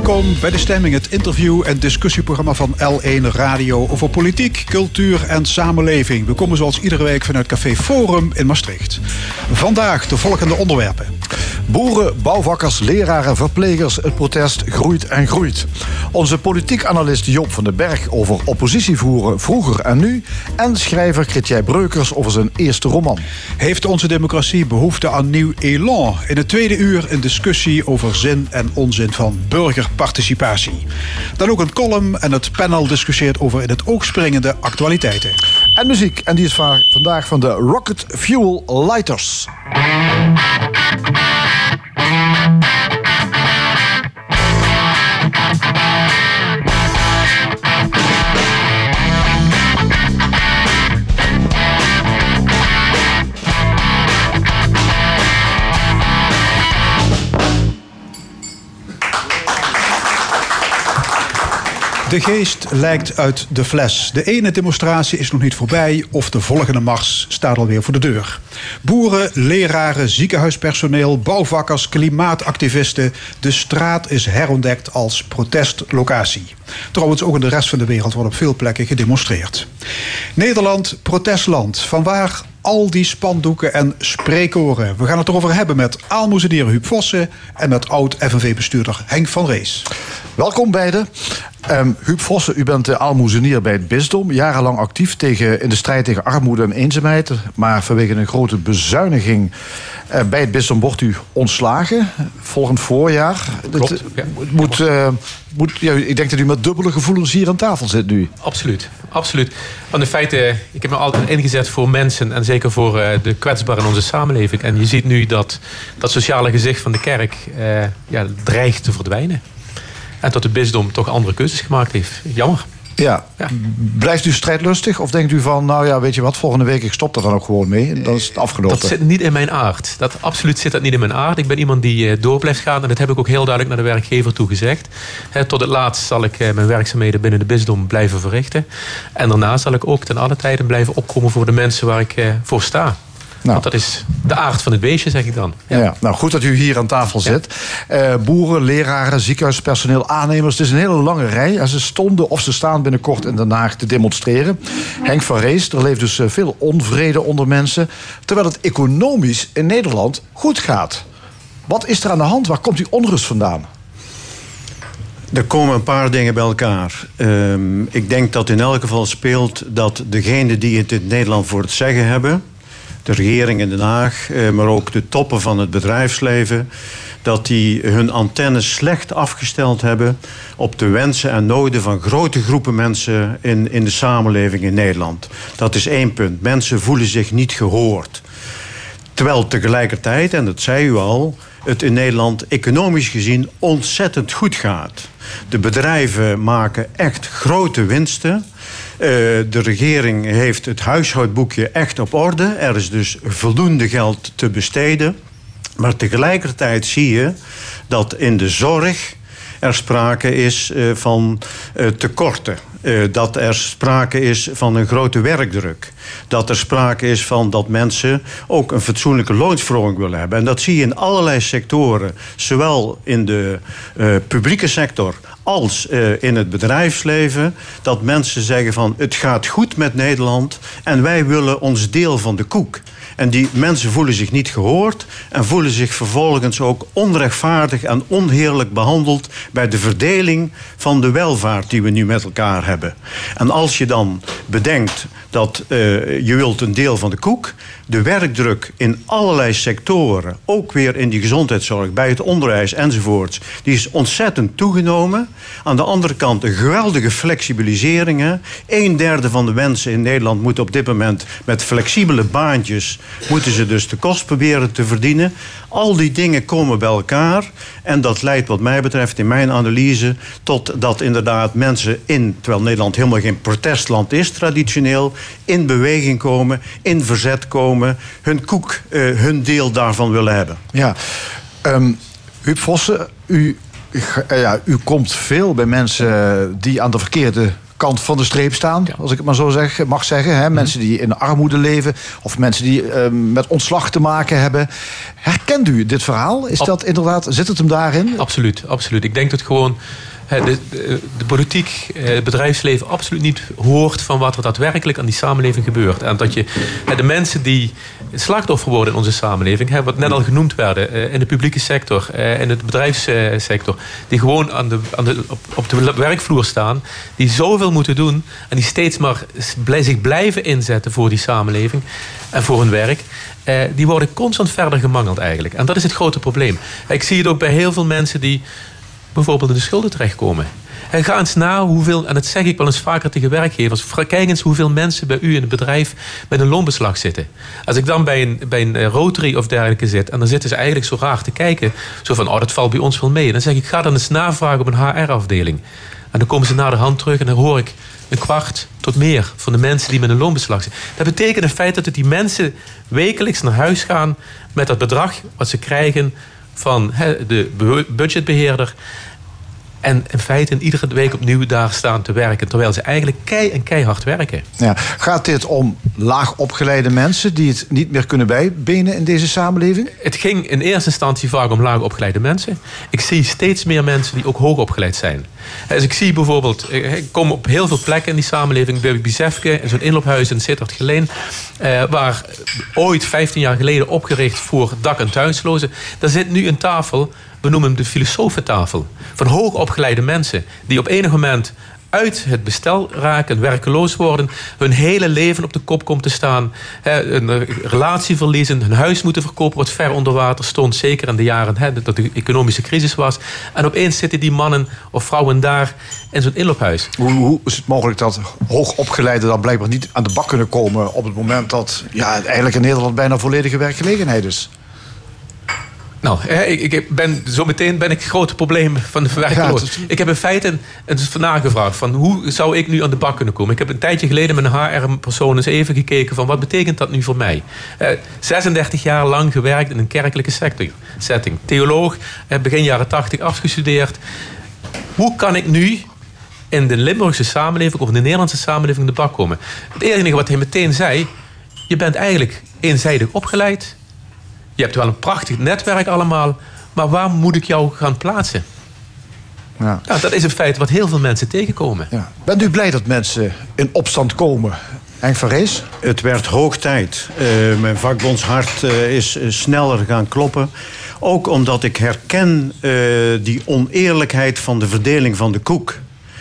Welkom bij De Stemming, het interview- en discussieprogramma van L1 Radio over politiek, cultuur en samenleving. We komen zoals iedere week vanuit Café Forum in Maastricht. Vandaag de volgende onderwerpen. Boeren, bouwvakkers, leraren, verplegers, het protest groeit en groeit. Onze politiek analist Job van den Berg over oppositie voeren vroeger en nu. En schrijver Chrétien Breukers over zijn eerste roman. Heeft onze democratie behoefte aan nieuw elan? In het tweede uur een discussie over zin en onzin van burgerparticipatie. Dan ook een column en het panel discussieert over in het oog springende actualiteiten. En muziek, en die is vandaag van de Rocket Fuel Lighters. De geest lijkt uit de fles. De ene demonstratie is nog niet voorbij of de volgende mars staat alweer voor de deur. Boeren, leraren, ziekenhuispersoneel, bouwvakkers, klimaatactivisten. De straat is herontdekt als protestlocatie. Trouwens, ook in de rest van de wereld wordt op veel plekken gedemonstreerd. Nederland, protestland. Vanwaar al die spandoeken en spreekoren. We gaan het erover hebben met aalmoezenier Huub Vossen... en met oud-FNV-bestuurder Henk van Rees. Welkom beiden. Um, Huub Vossen, u bent de aalmoezenier bij het bisdom. Jarenlang actief tegen, in de strijd tegen armoede en eenzaamheid. Maar vanwege een grote bezuiniging uh, bij het bisdom wordt u ontslagen. Volgend voorjaar. Klopt, het, ja. moet, uh, moet, ja, ik denk dat u met dubbele gevoelens hier aan tafel zit nu. Absoluut, absoluut. Want in feite, ik heb me altijd ingezet voor mensen... en zeker voor uh, de kwetsbaren in onze samenleving. En je ziet nu dat dat sociale gezicht van de kerk... ja, dreigt te verdwijnen. En dat de bisdom toch andere keuzes gemaakt heeft. Jammer. Ja. ja. Blijft u strijdlustig? Of denkt u van, nou ja, weet je wat, volgende week ik stop er dan ook gewoon mee. Dan is het afgelopen. Dat zit niet in mijn aard. Dat, absoluut zit dat niet in mijn aard. Ik ben iemand die door blijft gaan. En dat heb ik ook heel duidelijk naar de werkgever toe gezegd. He, tot het laatst zal ik mijn werkzaamheden binnen de bisdom blijven verrichten. En daarna zal ik ook ten alle tijden blijven opkomen voor de mensen waar ik voor sta. Nou. Want dat is de aard van het beestje, zeg ik dan. Ja. ja nou, goed dat u hier aan tafel zit. Ja. Uh, boeren, leraren, ziekenhuispersoneel, aannemers. Het is een hele lange rij. En ze stonden of ze staan binnenkort in Den Haag te demonstreren. Henk van Rees, er leeft dus veel onvrede onder mensen. Terwijl het economisch in Nederland goed gaat. Wat is er aan de hand? Waar komt die onrust vandaan? Er komen een paar dingen bij elkaar. Um, ik denk dat in elk geval speelt dat degenen die het in Nederland voor het zeggen hebben de regering in Den Haag, maar ook de toppen van het bedrijfsleven, dat die hun antennes slecht afgesteld hebben op de wensen en noden van grote groepen mensen in, in de samenleving in Nederland. Dat is één punt. Mensen voelen zich niet gehoord. Terwijl tegelijkertijd, en dat zei u al, het in Nederland economisch gezien ontzettend goed gaat. De bedrijven maken echt grote winsten. Uh, de regering heeft het huishoudboekje echt op orde. Er is dus voldoende geld te besteden. Maar tegelijkertijd zie je dat in de zorg er sprake is uh, van uh, tekorten. Uh, dat er sprake is van een grote werkdruk. Dat er sprake is van dat mensen ook een fatsoenlijke loonsverhoging willen hebben. En dat zie je in allerlei sectoren. Zowel in de uh, publieke sector als uh, in het bedrijfsleven. Dat mensen zeggen van het gaat goed met Nederland en wij willen ons deel van de koek. En die mensen voelen zich niet gehoord en voelen zich vervolgens ook onrechtvaardig en onheerlijk behandeld bij de verdeling van de welvaart die we nu met elkaar hebben. En als je dan bedenkt dat uh, je wilt een deel van de koek, de werkdruk in allerlei sectoren, ook weer in die gezondheidszorg, bij het onderwijs enzovoorts, die is ontzettend toegenomen. Aan de andere kant geweldige flexibilisering. Hè. Een derde van de mensen in Nederland moet op dit moment met flexibele baantjes, moeten ze dus de kost proberen te verdienen. Al die dingen komen bij elkaar en dat leidt wat mij betreft in mijn analyse tot dat inderdaad mensen in, terwijl Nederland helemaal geen protestland is traditioneel, in beweging komen, in verzet komen, hun koek, uh, hun deel daarvan willen hebben. Ja, um, Huub Vossen, u, ja, u komt veel bij mensen die aan de verkeerde kant van de streep staan, als ik het maar zo zeg, mag zeggen. Hè? Mensen die in armoede leven of mensen die ehm, met ontslag te maken hebben. Herkent u dit verhaal? Is dat inderdaad, zit het hem daarin? Absoluut, absoluut. Ik denk dat gewoon de, de, de, politiek, eh, het bedrijfsleven absoluut niet hoort van wat er daadwerkelijk aan die samenleving gebeurt. En dat je de mensen die slachtoffer worden in onze samenleving, wat net al genoemd werden, eh, in de publieke sector, eh, in de bedrijfssector, die gewoon aan de, op, op de werkvloer staan, die zoveel moeten doen en die steeds maar zich blijven inzetten voor die samenleving en voor hun werk. die worden constant verder gemangeld eigenlijk. En dat is het grote probleem. Ik zie het ook bij heel veel mensen die bijvoorbeeld in de schulden terechtkomen. En ga eens na hoeveel, en dat zeg ik wel eens vaker tegen werkgevers, kijk eens hoeveel mensen bij u in het bedrijf met een loonbeslag zitten. Als ik dan bij een, bij een eh, Rotary of dergelijke zit, en dan zitten ze eigenlijk zo raar te kijken, zo van, oh dat valt bij ons wel mee. Dan zeg ik, ga dan eens navragen op een HR-afdeling. En dan komen ze naar de hand terug en dan hoor ik een kwart tot meer van de mensen die met een loonbeslag zitten. Dat betekent in feite dat die mensen wekelijks naar huis gaan met dat bedrag wat ze krijgen van de budgetbeheerder. En in feite iedere week opnieuw daar staan te werken. Terwijl ze eigenlijk kei en keihard werken. Ja. Gaat dit om laag opgeleide mensen die het niet meer kunnen bijbenen in deze samenleving? Het ging in eerste instantie vaak om laag opgeleide mensen. Ik zie steeds meer mensen die ook hoog opgeleid zijn. Dus ik zie bijvoorbeeld, ik kom op heel veel plekken in die samenleving. Bij Bizefke, in zo'n inloophuis in Sittard Geleen. Eh, waar ooit 15 jaar geleden opgericht voor dak- en thuislozen. Daar zit nu een tafel we noemen hem de filosofentafel. Van hoogopgeleide mensen die op enig moment uit het bestel raken, werkeloos worden, hun hele leven op de kop komt te staan, een relatie verliezen, hun huis moeten verkopen wat ver onder water stond, zeker in de jaren dat de economische crisis was. En opeens zitten die mannen of vrouwen daar in zo'n inloophuis. Hoe, hoe is het mogelijk dat hoogopgeleiden dan blijkbaar niet aan de bak kunnen komen op het moment dat ja, eigenlijk in Nederland bijna volledige werkgelegenheid is? Nou, ik, ik ben, zometeen ben ik het grote probleem van de verwerking. Ik heb in feite een, nagevraagd van hoe zou ik nu aan de bak kunnen komen. Ik heb een tijdje geleden met een HR-persoon eens even gekeken van wat betekent dat nu voor mij. 36 jaar lang gewerkt in een kerkelijke sector, setting. Theoloog, begin jaren 80 afgestudeerd. Hoe kan ik nu in de Limburgse samenleving of in de Nederlandse samenleving aan de bak komen? Het enige wat hij meteen zei, je bent eigenlijk eenzijdig opgeleid je hebt wel een prachtig netwerk allemaal, maar waar moet ik jou gaan plaatsen? Ja. Nou, dat is een feit wat heel veel mensen tegenkomen. Ja. Bent u blij dat mensen in opstand komen? Henk van Rees? Het werd hoog tijd. Uh, mijn vakbondshart uh, is sneller gaan kloppen. Ook omdat ik herken uh, die oneerlijkheid van de verdeling van de koek.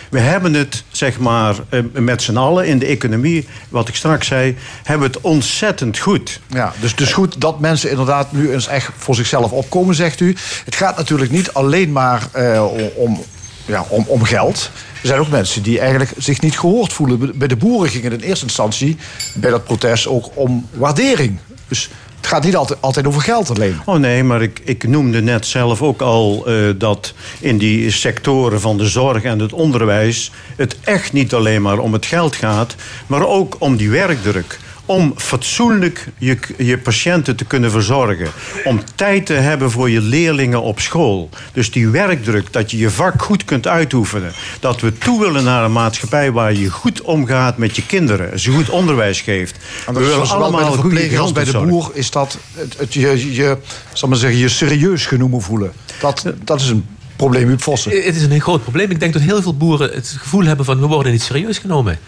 We hebben het, zeg maar, eh, met z'n allen in de economie, wat ik straks zei, hebben het ontzettend goed. Ja, dus, dus goed dat mensen inderdaad nu eens echt voor zichzelf opkomen, zegt u. Het gaat natuurlijk niet alleen maar uh, om, ja, om, om geld. Er zijn ook mensen die eigenlijk zich niet gehoord voelen. Bij de boeren ging het in eerste instantie bij dat protest ook om waardering. Dus het gaat niet altijd, altijd over geld alleen. Oh nee, maar ik, ik noemde net zelf ook al uh, dat in die sectoren van de zorg en het onderwijs het echt niet alleen maar om het geld gaat, maar ook om die werkdruk om fatsoenlijk je, je patiënten te kunnen verzorgen. Om tijd te hebben voor je leerlingen op school. Dus die werkdruk, dat je je vak goed kunt uitoefenen. Dat we toe willen naar een maatschappij waar je goed omgaat met je kinderen. Ze goed onderwijs geeft. we willen allemaal bij de bij de boer is dat het, het je, je, zal maar zeggen, je serieus genomen voelen. Dat, dat is een probleem u Vossen? Het is een groot probleem. Ik denk dat heel veel boeren het gevoel hebben van we worden niet serieus genomen.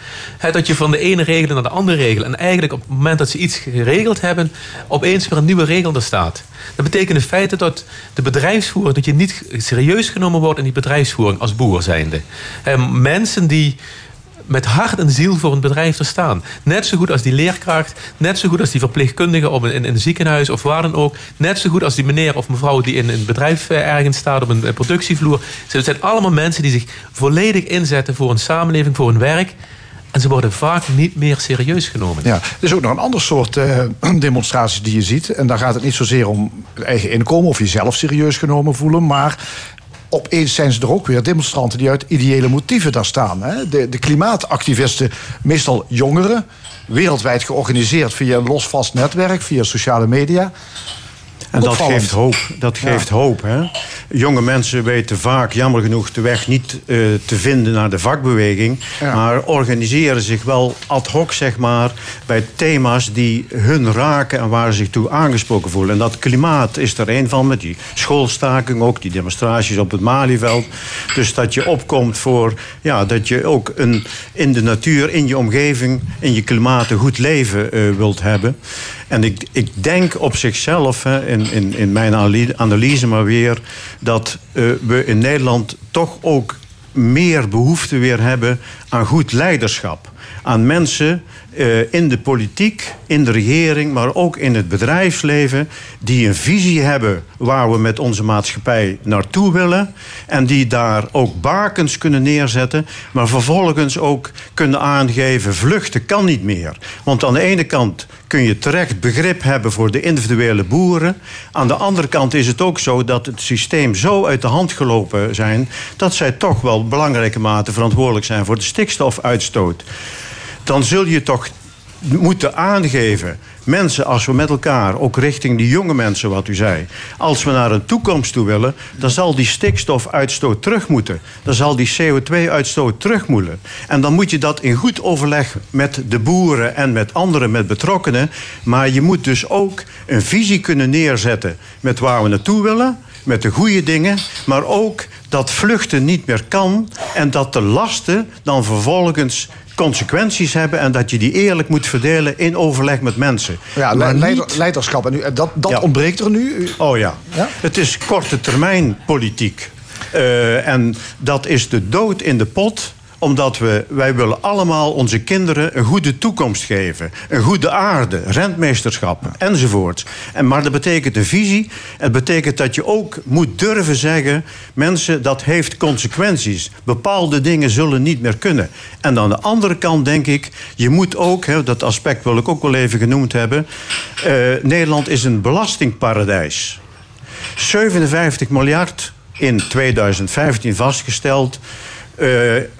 dat je van de ene regel naar de andere regel. En eigenlijk op het moment dat ze iets geregeld hebben, opeens weer een nieuwe regel er staat. Dat betekent in feite dat de bedrijfsvoering, dat je niet serieus genomen wordt in die bedrijfsvoering als boer zijnde. mensen die met hart en ziel voor een bedrijf te staan. Net zo goed als die leerkracht, net zo goed als die verpleegkundige op een, in, een ziekenhuis of waar dan ook. Net zo goed als die meneer of mevrouw die in een bedrijf eh, ergens staat op een, productievloer. Het zijn allemaal mensen die zich volledig inzetten voor een samenleving, voor hun werk. En ze worden vaak niet meer serieus genomen. Ja, er is ook nog een ander soort uh, demonstraties die je ziet. En daar gaat het niet zozeer om eigen inkomen of jezelf serieus genomen voelen. Maar opeens zijn ze er ook weer demonstranten die uit ideële motieven daar staan. Hè? De, de klimaatactivisten, meestal jongeren, wereldwijd georganiseerd via een losvast netwerk, via sociale media. En dat geeft hoop. Dat geeft hoop. Hè? Jonge mensen weten vaak, jammer genoeg, de weg niet eh, te vinden naar de vakbeweging. Ja. Maar organiseren zich wel ad hoc, zeg maar, bij thema's die hun raken en waar ze zich toe aangesproken voelen. En dat klimaat is er een van, met die schoolstaking ook, die demonstraties op het Malieveld. Dus dat je opkomt voor, ja, dat je ook een, in de natuur, in je omgeving, in je klimaat een goed leven eh, wilt hebben. En ik, ik denk op zichzelf, hè, in, in, in mijn analy- analyse maar weer, dat eh, we in Nederland toch ook meer behoefte weer hebben aan goed leiderschap. Aan mensen eh, in de politiek, in de regering, maar ook in het bedrijfsleven, die een visie hebben waar we met onze maatschappij naartoe willen. En die daar ook bakens kunnen neerzetten, maar vervolgens ook kunnen aangeven: vluchten kan niet meer. Want aan de ene kant kun je terecht begrip hebben voor de individuele boeren. Aan de andere kant is het ook zo dat het systeem zo uit de hand gelopen zijn dat zij toch wel belangrijke mate verantwoordelijk zijn voor de stikstofuitstoot. Dan zul je toch moeten aangeven. Mensen, als we met elkaar, ook richting die jonge mensen, wat u zei. Als we naar een toekomst toe willen, dan zal die stikstofuitstoot terug moeten. Dan zal die CO2-uitstoot terug moeten. En dan moet je dat in goed overleg met de boeren en met anderen, met betrokkenen. Maar je moet dus ook een visie kunnen neerzetten met waar we naartoe willen. Met de goede dingen, maar ook dat vluchten niet meer kan en dat de lasten dan vervolgens consequenties hebben en dat je die eerlijk moet verdelen in overleg met mensen. Ja, Maar le- leider- niet- leiderschap. En nu, dat dat Ja. ontbreekt er nu. Oh ja. Ja? Het is korte termijn politiek. Eh, en dat is de dood in de pot omdat we, wij willen allemaal onze kinderen een goede toekomst geven. Een goede aarde, rentmeesterschap enzovoort. En, maar dat betekent een visie. Het betekent dat je ook moet durven zeggen... mensen, dat heeft consequenties. Bepaalde dingen zullen niet meer kunnen. En aan de andere kant denk ik... je moet ook, hè, dat aspect wil ik ook wel even genoemd hebben... eh, Nederland is een belastingparadijs. 57 miljard in 2015 vastgesteld. Eh,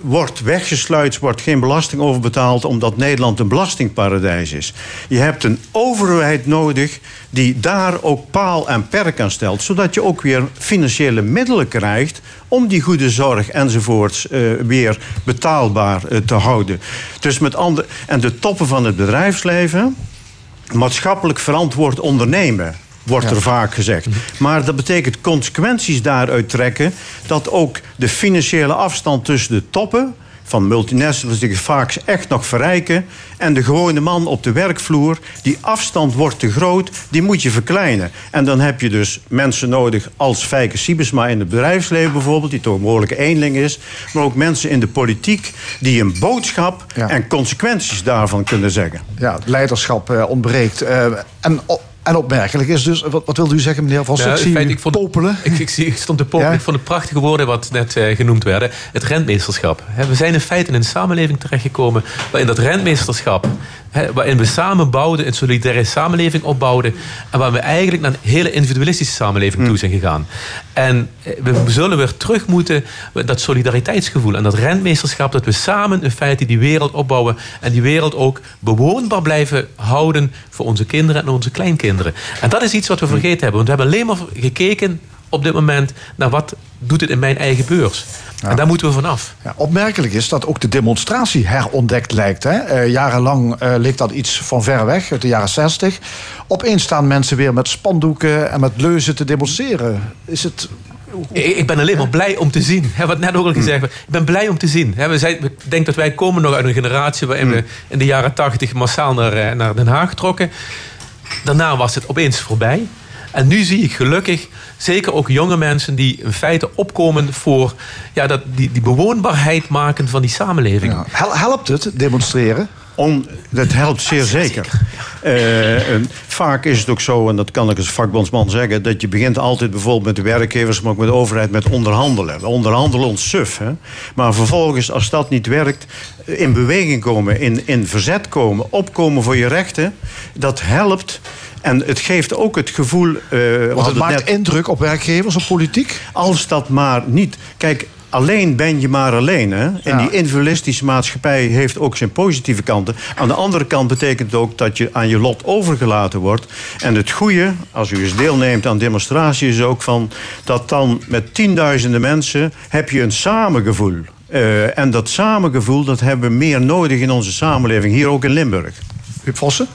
wordt weggesluit, wordt geen belasting over betaald... omdat Nederland een belastingparadijs is. Je hebt een overheid nodig die daar ook paal en perk aan stelt... zodat je ook weer financiële middelen krijgt... om die goede zorg enzovoorts eh, weer betaalbaar eh, te houden. Dus met andere, en de toppen van het bedrijfsleven maatschappelijk verantwoord ondernemen. Wordt er vaak gezegd. Maar dat betekent consequenties daaruit trekken. dat ook de financiële afstand tussen de toppen. van multinationals die vaak echt nog verrijken. en de gewone man op de werkvloer. die afstand wordt te groot, die moet je verkleinen. En dan heb je dus mensen nodig als Fijke Siebesma in het bedrijfsleven bijvoorbeeld. die toch een behoorlijke eenling is. maar ook mensen in de politiek. die een boodschap Ja. en consequenties daarvan kunnen zeggen. Ja, leiderschap eh, ontbreekt. Eh, en, en opmerkelijk is dus... Wat, wat wilde u zeggen, meneer Vos? Nou, zie feite, u ik vond- popelen. Ik, ik, zie, ik stond te popelen. Ja? Ik vond het prachtige woorden wat net eh, genoemd werden. Het rentmeesterschap. We zijn in feite in een samenleving terechtgekomen... waarin dat rentmeesterschap... waarin we samen bouwden, een solidaire samenleving opbouwden... en waar we eigenlijk naar een hele individualistische samenleving toe zijn gegaan. En eh, we zullen weer terug moeten... dat solidariteitsgevoel en dat rentmeesterschap... dat we samen in feite die wereld opbouwen... en die wereld ook bewoonbaar blijven houden... voor onze kinderen en onze kleinkinderen. En dat is iets wat we vergeten hebben. Want we hebben alleen maar gekeken op dit moment... naar wat doet het in mijn eigen beurs. En daar moeten we vanaf. Ja, opmerkelijk is dat ook de demonstratie herontdekt lijkt. Hè? Eh, jarenlang eh, leek dat iets van ver weg, uit de jaren 60. Opeens staan mensen weer met spandoeken en met leuzen te demonstreren. Is het... Ik ben alleen maar blij om te zien. Hè, wat net ook al gezegd werd. Ik ben blij om te zien. Hè, we zijn, ik denk dat wij komen nog uit een generatie... waarin we in de jaren tachtig massaal naar, eh, naar Den Haag trokken. Daarna was het opeens voorbij. En nu zie ik gelukkig zeker ook jonge mensen... die in feite opkomen voor ja, dat, die, die bewoonbaarheid maken van die samenleving. Ja. Hel- Helpt het, demonstreren? On, dat helpt zeer zeker. Eh, en vaak is het ook zo, en dat kan ik als vakbondsman zeggen... dat je begint altijd bijvoorbeeld met de werkgevers... maar ook met de overheid met onderhandelen. We onderhandelen ons suf. Hè? Maar vervolgens, als dat niet werkt... in beweging komen, in, in verzet komen... opkomen voor je rechten, dat helpt... En het geeft ook het gevoel... we Want het maakt net- indruk op werkgevers, op politiek. als dat maar niet. Kijk, alleen ben je maar alleen. Hè? En Ja. die individualistische maatschappij heeft ook zijn positieve kanten. Aan de andere kant betekent het ook dat je aan je lot overgelaten wordt. En het goede, als u eens deelneemt aan demonstraties, is ook van dat dan met tienduizenden mensen heb je een samengevoel. Eh, en dat samengevoel dat hebben we meer nodig in onze samenleving, hier ook in Limburg. Huub Vossen?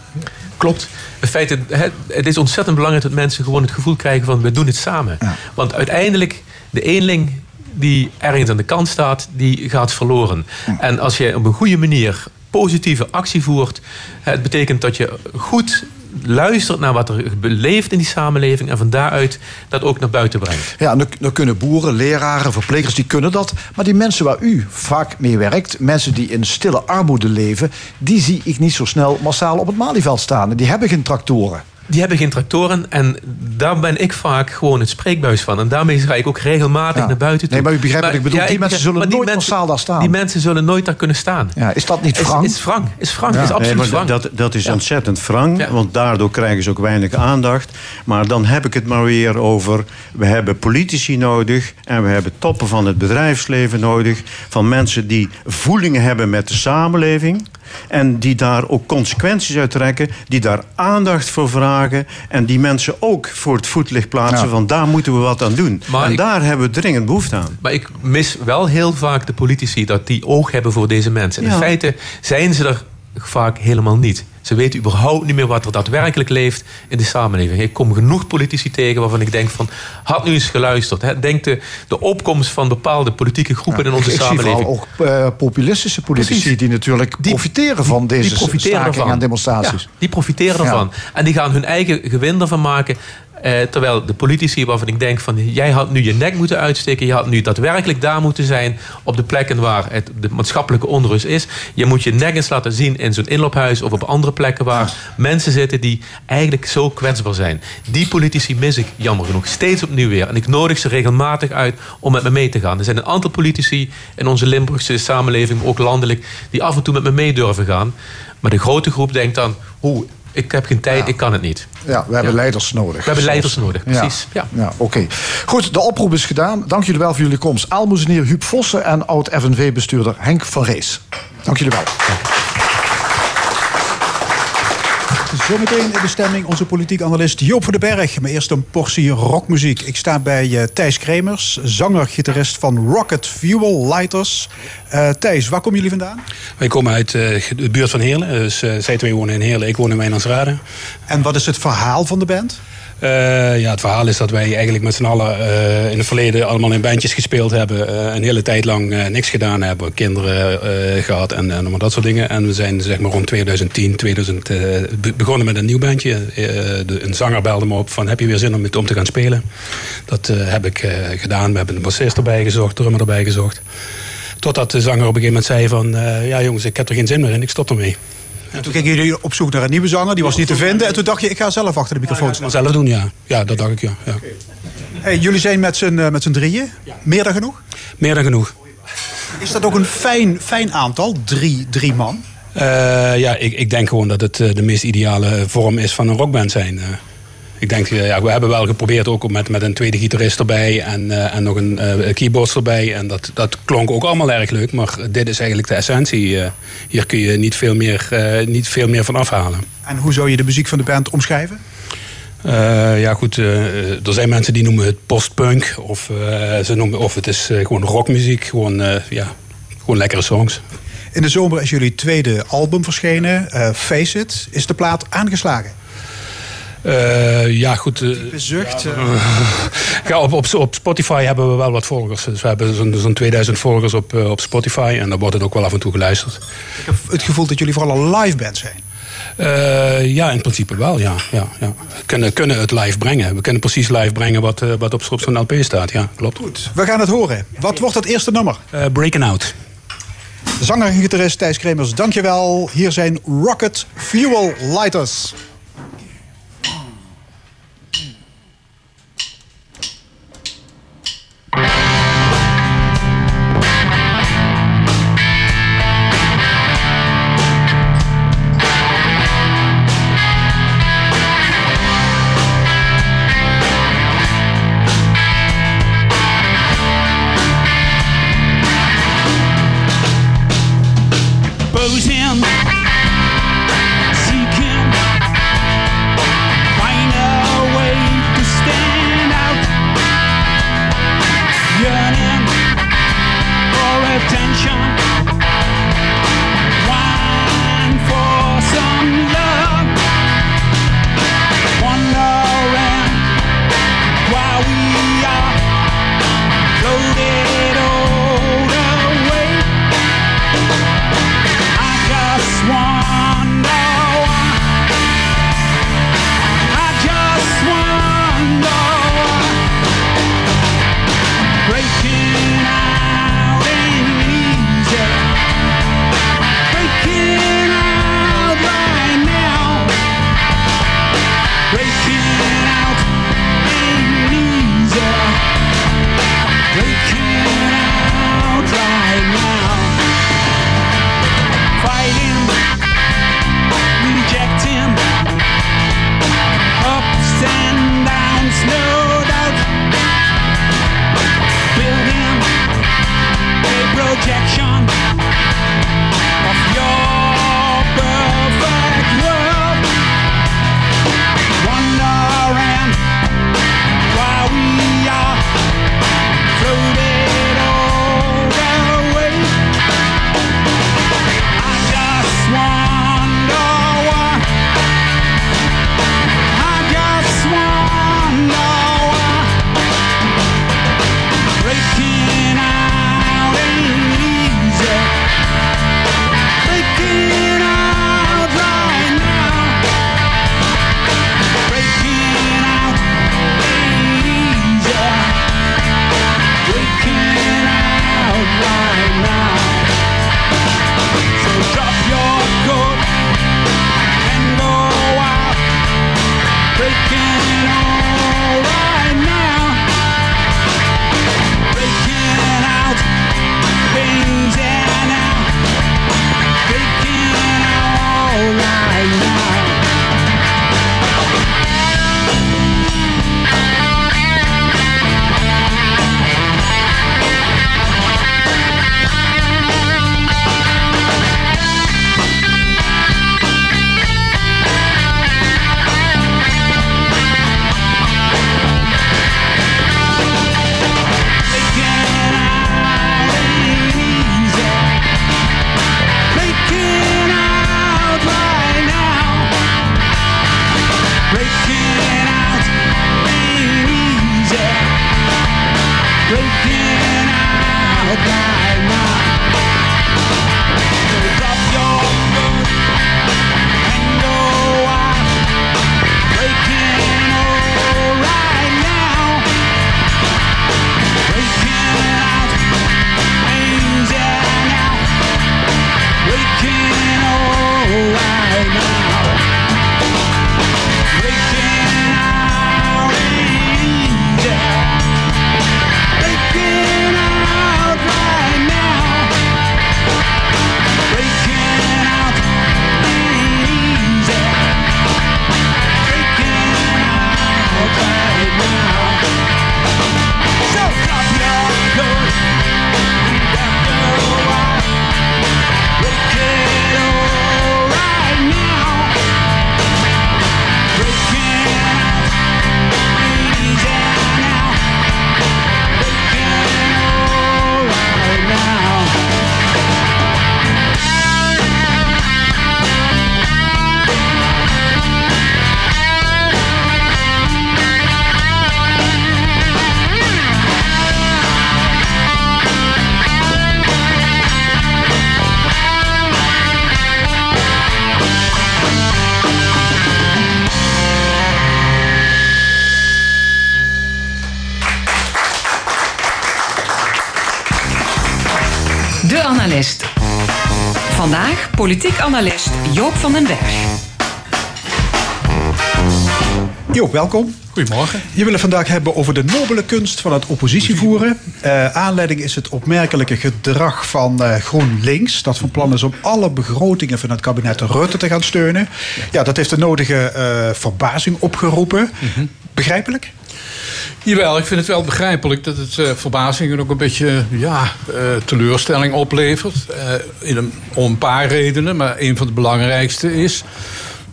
Klopt. In feite, het, het is ontzettend belangrijk dat mensen gewoon het gevoel krijgen van we doen het samen. Ja. Want uiteindelijk, de eenling die ergens aan de kant staat, die gaat verloren. En als je op een goede manier positieve actie voert, het betekent dat je goed luistert naar wat er beleeft in die samenleving en van daaruit dat ook naar buiten brengt. Ja, dan, kunnen boeren, leraren, verplegers, die kunnen dat. Maar die mensen waar u vaak mee werkt, mensen die in stille armoede leven, die zie ik niet zo snel massaal op het Malieveld staan. Die hebben geen tractoren. Die hebben geen tractoren en daar ben ik vaak gewoon het spreekbuis van. En daarmee ga ik ook regelmatig Ja. naar buiten toe. Nee, maar u begrijpt wat ik bedoel. Die mensen zullen die nooit massaal daar staan. Die mensen zullen nooit daar kunnen staan. Ja, is dat niet Is, frank? is frank, is frank, Ja. is Nee, absoluut maar frank. dat, dat is Ja. ontzettend Ja. want daardoor krijgen ze ook weinig aandacht. Maar dan heb ik het maar weer over... we hebben politici nodig en we hebben toppen van het bedrijfsleven nodig... van mensen die voelingen hebben met de samenleving... en die daar ook consequenties uit trekken... die daar aandacht voor vragen... en die mensen ook voor het voetlicht plaatsen... Ja. van daar moeten we wat aan doen. Maar en ik- daar hebben we dringend behoefte aan. Maar ik mis wel heel vaak de politici dat die oog hebben voor deze mensen. Ja. in feite zijn ze er vaak helemaal niet. Ze weten überhaupt niet meer wat er daadwerkelijk leeft in de samenleving. Ik kom genoeg politici tegen waarvan ik denk van... had nu eens geluisterd. Hè? Denk de, de opkomst van bepaalde politieke groepen in onze ik samenleving. vooral ook eh, populistische politici Precies. die natuurlijk Die- profiteren van deze die profiteren stakingen ervan. en demonstraties. Ja, die profiteren Ja. ervan. En die gaan hun eigen gewin ervan maken. Eh, terwijl de politici waarvan ik denk van... jij had nu je nek moeten uitsteken. Je had nu daadwerkelijk daar moeten zijn... op de plekken waar het, de maatschappelijke onrust is. Je moet je nek eens laten zien in zo'n inloophuis... of op andere plekken waar mensen zitten... die eigenlijk zo kwetsbaar zijn. Die politici mis ik jammer genoeg steeds opnieuw weer. En ik nodig ze regelmatig uit om met me mee te gaan. Er zijn een aantal politici in onze Limburgse samenleving... ook landelijk, die af en toe met me mee durven gaan. Maar de grote groep denkt dan... Oeh, ik heb geen tijd, Ja. ik kan het niet. Ja, we hebben Ja. leiders nodig. We hebben leiders nodig, precies. Ja. Ja, oké. Goed, de oproep is gedaan. Dank jullie wel voor jullie komst. Aalmoezenier Huub Vossen en oud-FNV-bestuurder Henk van Rees. Dank jullie wel. Zometeen in de stemming onze politiek analist Joop van den Berg. Maar eerst een portie rockmuziek. Ik sta bij eh, Thijs Kremers, zanger-gitarist van Rocket Fuel Lighters. Eh, Thijs, waar komen jullie vandaan? Wij komen uit eh, de buurt van Heerlen. Dus zij twee wonen in Heerlen, ik woon in Wijnandsrade. En wat is het verhaal van de band? Eh, ja, het verhaal is dat wij eigenlijk met z'n allen eh, in het verleden allemaal in bandjes gespeeld hebben. eh, een hele tijd lang niks gedaan hebben. Kinderen eh, gehad en, en allemaal dat soort dingen. En we zijn zeg maar rond 2010, 2000 eh, be- begonnen met een nieuw bandje. De, een zanger belde me op van heb je weer zin om, om te gaan spelen? Dat heb ik gedaan. We hebben een bassist erbij gezocht, drummer erbij gezocht. Totdat de zanger op een gegeven moment zei van... ja jongens, ik heb er geen zin meer in, ik stop ermee. En toen gingen jullie op zoek naar een nieuwe zanger, die was niet te vinden. En toen dacht je, ik ga zelf achter de microfoon staan. zelf doen, ja. Ja, dat dacht ik, ja. ja. Hey, jullie zijn met z'n eh, met z'n drieën. Meer dan genoeg? Meer dan genoeg. Is dat ook een fijn, fijn aantal? Drie, drie man? Eh, ja, ik, ik denk gewoon dat het eh, de meest ideale vorm is van een rockband zijn. Ik denk, eh, ja, we hebben wel geprobeerd ook met, met een tweede gitarist erbij en, eh, en nog een eh keyboard erbij. En dat, dat klonk ook allemaal erg leuk, maar dit is eigenlijk de essentie. Hier kun je niet veel, meer, niet veel meer van afhalen. En hoe zou je de muziek van de band omschrijven? Ja, goed. er zijn mensen die noemen het postpunk. Of, ze noemen, of het is gewoon rockmuziek. Gewoon, ja, gewoon lekkere songs. In de zomer is jullie tweede album verschenen, Face It. Is de plaat aangeslagen? Eh, ja, goed. eh, Bezucht. eh, Ja, op, op, op Spotify hebben we wel wat volgers. Dus we hebben zo'n zo'n 2000 volgers op, op Spotify. En daar wordt het ook wel af en toe geluisterd. ik heb het gevoel dat jullie vooral een live band zijn. Ja, in principe wel, ja. ja, ja. We kunnen, kunnen het live brengen. We kunnen precies live brengen wat, eh, wat op, op zo'n LP staat. Ja, klopt. Goed, we gaan het horen. Wat wordt het eerste nummer? Breaking Out. Zanger en gitarist Thijs Kremers, dankjewel. Hier zijn Rocket Fuel Lighters. Politiek analist Joop van den Berg. Joop, welkom. Goedemorgen. Je wil het vandaag hebben over de nobele kunst van het oppositie voeren. Uh, aanleiding is het opmerkelijke gedrag van uh, GroenLinks. Dat van plan is om alle begrotingen van het kabinet Rutte te gaan steunen. Ja, dat heeft de nodige uh, verbazing opgeroepen. Mm -hmm. Begrijpelijk? Jawel, ik vind het wel begrijpelijk dat het uh, verbazing en ook een beetje ja, uh, teleurstelling oplevert. In een, om een paar redenen, maar een van de belangrijkste is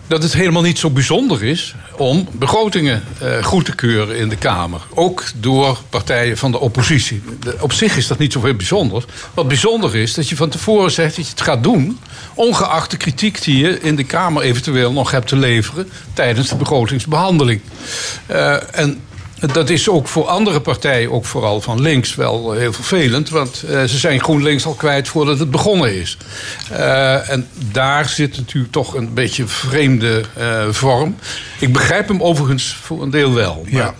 dat het helemaal niet zo bijzonder is om begrotingen goed te keuren in de Kamer. Ook door partijen van de oppositie. Op zich is dat niet zoveel bijzonder. Wat bijzonder is dat je van tevoren zegt dat je het gaat doen, ongeacht de kritiek die je in de Kamer eventueel nog hebt te leveren tijdens de begrotingsbehandeling. en dat is ook voor andere partijen, ook vooral van links, wel heel vervelend. Want uh, ze zijn GroenLinks al kwijt voordat het begonnen is. Uh, en daar zit natuurlijk toch een beetje vreemde uh, vorm. Ik begrijp hem overigens voor een deel wel. Maar... Ja.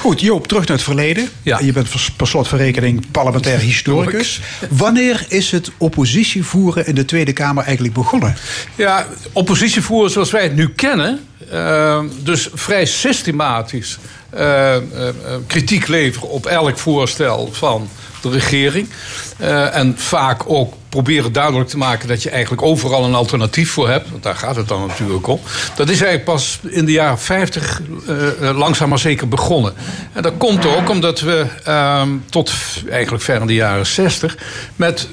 Goed, Joop, terug naar het verleden. Ja. Je bent per slot van rekening parlementair historicus. Wanneer is het oppositie voeren in de Tweede Kamer eigenlijk begonnen? Ja, oppositie voeren zoals wij het nu kennen, dus vrij systematisch uh, uh, kritiek leveren op elk voorstel van de regering. En vaak ook proberen duidelijk te maken dat je eigenlijk overal een alternatief voor hebt. Want daar gaat het dan natuurlijk om. Dat is eigenlijk pas in de jaren 50 langzaam maar zeker begonnen. En dat komt ook omdat we ehm, tot eigenlijk ver in de jaren 60 met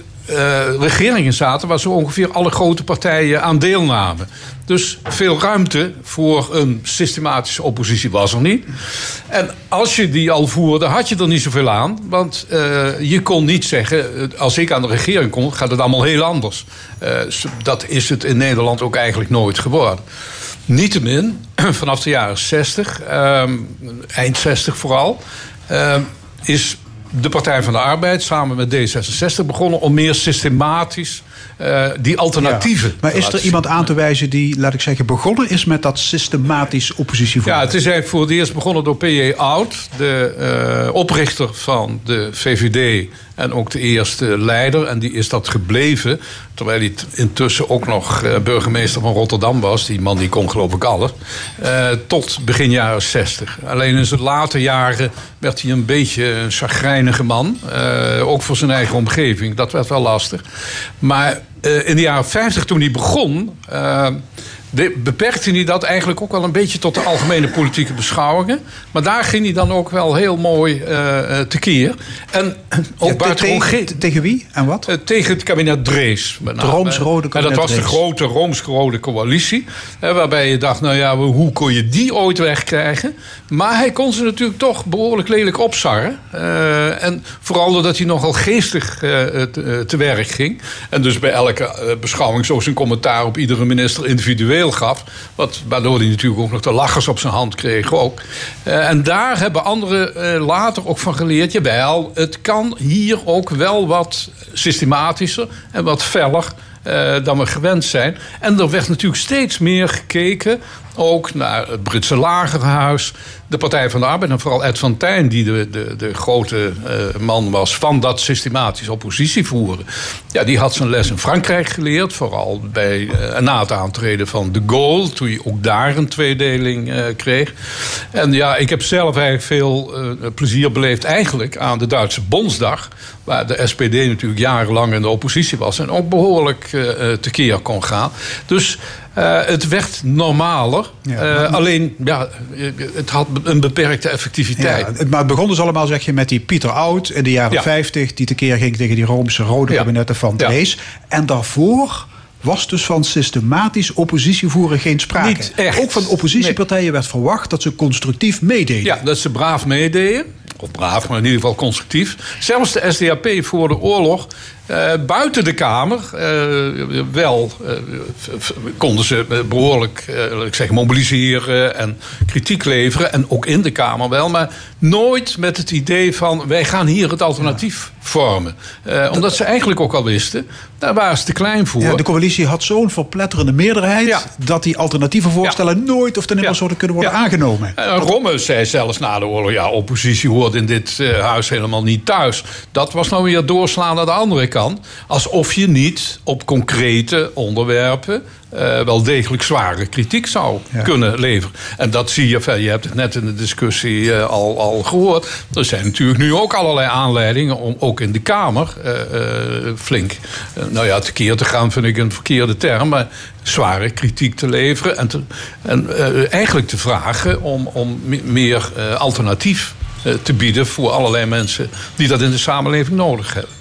regeringen zaten waar zo ongeveer alle grote partijen aan deelnamen. Dus veel ruimte voor een systematische oppositie was er niet. En als je die al voerde, had je er niet zoveel aan. Want uh, je kon niet zeggen, als ik aan de regering kom, gaat het allemaal heel anders. Dat is het in Nederland ook eigenlijk nooit geworden. Niettemin, vanaf de jaren 60, eind 60 vooral, is de Partij van de Arbeid samen met D66 begonnen om meer systematisch uh, die alternatieven. Ja. Maar is er iemand aan te wijzen die, laat ik zeggen, begonnen is met dat systematisch oppositievoeren? Ja, het is eigenlijk voor het eerst begonnen door P.J. Oud, de uh, oprichter van de VVD en ook de eerste leider. En die is dat gebleven. Terwijl hij intussen ook nog uh, burgemeester van Rotterdam was. Die man die kon geloof ik alles. Uh, tot begin jaren 60. Alleen in zijn late jaren werd hij een beetje een chagrijnige man. Uh, ook voor zijn eigen omgeving. Dat werd wel lastig. Maar in de jaren 50 toen hij begon beperkte hij dat eigenlijk ook wel een beetje tot de algemene politieke beschouwingen. Maar daar ging hij dan ook wel heel mooi uh, tekeer. En ook ja, buitengewoon... Tegen, tegen wie en wat? Uh, tegen het kabinet Drees. De Rooms-Rode En dat was de grote Rooms-Rode coalitie. Uh, waarbij je dacht, nou ja, hoe kon je die ooit wegkrijgen? Maar hij kon ze natuurlijk toch behoorlijk lelijk opzarren. en vooral doordat hij nogal geestig te, te, werk ging. En dus bij elke beschouwing zo zijn commentaar op iedere minister individueel gaf. Wat, waardoor hij natuurlijk ook nog de lachers op zijn hand kreeg. Ook. Uh, en daar hebben anderen uh, later ook van geleerd. Jawel, het kan hier ook wel wat systematischer en wat feller. Uh, dan we gewend zijn. En er werd natuurlijk steeds meer gekeken ook naar het Britse lagerhuis, de Partij van de Arbeid en vooral Ed van Tijn, die de, de, de grote uh, man was van dat systematisch oppositie voeren. Ja, die had zijn les in Frankrijk geleerd, vooral bij, uh, na het aantreden van de Gaulle, toen je ook daar een tweedeling uh, kreeg. En ja, ik heb zelf eigenlijk veel plezier beleefd eigenlijk aan de Duitse Bondsdag, waar de SPD natuurlijk jarenlang in de oppositie was en ook behoorlijk tekeer kon gaan. Dus uh, het werd normaler. Ja, uh, alleen, ja, het had een beperkte effectiviteit. Ja, maar het begon dus allemaal, zeg je, met die Pieter Oud in de jaren ja. 50... die tekeer ging tegen die Roomse rode kabinetten van Drees. En daarvoor was dus van systematisch oppositievoeren geen sprake. Niet echt. Ook van oppositiepartijen nee. werd verwacht dat ze constructief meededen. Ja, dat ze braaf meededen. Of braaf, maar in ieder geval constructief. Zelfs de SDAP voor de oorlog uh, buiten de Kamer uh, wel uh, konden ze behoorlijk ik zeg, mobiliseren en kritiek leveren. En ook in de Kamer wel. Maar nooit met het idee van wij gaan hier het alternatief vormen. omdat ze eigenlijk ook al wisten, daar waren ze te klein voor. Ja, de coalitie had zo'n verpletterende meerderheid... Ja. dat die alternatieve voorstellen nooit of ten nimmer zouden kunnen worden aangenomen. En Romme zei zelfs na de oorlog... ja, oppositie hoort in dit huis helemaal niet thuis. Dat was nou weer doorslaan naar de andere kant alsof je niet op concrete onderwerpen eh, wel degelijk zware kritiek zou kunnen leveren. En dat zie je, je hebt het net in de discussie eh, al, al gehoord. Er zijn natuurlijk nu ook allerlei aanleidingen om ook in de Kamer eh, flink, nou ja, tekeer te gaan vind ik een verkeerde term, maar zware kritiek te leveren en, te, en eigenlijk te vragen om, om meer alternatief te bieden voor allerlei mensen die dat in de samenleving nodig hebben.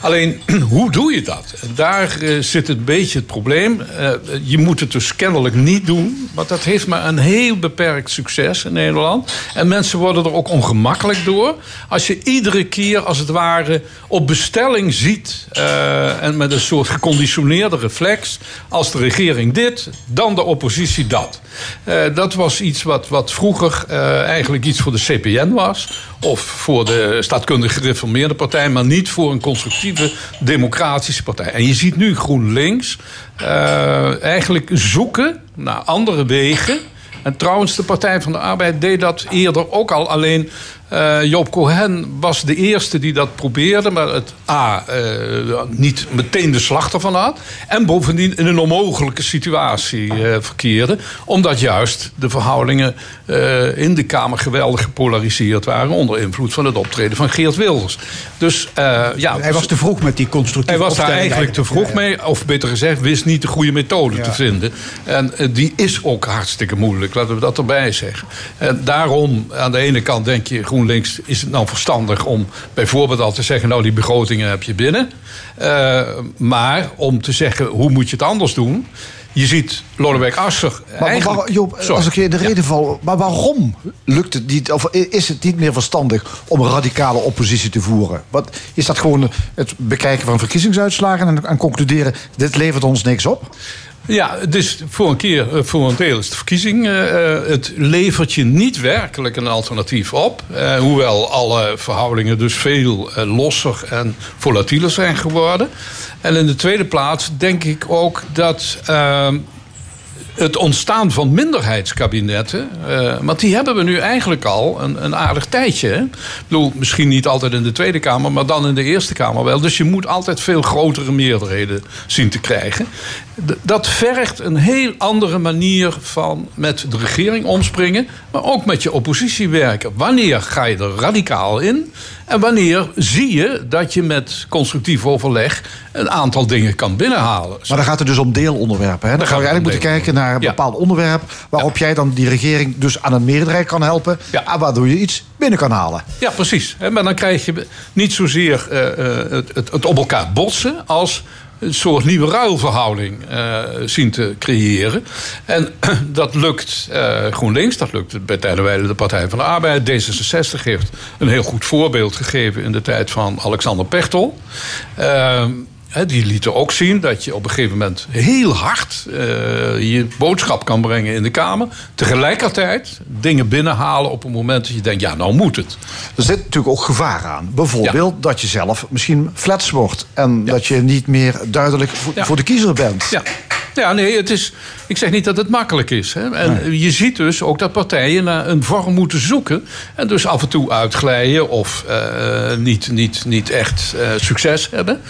Alleen, hoe doe je dat? Daar uh, zit een beetje het probleem. Uh, je moet het dus kennelijk niet doen. Want dat heeft maar een heel beperkt succes in Nederland. En mensen worden er ook ongemakkelijk door. Als je iedere keer, als het ware, op bestelling ziet... Uh, en met een soort geconditioneerde reflex... als de regering dit, dan de oppositie dat. dat was iets wat, wat vroeger eigenlijk iets voor de CPN was... of voor de staatkundig gereformeerde partij... maar niet voor een constructieve democratische partij. En je ziet nu GroenLinks uh, eigenlijk zoeken naar andere wegen. En trouwens, de Partij van de Arbeid deed dat eerder ook al. Alleen uh, Joop Cohen was de eerste die dat probeerde, maar het A, uh, niet meteen de slag ervan had. En bovendien in een onmogelijke situatie uh, verkeerde. Omdat juist de verhoudingen in de Kamer geweldig gepolariseerd waren. onder invloed van het optreden van Geert Wilders. Dus ja. Hij was te vroeg met die constructieve Hij was daar eigenlijk te vroeg mee, of beter gezegd, wist niet de goede methode ja. te vinden. En die is ook hartstikke moeilijk, laten we dat erbij zeggen. En daarom, aan de ene kant denk je GroenLinks is het nou verstandig om bijvoorbeeld al te zeggen: Nou, die begrotingen heb je binnen. Uh, maar om te zeggen hoe moet je het anders doen. Je ziet Lodewijk Asscher. Maar, maar Joop, als ik je in de reden val, maar waarom lukt het niet, of is het niet meer verstandig om een radicale oppositie te voeren? Wat, is dat gewoon het bekijken van verkiezingsuitslagen en, en concluderen: dit levert ons niks op? Ja, dus voor een keer, voor een deel is de verkiezing. Uh, het levert je niet werkelijk een alternatief op. Hoewel alle verhoudingen dus veel losser en volatieler zijn geworden. En in de tweede plaats denk ik ook dat het ontstaan van minderheidskabinetten. Uh, want die hebben we nu eigenlijk al een, een aardig tijdje. Ik bedoel, misschien niet altijd in de Tweede Kamer, maar dan in de Eerste Kamer wel. Dus je moet altijd veel grotere meerderheden zien te krijgen. Dat vergt een heel andere manier van met de regering omspringen, maar ook met je oppositie werken. Wanneer ga je er radicaal in? En wanneer zie je dat je met constructief overleg een aantal dingen kan binnenhalen? Maar dan gaat het dus om deelonderwerpen. Hè? Dan, gaan we eigenlijk moeten kijken naar een bepaald onderwerp waarop jij dan die regering dus aan een meerderheid kan helpen. Ja. Waardoor je iets binnen kan halen. Ja, precies. Maar dan krijg je niet zozeer het, het, het op elkaar botsen als een soort nieuwe ruilverhouding uh, zien te creëren. En dat lukt uh, GroenLinks, dat lukt bij tijdenwijle de Partij van de Arbeid. D66 heeft een heel goed voorbeeld gegeven in de tijd van Alexander Pechtel. Uh, die lieten ook zien dat je op een gegeven moment heel hard uh, je boodschap kan brengen in de Kamer. Tegelijkertijd dingen binnenhalen op een moment dat je denkt, ja, nou moet het. Er zit natuurlijk ook gevaar aan. Bijvoorbeeld ja. dat je zelf misschien flats wordt. En ja. dat je niet meer duidelijk voor, ja. voor de kiezer bent. Ja. Ja, nee, het is, ik zeg niet dat het makkelijk is. Hè. En nee. je ziet dus ook dat partijen naar een vorm moeten zoeken. En dus af en toe uitglijden of uh, niet, niet, niet echt uh, succes hebben.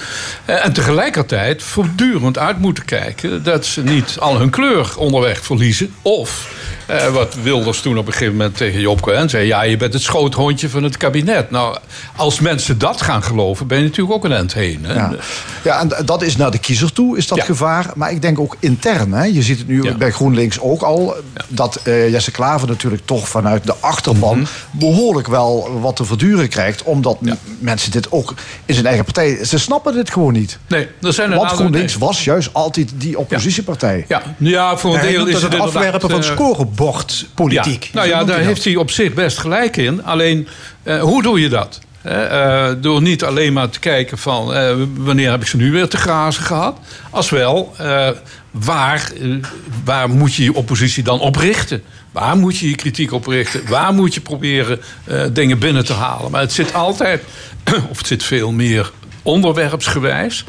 Uh, en tegelijkertijd voortdurend uit moeten kijken dat ze niet al hun kleur onderweg verliezen. Of uh, wat Wilders toen op een gegeven moment tegen Job Cohen zei: Ja, je bent het schoothondje van het kabinet. Nou, als mensen dat gaan geloven, ben je natuurlijk ook een end heen. Hè? Ja. ja, en dat is naar de kiezer toe, is dat ja. gevaar. Maar ik denk ook intern. Hè? Je ziet het nu ja. bij GroenLinks ook al. Dat uh, Jesse Klaver natuurlijk toch vanuit de achterban mm -hmm. behoorlijk wel wat te verduren krijgt. Omdat mensen dit ook in zijn eigen partij. Ze snappen dit gewoon niet. Nee, er zijn Want GroenLinks nee. was juist altijd die oppositiepartij. Ja, ja voor een deel is het, het afwerpen van scoren bordpolitiek. Ja. Nou ja, daar heeft hij op zich best gelijk in. Alleen, uh, hoe doe je dat? Uh, door niet alleen maar te kijken van uh, wanneer heb ik ze nu weer te grazen gehad. Als wel, uh, waar, waar moet je je oppositie dan op richten? Waar moet je je kritiek op richten? Waar moet je proberen dingen binnen te halen? Maar het zit altijd, of het zit veel meer onderwerpsgewijs.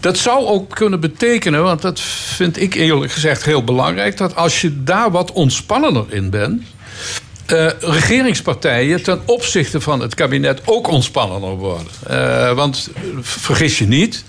Dat zou ook kunnen betekenen, want dat vind ik eerlijk gezegd heel belangrijk, dat als je daar wat ontspannender in bent. eh, regeringspartijen ten opzichte van het kabinet ook ontspannender worden. Eh, want eh, vergis je niet.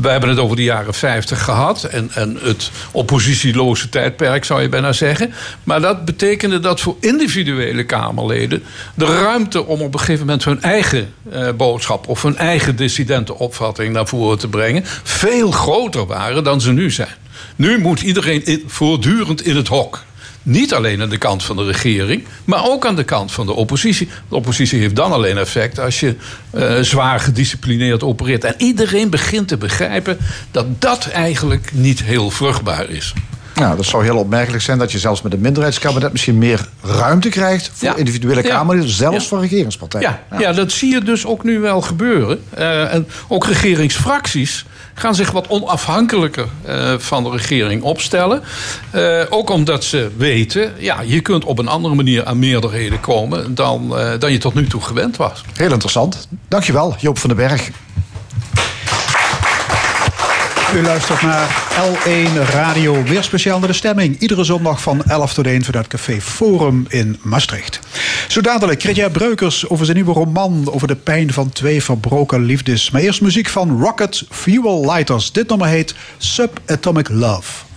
We hebben het over de jaren 50 gehad. En, en het oppositieloze tijdperk zou je bijna zeggen. Maar dat betekende dat voor individuele Kamerleden. de ruimte om op een gegeven moment hun eigen eh, boodschap. of hun eigen dissidentenopvatting naar voren te brengen. veel groter waren dan ze nu zijn. Nu moet iedereen voortdurend in het hok. Niet alleen aan de kant van de regering, maar ook aan de kant van de oppositie. De oppositie heeft dan alleen effect als je eh, zwaar gedisciplineerd opereert. En iedereen begint te begrijpen dat dat eigenlijk niet heel vruchtbaar is. Nou, dat zou heel opmerkelijk zijn dat je zelfs met een minderheidskabinet misschien meer ruimte krijgt voor Ja. individuele. Kamerleden, zelfs Ja. voor regeringspartijen. Ja, ja. dat zie je dus ook nu wel gebeuren. Eh, en ook regeringsfracties gaan zich wat onafhankelijker eh, van de regering opstellen. Eh, ook omdat ze weten, ja, je kunt op een andere manier aan meerderheden komen dan, dan je tot nu toe gewend was. Heel interessant. Dankjewel, Joop van den Berg. U luistert naar L1 Radio, weer speciaal naar de stemming. Iedere zondag van 11 tot 1 vanuit Café Forum in Maastricht. Zo dadelijk Kritja Breukers over zijn nieuwe roman... over de pijn van twee verbroken liefdes. Maar eerst muziek van Rocket Fuel Lighters. Dit nummer heet Subatomic Love.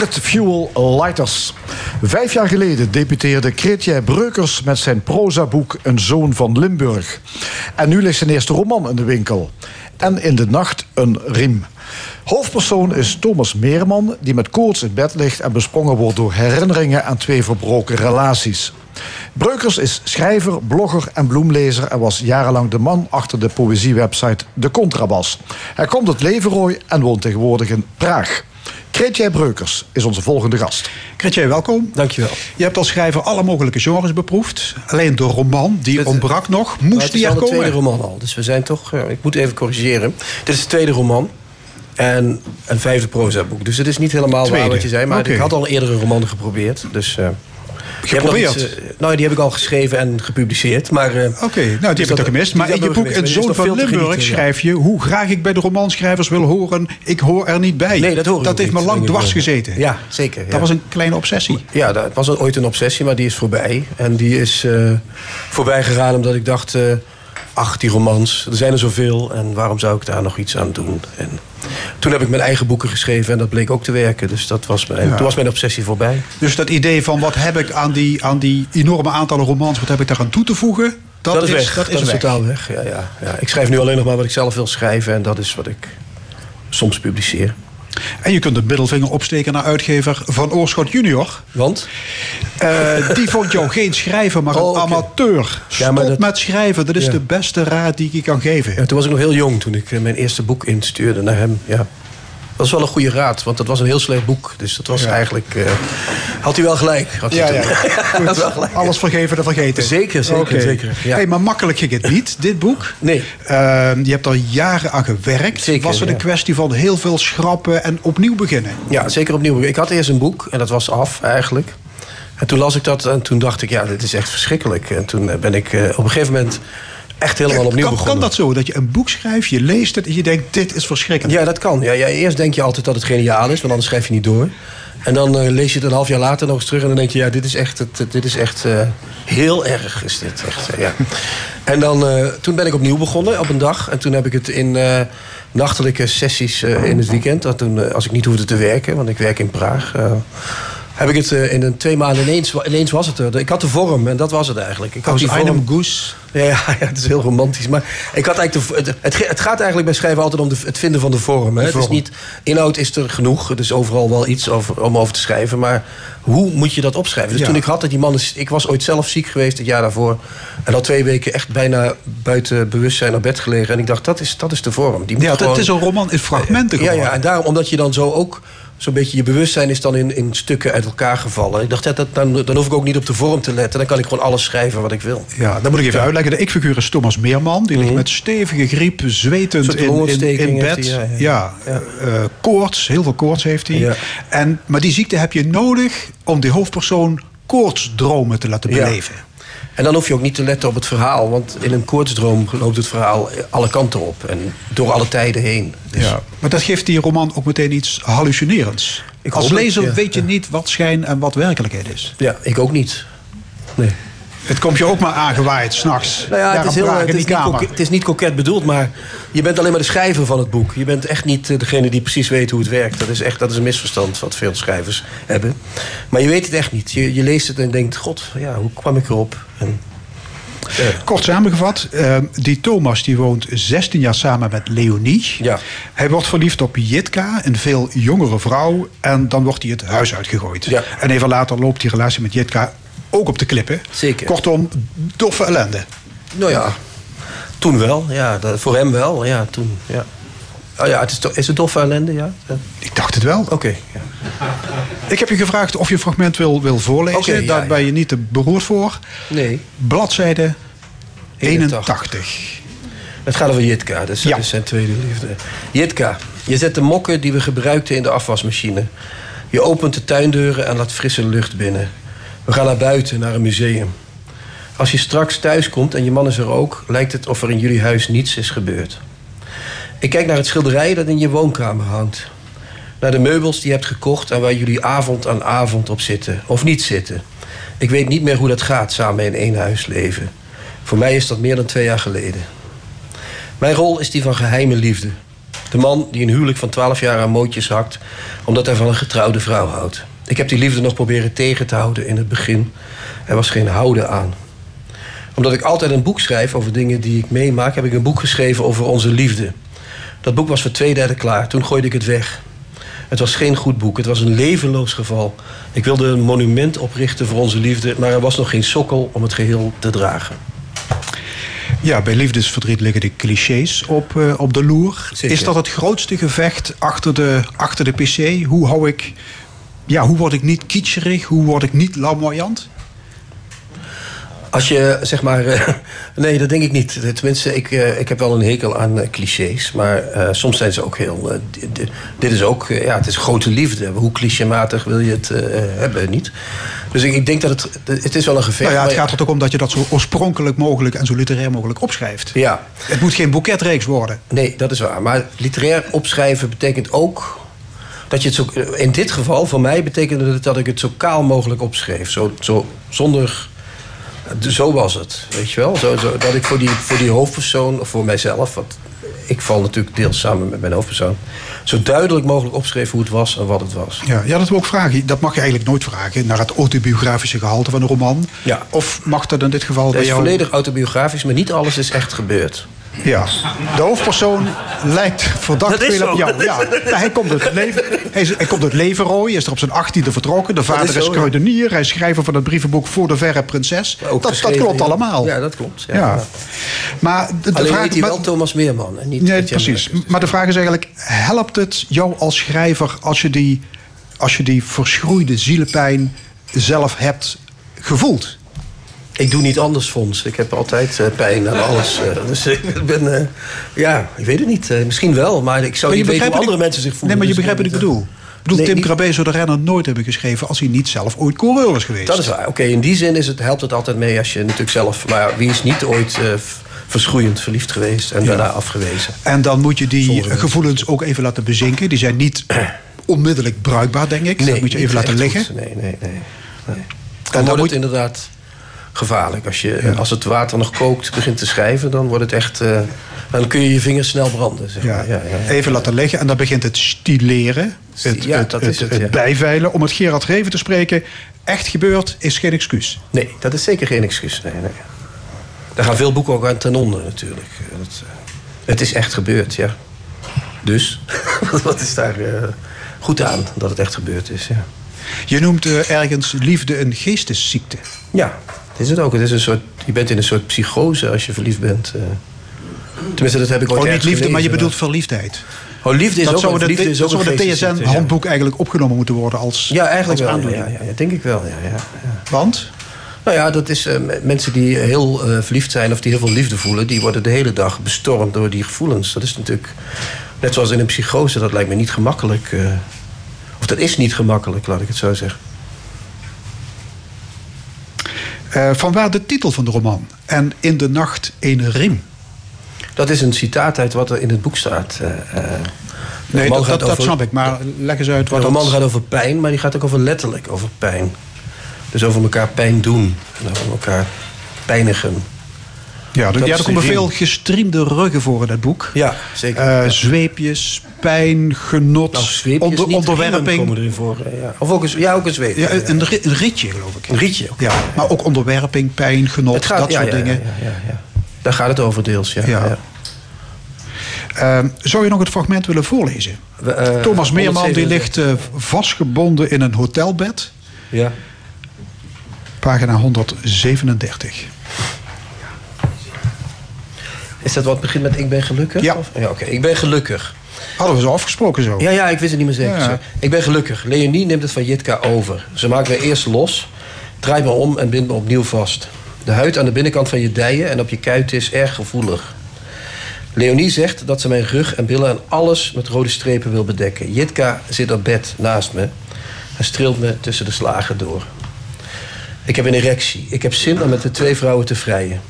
Rocket Fuel Lighters. Vijf jaar geleden debuteerde Kretje Breukers met zijn prozaboek Een Zoon van Limburg. En nu ligt zijn eerste roman in de winkel. En in de nacht een riem. Hoofdpersoon is Thomas Meerman, die met koorts in bed ligt en besprongen wordt door herinneringen aan twee verbroken relaties. Breukers is schrijver, blogger en bloemlezer en was jarenlang de man achter de poëziewebsite De Contrabas. Hij komt uit Leverooi en woont tegenwoordig in Praag. Kretje Breukers is onze volgende gast. Kretje, welkom. Dankjewel. Je hebt als schrijver alle mogelijke genres beproefd. Alleen de roman, die ontbrak nog, moest het is die al er de tweede komen. roman al. Dus we zijn toch... eh, ik moet even corrigeren. Dit is de tweede roman. En een vijfde proza-boek. Dus het is niet helemaal Tweede. waar wat je zei. Maar ik had al eerdere roman geprobeerd. Dus... eh, Geprobeerd? iets, eh, nou, die heb ik al geschreven en gepubliceerd. Maar, eh, Oké, nou die dus heb ik toch gemist. Maar in je boek. Een Zoon van Limburg genieten, schrijf je... hoe graag ik bij de romanschrijvers wil horen... ik hoor er niet bij. Nee, dat hoor Dat heeft me lang dwars wil- gezeten. Ja, zeker. ja. Dat was een kleine obsessie. Ja, dat was ooit een obsessie, maar die is voorbij. En die is eh, voorbij gegaan omdat ik dacht... eh, ach, die romans, er zijn er zoveel... en waarom zou ik daar nog iets aan doen? En toen heb ik mijn eigen boeken geschreven en dat bleek ook te werken. Dus dat was mijn, toen was mijn obsessie voorbij. Dus dat idee van wat heb ik aan die, aan die enorme aantallen romans... wat heb ik daar aan toe te voegen... Dat, is weg. Dat is, weg. totaal weg. Ja, ja, ja. Ik schrijf nu alleen nog maar wat ik zelf wil schrijven... en dat is wat ik soms publiceer. En je kunt de middelvinger opsteken naar uitgever Van Oorschot junior. Want? Eh, die vond jou geen schrijver, maar Oh, een oké. amateur. Stop maar dat- met schrijven, dat is Ja. de beste raad die ik je kan geven. Ja, toen was ik nog heel jong toen ik eh, mijn eerste boek instuurde naar hem. Ja. Dat was wel een goede raad, want dat was een heel slecht boek. Dus dat was Ja. eigenlijk... eh, had hij wel gelijk. Had Ja, ja. Had wel gelijk. Alles vergeven en vergeten. Zeker, zeker, zeker. Ja. Hey, maar makkelijk ging het niet, dit boek. Nee. Ehm, je hebt er jaren aan gewerkt. Zeker, Was het een kwestie van heel veel schrappen en opnieuw beginnen? Ja, zeker opnieuw. Ik had eerst een boek en dat was af eigenlijk. En toen las ik dat en toen dacht ik, ja, dit is echt verschrikkelijk. En toen eh, ben ik eh, op een gegeven moment echt helemaal opnieuw kan, begonnen. kan dat zo, dat je een boek schrijft, je leest het en je denkt, dit is verschrikkelijk? Ja, dat kan. Ja, ja, eerst denk je altijd dat het geniaal is, want anders schrijf je niet door. En dan eh, lees je het een half jaar later nog eens terug en dan denk je, ja, dit is echt, het, dit is echt eh, heel erg. Is dit echt, eh, ja. En dan, toen ben ik opnieuw begonnen op een dag. En toen heb ik het in nachtelijke sessies in het weekend. Dat toen, als ik niet hoefde te werken, want ik werk in Praag. Heb ik het eh, in een twee maanden ineens, ineens was het er. Ik had de vorm en dat was het eigenlijk. Ik had Als die vorm. Goes. Ja, ja, het is heel romantisch. Maar ik had eigenlijk de, het, het, het gaat eigenlijk bij schrijven altijd om de, het vinden van de vorm. Hè? Het is niet, inhoud is er genoeg. Er is overal wel iets over, om over te schrijven. Maar hoe moet je dat opschrijven? Dus Ja. toen ik had dat die man... is- Ik was ooit zelf ziek geweest het jaar daarvoor. En al twee weken echt bijna buiten bewustzijn op bed gelegen. En ik dacht, dat is, dat is de vorm. Die moet Ja, gewoon- het is een roman in fragmenten ja, ja, en daarom, omdat je dan zo ook zo'n beetje je bewustzijn is dan in, in stukken uit elkaar gevallen. Ik dacht, ja, dat, dan, dan hoef ik ook niet op de vorm te letten. Dan kan ik gewoon alles schrijven wat ik wil. Ja, dat moet ik even uitleggen. De ik-figuur is Thomas Meerman. Die ligt Mhm. met stevige griep, zwetend in, in, bed. ja, ja, ja. eh, koorts, heel veel koorts heeft hij. En, maar die ziekte heb je nodig om die hoofdpersoon koortsdromen te laten beleven. En dan hoef je ook niet te letten op het verhaal. Want in een koortsdroom loopt het verhaal alle kanten op. En door alle tijden heen. Dus Ja. Maar dat geeft die roman ook meteen iets hallucinerends. Ik Als het, lezer ja. weet je niet wat schijn en wat werkelijkheid is. ja, ik ook niet. Nee. Het komt je ook maar aangewaaid s'nachts. Nou ja, het is, heel, het, is niet koket, het is niet koket bedoeld, maar je bent alleen maar de schrijver van het boek. Je bent echt niet eh, degene die precies weet hoe het werkt. Dat is echt dat is een misverstand wat veel schrijvers hebben. Maar je weet het echt niet. Je, je leest het en denkt, god, ja, hoe kwam ik erop? En, Kort samengevat, eh, die Thomas die woont 16 jaar samen met Leonie. Ja. Hij wordt verliefd op Jitka, een veel jongere vrouw. En dan wordt hij het huis uitgegooid. Ja. En even later loopt die relatie met Jitka ook op de klippen. Zeker. Kortom, doffe ellende. nou ja, toen wel. Ja, dat, voor hem wel. Ja, toen, ja. Oh ja, het is, is het doffe ellende, ja? Ik dacht het wel. Oké. ja. Ik heb je gevraagd of je een fragment wil, wil voorlezen. Ja, Daar ja. ben je niet te beroerd voor. Nee, Bladzijde 81. 81. het gaat over Jitka. Dat is, Ja. dat is zijn tweede liefde. Jitka, je zet de mokken die we gebruikten in de afwasmachine. Je opent de tuindeuren en laat frisse lucht binnen. We gaan naar buiten, naar een museum. Als je straks thuis komt en je man is er ook... lijkt het of er in jullie huis niets is gebeurd. Ik kijk naar het schilderij dat in je woonkamer hangt. Naar de meubels die je hebt gekocht en waar jullie avond aan avond op zitten. Of niet zitten. Ik weet niet meer hoe dat gaat samen in één huis leven. Voor mij is dat meer dan twee jaar geleden. Mijn rol is die van geheime liefde. De man die een huwelijk van 12 jaar aan mootjes hakt... omdat hij van een getrouwde vrouw houdt. Ik heb die liefde nog proberen tegen te houden in het begin. Er was geen houden aan. Omdat ik altijd een boek schrijf over dingen die ik meemaak... heb ik een boek geschreven over onze liefde. Dat boek was voor twee derde klaar. Toen gooide ik het weg. Het was geen goed boek. Het was een levenloos geval. Ik wilde een monument oprichten voor onze liefde... maar er was nog geen sokkel om het geheel te dragen. Ja, bij liefdesverdriet liggen de clichés op, eh, op de loer. Zeker. Is dat het grootste gevecht achter de, achter de PC? Hoe hou ik... Ja, hoe word ik niet kitscherig? Hoe word ik niet lamoyant? Als je, zeg maar... eh, nee, dat denk ik niet. Tenminste, ik, eh, ik heb wel een hekel aan eh, clichés. Maar soms zijn ze ook heel... di- di- dit is ook... ja, het is grote liefde. Hoe clichématig wil je het hebben? Niet? Dus ik, ik denk dat het... Het is wel een gevecht. Nou ja, het gaat er ook om dat je dat zo oorspronkelijk mogelijk en zo literair mogelijk opschrijft. Ja, Het moet geen boeketreeks worden. Nee, dat is waar. Maar literair opschrijven betekent ook dat je het zo. In dit geval, voor mij, betekende het dat ik het zo kaal mogelijk opschreef. Zo, zo zonder. Zo was het, weet je wel? Zo, zo, dat ik voor die, voor die hoofdpersoon, of voor mijzelf, want ik val natuurlijk deels samen met mijn hoofdpersoon, zo duidelijk mogelijk opschreef hoe het was en wat het was. Ja, ja, dat wil ik vragen. Dat mag je eigenlijk nooit vragen naar het autobiografische gehalte van een roman. Ja. Of mag dat in dit geval Het is jou... volledig autobiografisch, maar niet alles is echt gebeurd. Ja, de hoofdpersoon lijkt verdacht veel op jou. Ja, hij komt uit leven, hij, is, hij komt uit is er op zijn achttiende vertrokken. De vader is is, zo, ja. kruidenier, hij is schrijver van het brievenboek Voor de Verre Prinses. Dat, dat klopt ja. allemaal. Ja, dat klopt. Ja. Ja. Maar de, de Alleen vraag, heet hij maar- wel Thomas Meerman en niet Nee, precies. Merkens. Maar de vraag is eigenlijk: helpt het jou als schrijver als je die, als je die verschroeide zielepijn zelf hebt gevoeld? Ik doe niet anders, Fons. Ik heb altijd eh, pijn en alles. eh, dus ik ben... eh, ja, ik weet het niet. Misschien wel, maar ik zou Maar niet weten hoe andere ik- mensen zich voelen. Nee, maar je Dus begrijpt wat ik bedoel. Ik bedoel, Nee, Tim niet- Krabbe zou de renner nooit hebben geschreven als hij niet zelf ooit coureur was geweest. Dat is waar. Oké, in die zin is het, helpt het altijd mee als je natuurlijk zelf... Maar wie is niet ooit verschroeiend verliefd geweest en daarna afgewezen? En dan moet je die gevoelens ook even laten bezinken. Die zijn niet onmiddellijk bruikbaar, denk ik. dat moet je even laten liggen. goed. Nee, nee, nee. nee. dan Dan wordt moet- het inderdaad gevaarlijk. Als, je, als het water nog kookt, begint te schrijven... dan wordt het echt... eh, dan kun je je vingers snel branden, zeg maar. Ja, ja, ja. Even laten liggen en dan begint het stileren, het, het, dat het, is het, het ja. bijveilen. Om het Gerard Reven te spreken, echt gebeurd is geen excuus. Nee, dat is zeker geen excuus. Nee, nee. Daar gaan veel boeken ook aan ten onder natuurlijk. Eh, Dat, eh, het is echt gebeurd, ja. Dus, wat is daar eh, goed aan dat het echt gebeurd is, ja. Je noemt eh, ergens liefde een geestesziekte. Ja, is het ook. Het is een soort, je bent in een soort psychose als je verliefd bent. eh. Tenminste, dat heb ik ooit Oh, niet liefde, maar je bedoelt verliefdheid. Oh, liefde is dat ook zou een- de, liefde is dat ook zou de geestesziekte, ja. TSN-handboek eigenlijk opgenomen moeten worden als Ja, eigenlijk als wel. Ja, ja, ja, denk ik wel. Ja, ja, ja. Want? Nou ja, dat is eh, mensen die heel eh, verliefd zijn of die heel veel liefde voelen, die worden de hele dag bestormd door die gevoelens. Dat is natuurlijk, net zoals in een psychose, dat lijkt me niet gemakkelijk. of dat is niet gemakkelijk, laat ik het zo zeggen. Eh vanwaar de titel van de roman. En in de nacht een riem. Dat is een citaat uit wat er in het boek staat. De Nee, roman dat, dat, dat snap ik. Maar leg eens uit De wat roman dat... gaat over pijn, maar die gaat ook over letterlijk over pijn. Dus over elkaar pijn doen en over elkaar pijnigen. Ja, er, dat ja, er komen veel gestriemde ruggen voor in het boek. Ja, zeker. Eh, zweepjes, pijn, genot, Nou, zweepjes onder, onderwerping. komen erin voor. eh, Ja. Of ook een, ja, ook een zweep. Ja, een, een ritje, geloof ik. Een rietje. Ja, maar ook onderwerping, pijn, genot, gaat, dat soort dingen. Ja, ja, ja, ja. Daar gaat het over deels, ja. Ehm, zou je nog het fragment willen voorlezen? We, eh, Thomas Meerman die 137. ligt vastgebonden in een hotelbed. Ja. Pagina 137. Is dat wat begint met ik ben gelukkig? Ja. Of- ja Oké, ik ben gelukkig. Hadden we zo afgesproken zo? Ja, ja, ik wist het niet meer zeker. Ja. Ik ben gelukkig. Leonie neemt het van Jitka over. Ze maakt me eerst los, draait me om en bindt me opnieuw vast. De huid aan de binnenkant van je dijen en op je kuit is erg gevoelig. Leonie zegt dat ze mijn rug en billen en alles met rode strepen wil bedekken. Jitka zit op bed naast me en streelt me tussen de slagen door. Ik heb een erectie. Ik heb zin om met de twee vrouwen te vrijen.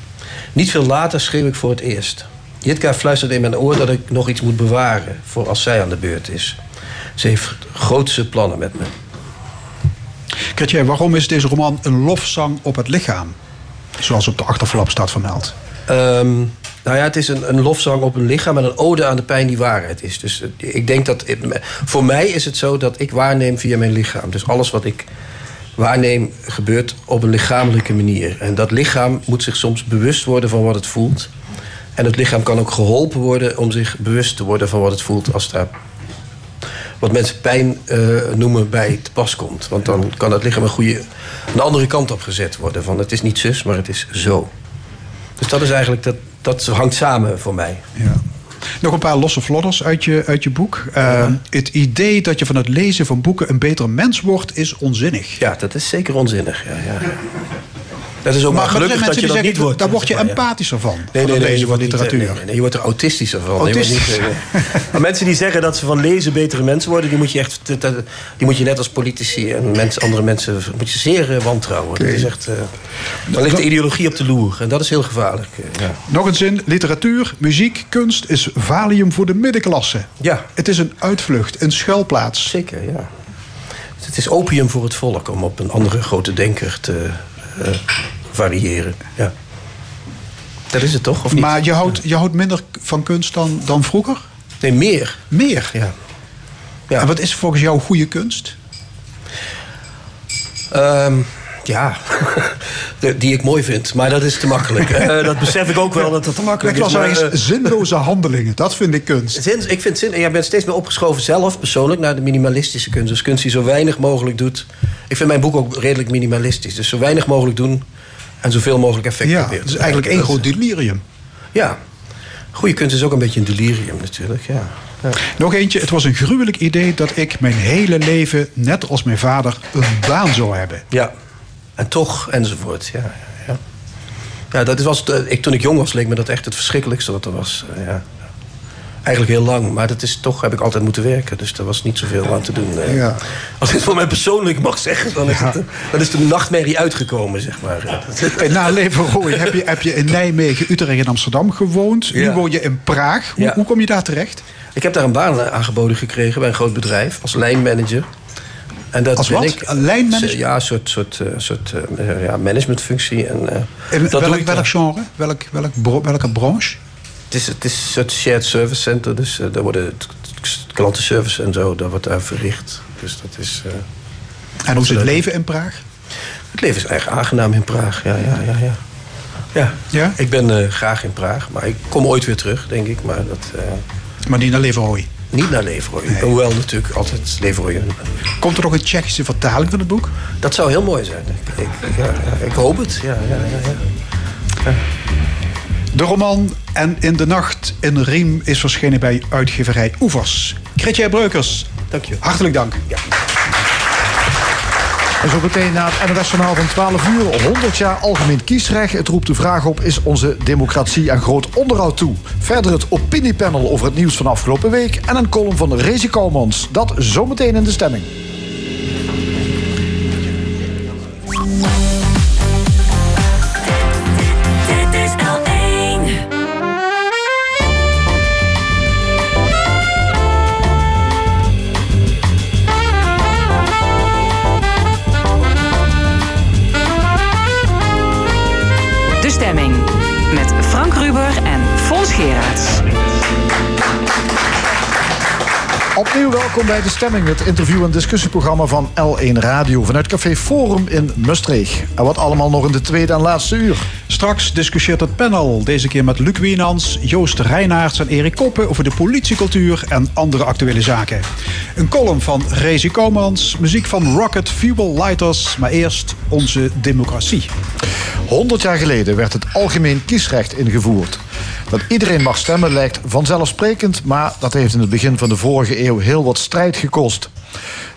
Niet veel later schreeuw ik voor het eerst. Jitka fluistert in mijn oor dat ik nog iets moet bewaren voor als zij aan de beurt is. Ze heeft grootse plannen met me. Kretje, waarom is deze roman een lofzang op het lichaam? Zoals op de achterflap staat vermeld. Ehm, Nou ja, het is een, een lofzang op een lichaam en een ode aan de pijn die waarheid is. Dus eh, ik denk dat. voor mij is het zo dat ik waarneem via mijn lichaam. Dus alles wat ik waarneem gebeurt op een lichamelijke manier. En dat lichaam moet zich soms bewust worden van wat het voelt. En het lichaam kan ook geholpen worden om zich bewust te worden van wat het voelt als daar wat mensen pijn eh, noemen bij te pas komt. Want dan kan het lichaam een goede, een andere kant op gezet worden. Van het is niet zus, maar het is zo. Dus dat is eigenlijk, dat, dat hangt samen voor mij. Ja. Nog een paar losse vlodders uit je, uit je boek. Uh, Het idee dat je van het lezen van boeken een beter mens wordt, is onzinnig. Ja, dat is zeker onzinnig. Ja, ja. Dat is ook maar, maar gelukkig dat je dat zeggen, niet wordt. Daar word je empathischer van. Nee, nee, nee, je wordt literatuur. Nee, nee, nee, je wordt er autistischer van. Autistisch. maar mensen die zeggen dat ze van lezen betere mensen worden, die moet je echt, die moet je net als politici en mensen, andere mensen, moet je zeer uh, wantrouwen. Okay. Dat is echt, uh, dan ligt de ideologie op de loer en dat is heel gevaarlijk. Uh, ja. Nog een zin: literatuur, muziek, kunst is valium voor de middenklasse. Ja. Het is een uitvlucht, een schuilplaats. Zeker, ja. Het is opium voor het volk om op een andere grote denker te variëren. Ja. Dat is het toch, of niet? Maar je houdt, je houdt minder van kunst dan, dan vroeger? Nee, meer. Meer? Ja. ja. En wat is volgens jou goede kunst? Um, ja, die ik mooi vind. Maar dat is te makkelijk. uh, dat besef ik ook wel dat dat te makkelijk ik is. Maar, uh, zinloze handelingen, dat vind ik kunst. Zin, ik vind zin, jij bent steeds meer opgeschoven zelf, persoonlijk, naar de minimalistische kunst. Dus kunst die zo weinig mogelijk doet. Ik vind mijn boek ook redelijk minimalistisch. Dus zo weinig mogelijk doen en zoveel mogelijk effect ja, proberen. Het is eigenlijk één groot delirium. Ja. Goede kunst is ook een beetje een delirium natuurlijk, ja. ja. Nog eentje. Het was een gruwelijk idee dat ik mijn hele leven, net als mijn vader, een baan zou hebben. Ja. En toch, enzovoort. Ja, ja. ja dat was, ik, toen ik jong was, leek me dat echt het verschrikkelijkste wat er was. Ja. Eigenlijk heel lang, maar dat is toch heb ik altijd moeten werken. Dus er was niet zoveel aan te doen. Ja. Als ik het voor mij persoonlijk mag zeggen, dan is, ja. het, dan is de nachtmerrie uitgekomen, zeg maar. Na Leverooy heb je, heb je in Nijmegen, Utrecht en Amsterdam gewoond. Nu woon je in Praag. Hoe, hoe kom je daar terecht? Ik heb daar een baan aangeboden gekregen bij een groot bedrijf als lijnmanager. En dat Als wat? Ik, een lijnmanager? Ja, een soort, soort, uh, soort uh, ja, managementfunctie. En, uh, en dat welk, welk genre? Welk, welk, bro, welke branche? Het is, het is een soort shared service center. Dus uh, daar worden klantenservice en zo, daar wordt daar verricht. Dus dat is... en hoe is het leven in Praag? Het leven is erg aangenaam in Praag, ja, ja, ja. ja. Ja, ja? ik ben graag in Praag. Maar ik kom ooit weer terug, denk ik. Maar, dat, maar niet naar Leverooy? Niet naar Leverooy. Nee. Hoewel natuurlijk altijd Leverooy. Komt er nog een Tsjechische vertaling van het boek? Dat zou heel mooi zijn. Ik, ja, ja, ik hoop het. Ja, ja, de roman En in de nacht in Riem is verschenen bij uitgeverij Oevers. Gretjij Breukers, dank je. hartelijk dank. En zo meteen na het NOS Journaal van 12 uur, 100 jaar algemeen kiesrecht. Het roept de vraag op, is onze democratie aan groot onderhoud toe? Verder het opiniepanel over het nieuws van afgelopen week... en een column van Rezi Koumans. Dat zometeen in de stemming. Welkom bij De Stemming, het interview- en discussieprogramma van L1 Radio vanuit Café Forum in Mustreeg. En wat allemaal nog in de tweede en laatste uur. Straks discussieert het panel, deze keer met Luc Wienans, Joost Reinaerts en Erik Koppen over de politiecultuur en andere actuele zaken. Een column van Rezi Komans, muziek van Rocket Fuel Lighters, maar eerst onze democratie. 100 jaar geleden werd het algemeen kiesrecht ingevoerd. Dat iedereen mag stemmen lijkt vanzelfsprekend, maar dat heeft in het begin van de vorige eeuw heel wat strijd gekost.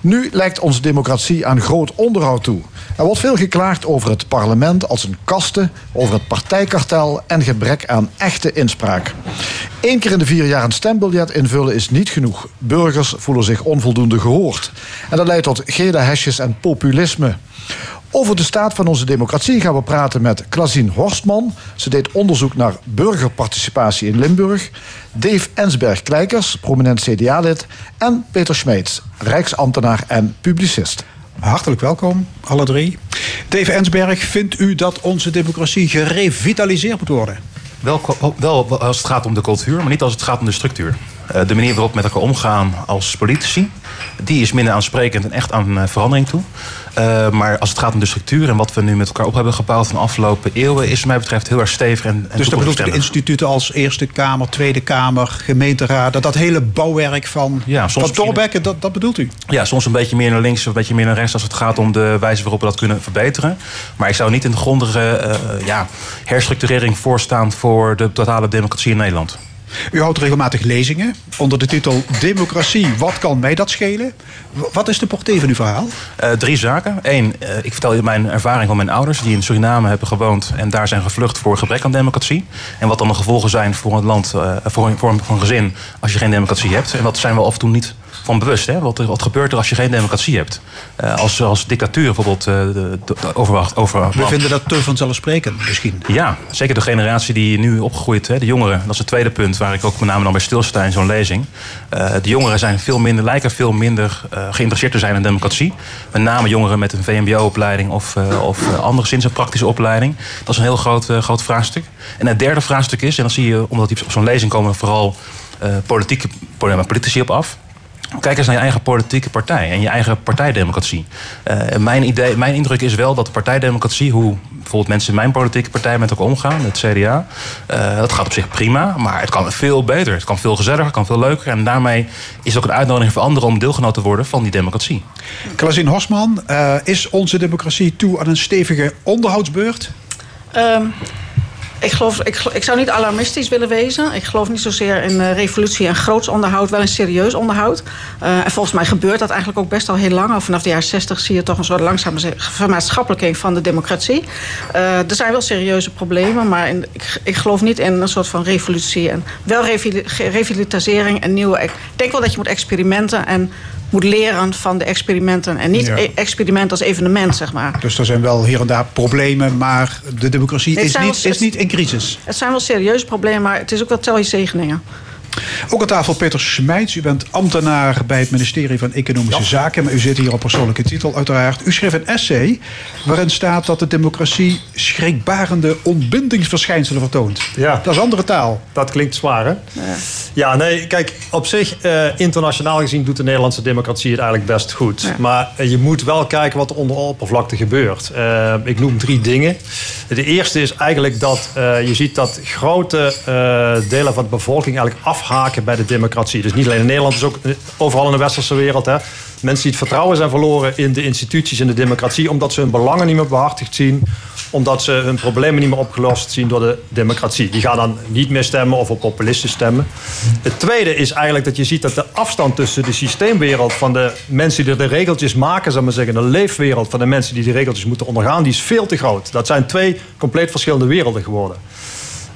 Nu lijkt onze democratie aan groot onderhoud toe. Er wordt veel geklaagd over het parlement als een kaste, over het partijkartel en gebrek aan echte inspraak. Eén keer in de vier jaar een stembiljet invullen is niet genoeg. Burgers voelen zich onvoldoende gehoord. En dat leidt tot gele hesjes en populisme. Over de staat van onze democratie gaan we praten met Klazien Horstman. Ze deed onderzoek naar burgerparticipatie in Limburg. Dave Ensberg-Kleikers, prominent CDA-lid. En Peter Schmeets, rijksambtenaar en publicist. Hartelijk welkom, alle drie. Dave Ensberg, vindt u dat onze democratie gerevitaliseerd moet worden? Wel, wel als het gaat om de cultuur, maar niet als het gaat om de structuur. Eh, de manier waarop we met elkaar omgaan als politici, die is minder aansprekend en echt aan eh, verandering toe. Uh, maar als het gaat om de structuur en wat we nu met elkaar op hebben gebouwd van de afgelopen eeuwen, is wat mij betreft heel erg stevig en, en Dus dat bedoelt de instituten als Eerste Kamer, Tweede Kamer, gemeenteraad, dat, dat hele bouwwerk van, ja, van doorbekken, dat, dat bedoelt u? Ja, soms een beetje meer naar links of een beetje meer naar rechts als het gaat om de wijze waarop we dat kunnen verbeteren. Maar ik zou niet in de grondige uh, ja, herstructurering voorstaan voor de totale democratie in Nederland. U houdt regelmatig lezingen onder de titel Democratie, wat kan mij dat schelen? Wat is de portée van uw verhaal? Uh, drie zaken. Eén, uh, ik vertel je mijn ervaring van mijn ouders... die in Suriname hebben gewoond en daar zijn gevlucht voor gebrek aan democratie. En wat dan de gevolgen zijn voor een land, uh, voor, een, voor een gezin... als je geen democratie hebt. En dat zijn we af en toe niet van bewust. Hè? Wat, wat gebeurt er als je geen democratie hebt? Uh, als, als dictatuur bijvoorbeeld uh, de, de, de overwacht. Over, We vinden dat te vanzelfsprekend misschien. Ja, zeker de generatie die nu opgegroeid, hè, de jongeren. Dat is het tweede punt waar ik ook met name dan bij stilsta in zo'n lezing. Uh, de jongeren zijn veel minder, lijken veel minder geïnteresseerd te zijn in democratie. Met name jongeren met een VMBO-opleiding of, of anderszins een praktische opleiding. Dat is een heel groot, groot vraagstuk. En het derde vraagstuk is, en dan zie je, omdat die op zo'n lezing komen vooral politieke, politici op af. Kijk eens naar je eigen politieke partij en je eigen partijdemocratie. Uh, mijn, idee, mijn indruk is wel dat de partijdemocratie, hoe bijvoorbeeld mensen in mijn politieke partij met elkaar omgaan, het CDA, uh, dat gaat op zich prima, maar het kan veel beter. Het kan veel gezelliger, het kan veel leuker. En daarmee is het ook een uitnodiging voor anderen om deelgenoot te worden van die democratie. Klaasien Hosman, uh, is onze democratie toe aan een stevige onderhoudsbeurt? Um ik, geloof, ik, ik, zou niet alarmistisch willen wezen. Ik geloof niet zozeer in uh, revolutie en groots onderhoud, wel een serieus onderhoud. Uh, en volgens mij gebeurt dat eigenlijk ook best al heel lang. Vanaf de jaren 60 zie je toch een soort langzame vermaatschappelijking van de democratie. Uh, er zijn wel serieuze problemen, maar in, ik, ik, geloof niet in een soort van revolutie. En wel revitalisering en nieuwe. Ik denk wel dat je moet experimenten en moet leren van de experimenten. En niet ja. experiment als evenement, zeg maar. Dus er zijn wel hier en daar problemen, maar de democratie is niet, wel, is niet in crisis. Het zijn wel serieuze problemen, maar het is ook wel tel je zegeningen. Ook aan tafel Peter Smijts. U bent ambtenaar bij het ministerie van Economische ja. Zaken. Maar u zit hier op persoonlijke titel uiteraard. U schreef een essay waarin staat dat de democratie schrikbarende ontbindingsverschijnselen vertoont. Ja. Dat is andere taal. Dat klinkt zwaar, hè? Ja, ja nee, kijk, op zich, uh, internationaal gezien doet de Nederlandse democratie het eigenlijk best goed. Ja. Maar uh, je moet wel kijken wat er onder de oppervlakte gebeurt. Uh, ik noem drie dingen. De eerste is eigenlijk dat je ziet dat grote delen van de bevolking eigenlijk afhaken bij de democratie. Dus niet alleen in Nederland, dus ook overal in de westerse wereld. Hè. Mensen die het vertrouwen zijn verloren in de instituties en de democratie, omdat ze hun belangen niet meer behartigd zien, omdat ze hun problemen niet meer opgelost zien door de democratie. Die gaan dan niet meer stemmen of op populisten stemmen. Het tweede is eigenlijk dat je ziet dat de afstand tussen de systeemwereld van de mensen die de regeltjes maken, zal maar zeggen, de leefwereld van de mensen die die regeltjes moeten ondergaan, die is veel te groot. Dat zijn twee compleet verschillende werelden geworden.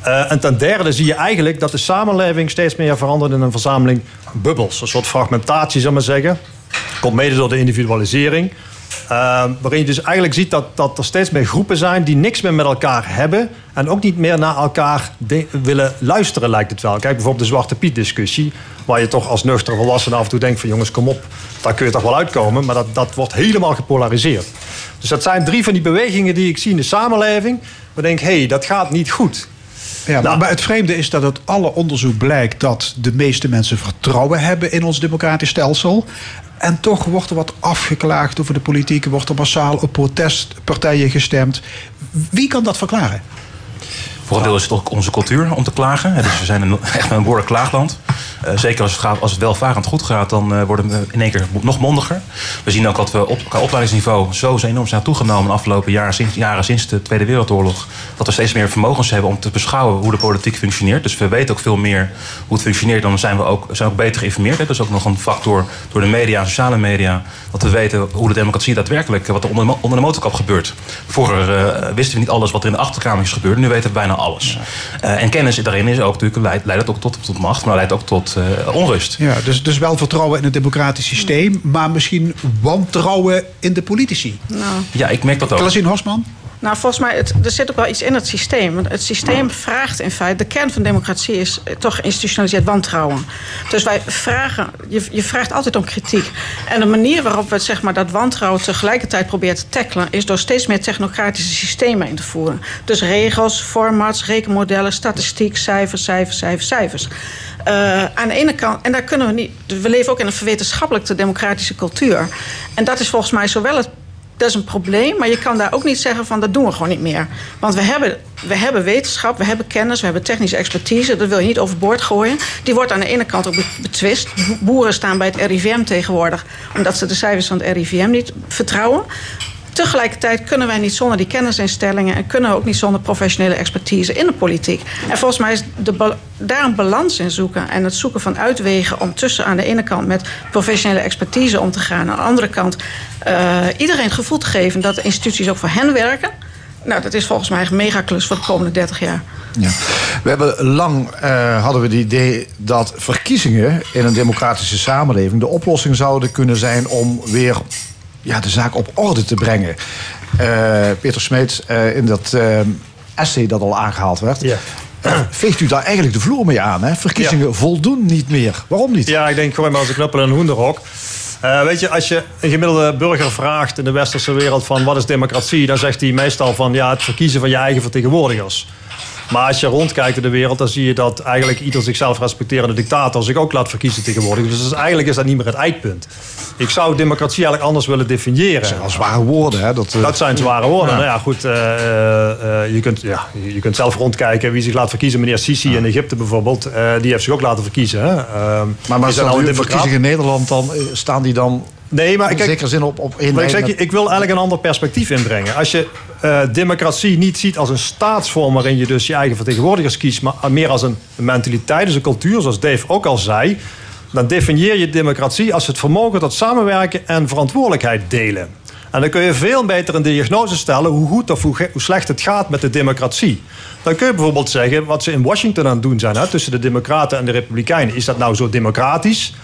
Uh, en ten derde zie je eigenlijk dat de samenleving steeds meer verandert in een verzameling bubbels. Een soort fragmentatie, zal maar zeggen. Komt mede door de individualisering. Uh, waarin je dus eigenlijk ziet dat, dat er steeds meer groepen zijn die niks meer met elkaar hebben. En ook niet meer naar elkaar willen luisteren, lijkt het wel. Kijk bijvoorbeeld de Zwarte Piet discussie. Waar je toch als nuchtere volwassene af en toe denkt van jongens, kom op. Daar kun je toch wel uitkomen. Maar dat, dat wordt helemaal gepolariseerd. Dus dat zijn drie van die bewegingen die ik zie in de samenleving. Waar ik denk, hé, hey, dat gaat niet goed. Ja, nou, maar het vreemde is dat uit alle onderzoek blijkt dat de meeste mensen vertrouwen hebben in ons democratisch stelsel. En toch wordt er wat afgeklaagd over de politiek, wordt er massaal op protestpartijen gestemd. Wie kan dat verklaren? Voor een deel is het ook onze cultuur om te klagen. Dus we zijn een, echt een behoorlijk klaagland. Uh, zeker als het, gaat, als het welvarend goed gaat, dan uh, worden we in één keer nog mondiger. We zien ook dat we op, qua opleidingsniveau zo enorm zijn toegenomen de afgelopen jaren sinds, jaren sinds de Tweede Wereldoorlog. Dat we steeds meer vermogens hebben om te beschouwen hoe de politiek functioneert. Dus we weten ook veel meer hoe het functioneert. Dan zijn we ook, zijn ook beter geïnformeerd. Dat is ook nog een factor door de media, sociale media. Dat we weten hoe de democratie daadwerkelijk, wat er onder, onder de motorkap gebeurt. Vroeger uh, wisten we niet alles wat er in de achterkamertjes gebeurde. Nu weten we bijna alles. Ja. en kennis daarin is ook natuurlijk, leidt, leidt het ook tot, tot macht, maar leidt ook tot uh, onrust. Ja, dus, dus wel vertrouwen in het democratisch systeem, maar misschien wantrouwen in de politici. Nou. Ja, ik merk dat ook. Klaasien Hosman? Nou, volgens mij, het, er zit ook wel iets in het systeem. Want het systeem vraagt in feite... de kern van democratie is eh, toch geïnstitutionaliseerd wantrouwen. Dus wij vragen... Je, je vraagt altijd om kritiek. En de manier waarop we zeg maar, dat wantrouwen tegelijkertijd proberen te tackelen... is door steeds meer technocratische systemen in te voeren. Dus regels, formats, rekenmodellen, statistiek, cijfers, cijfers, cijfers, cijfers. Uh, aan de ene kant, en daar kunnen we niet. We leven ook in een verwetenschappelijke democratische cultuur. En dat is volgens mij zowel het dat is een probleem, maar je kan daar ook niet zeggen van dat doen we gewoon niet meer. Want we hebben, we hebben wetenschap, we hebben kennis, we hebben technische expertise. Dat wil je niet overboord gooien. Die wordt aan de ene kant ook betwist. Boeren staan bij het RIVM tegenwoordig, omdat ze de cijfers van het RIVM niet vertrouwen. Tegelijkertijd kunnen wij niet zonder die kennisinstellingen en kunnen we ook niet zonder professionele expertise in de politiek. En volgens mij is de, daar een balans in zoeken en het zoeken van uitwegen om tussen aan de ene kant met professionele expertise om te gaan, aan de andere kant uh, iedereen het gevoel te geven dat de instituties ook voor hen werken. Nou, dat is volgens mij een megaklus voor de komende 30 jaar. Ja. We hebben lang uh, hadden we het idee dat verkiezingen in een democratische samenleving de oplossing zouden kunnen zijn om weer ja, de zaak op orde te brengen. Uh, Peter Smeets, uh, in dat uh, essay dat al aangehaald werd. Ja. veegt u daar eigenlijk de vloer mee aan? Hè? Verkiezingen ja. voldoen niet meer. Waarom niet? Ja, ik denk gewoon maar als een knuppel en een hoenderhok. weet je, als je een gemiddelde burger vraagt in de westerse wereld van wat is democratie, dan zegt hij meestal van ja, het verkiezen van je eigen vertegenwoordigers. Maar als je rondkijkt in de wereld, dan zie je dat eigenlijk ieder zichzelf respecterende dictator zich ook laat verkiezen tegenwoordig. Dus eigenlijk is dat niet meer het eindpunt. Ik zou democratie eigenlijk anders willen definiëren. Dat zijn wel zware woorden, hè? Dat, uh... dat zijn zware woorden. Ja. Nou ja, goed. Uh, uh, je, kunt, ja, je kunt zelf rondkijken wie zich laat verkiezen. Meneer Sisi ja. in Egypte bijvoorbeeld, die heeft zich ook laten verkiezen. Hè? maar maar zijn al de verkiezingen in Nederland dan, staan die dan Nee, maar in kijk, zekere zin op, op één ik, zeg je, ik wil eigenlijk een ander perspectief inbrengen. Als je uh, democratie niet ziet als een staatsvorm waarin je dus je eigen vertegenwoordigers kiest, maar meer als een mentaliteit, dus een cultuur, zoals Dave ook al zei, dan definieer je democratie als het vermogen tot samenwerken en verantwoordelijkheid delen. En dan kun je veel beter een diagnose stellen hoe goed of hoe, hoe slecht het gaat met de democratie. Dan kun je bijvoorbeeld zeggen wat ze in Washington aan het doen zijn hè, tussen de Democraten en de Republikeinen. Is dat nou zo democratisch?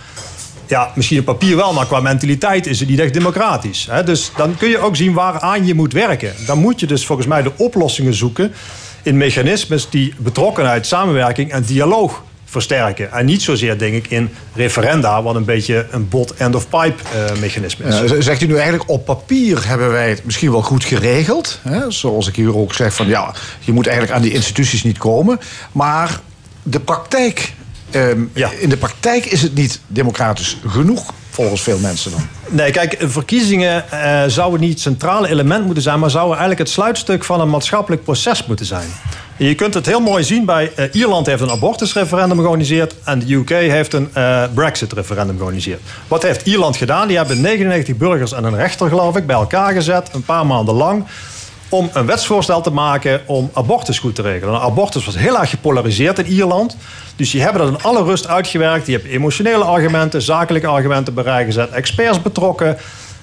Ja, misschien op papier wel, maar qua mentaliteit is het niet echt democratisch. Hè? Dus dan kun je ook zien waaraan je moet werken. Dan moet je dus volgens mij de oplossingen zoeken in mechanismes die betrokkenheid, samenwerking en dialoog versterken. En niet zozeer, denk ik, in referenda, wat een beetje een bot end-of-pipe uh, mechanisme is. Ja, zegt u nu eigenlijk, op papier hebben wij het misschien wel goed geregeld. Hè? Zoals ik hier ook zeg, van ja, je moet eigenlijk aan die instituties niet komen. Maar de praktijk Um, ja. In de praktijk is het niet democratisch genoeg, volgens veel mensen dan. Nee, kijk, verkiezingen uh, zouden niet het centrale element moeten zijn, maar zouden eigenlijk het sluitstuk van een maatschappelijk proces moeten zijn. Je kunt het heel mooi zien bij uh, Ierland heeft een abortusreferendum georganiseerd en de UK heeft een uh, Brexit-referendum georganiseerd. Wat heeft Ierland gedaan? Die hebben 99 burgers en een rechter, geloof ik, bij elkaar gezet, een paar maanden lang om een wetsvoorstel te maken om abortus goed te regelen. abortus was heel erg gepolariseerd in Ierland. Dus die hebben dat in alle rust uitgewerkt. Die hebben emotionele argumenten, zakelijke argumenten bij gezet, experts betrokken.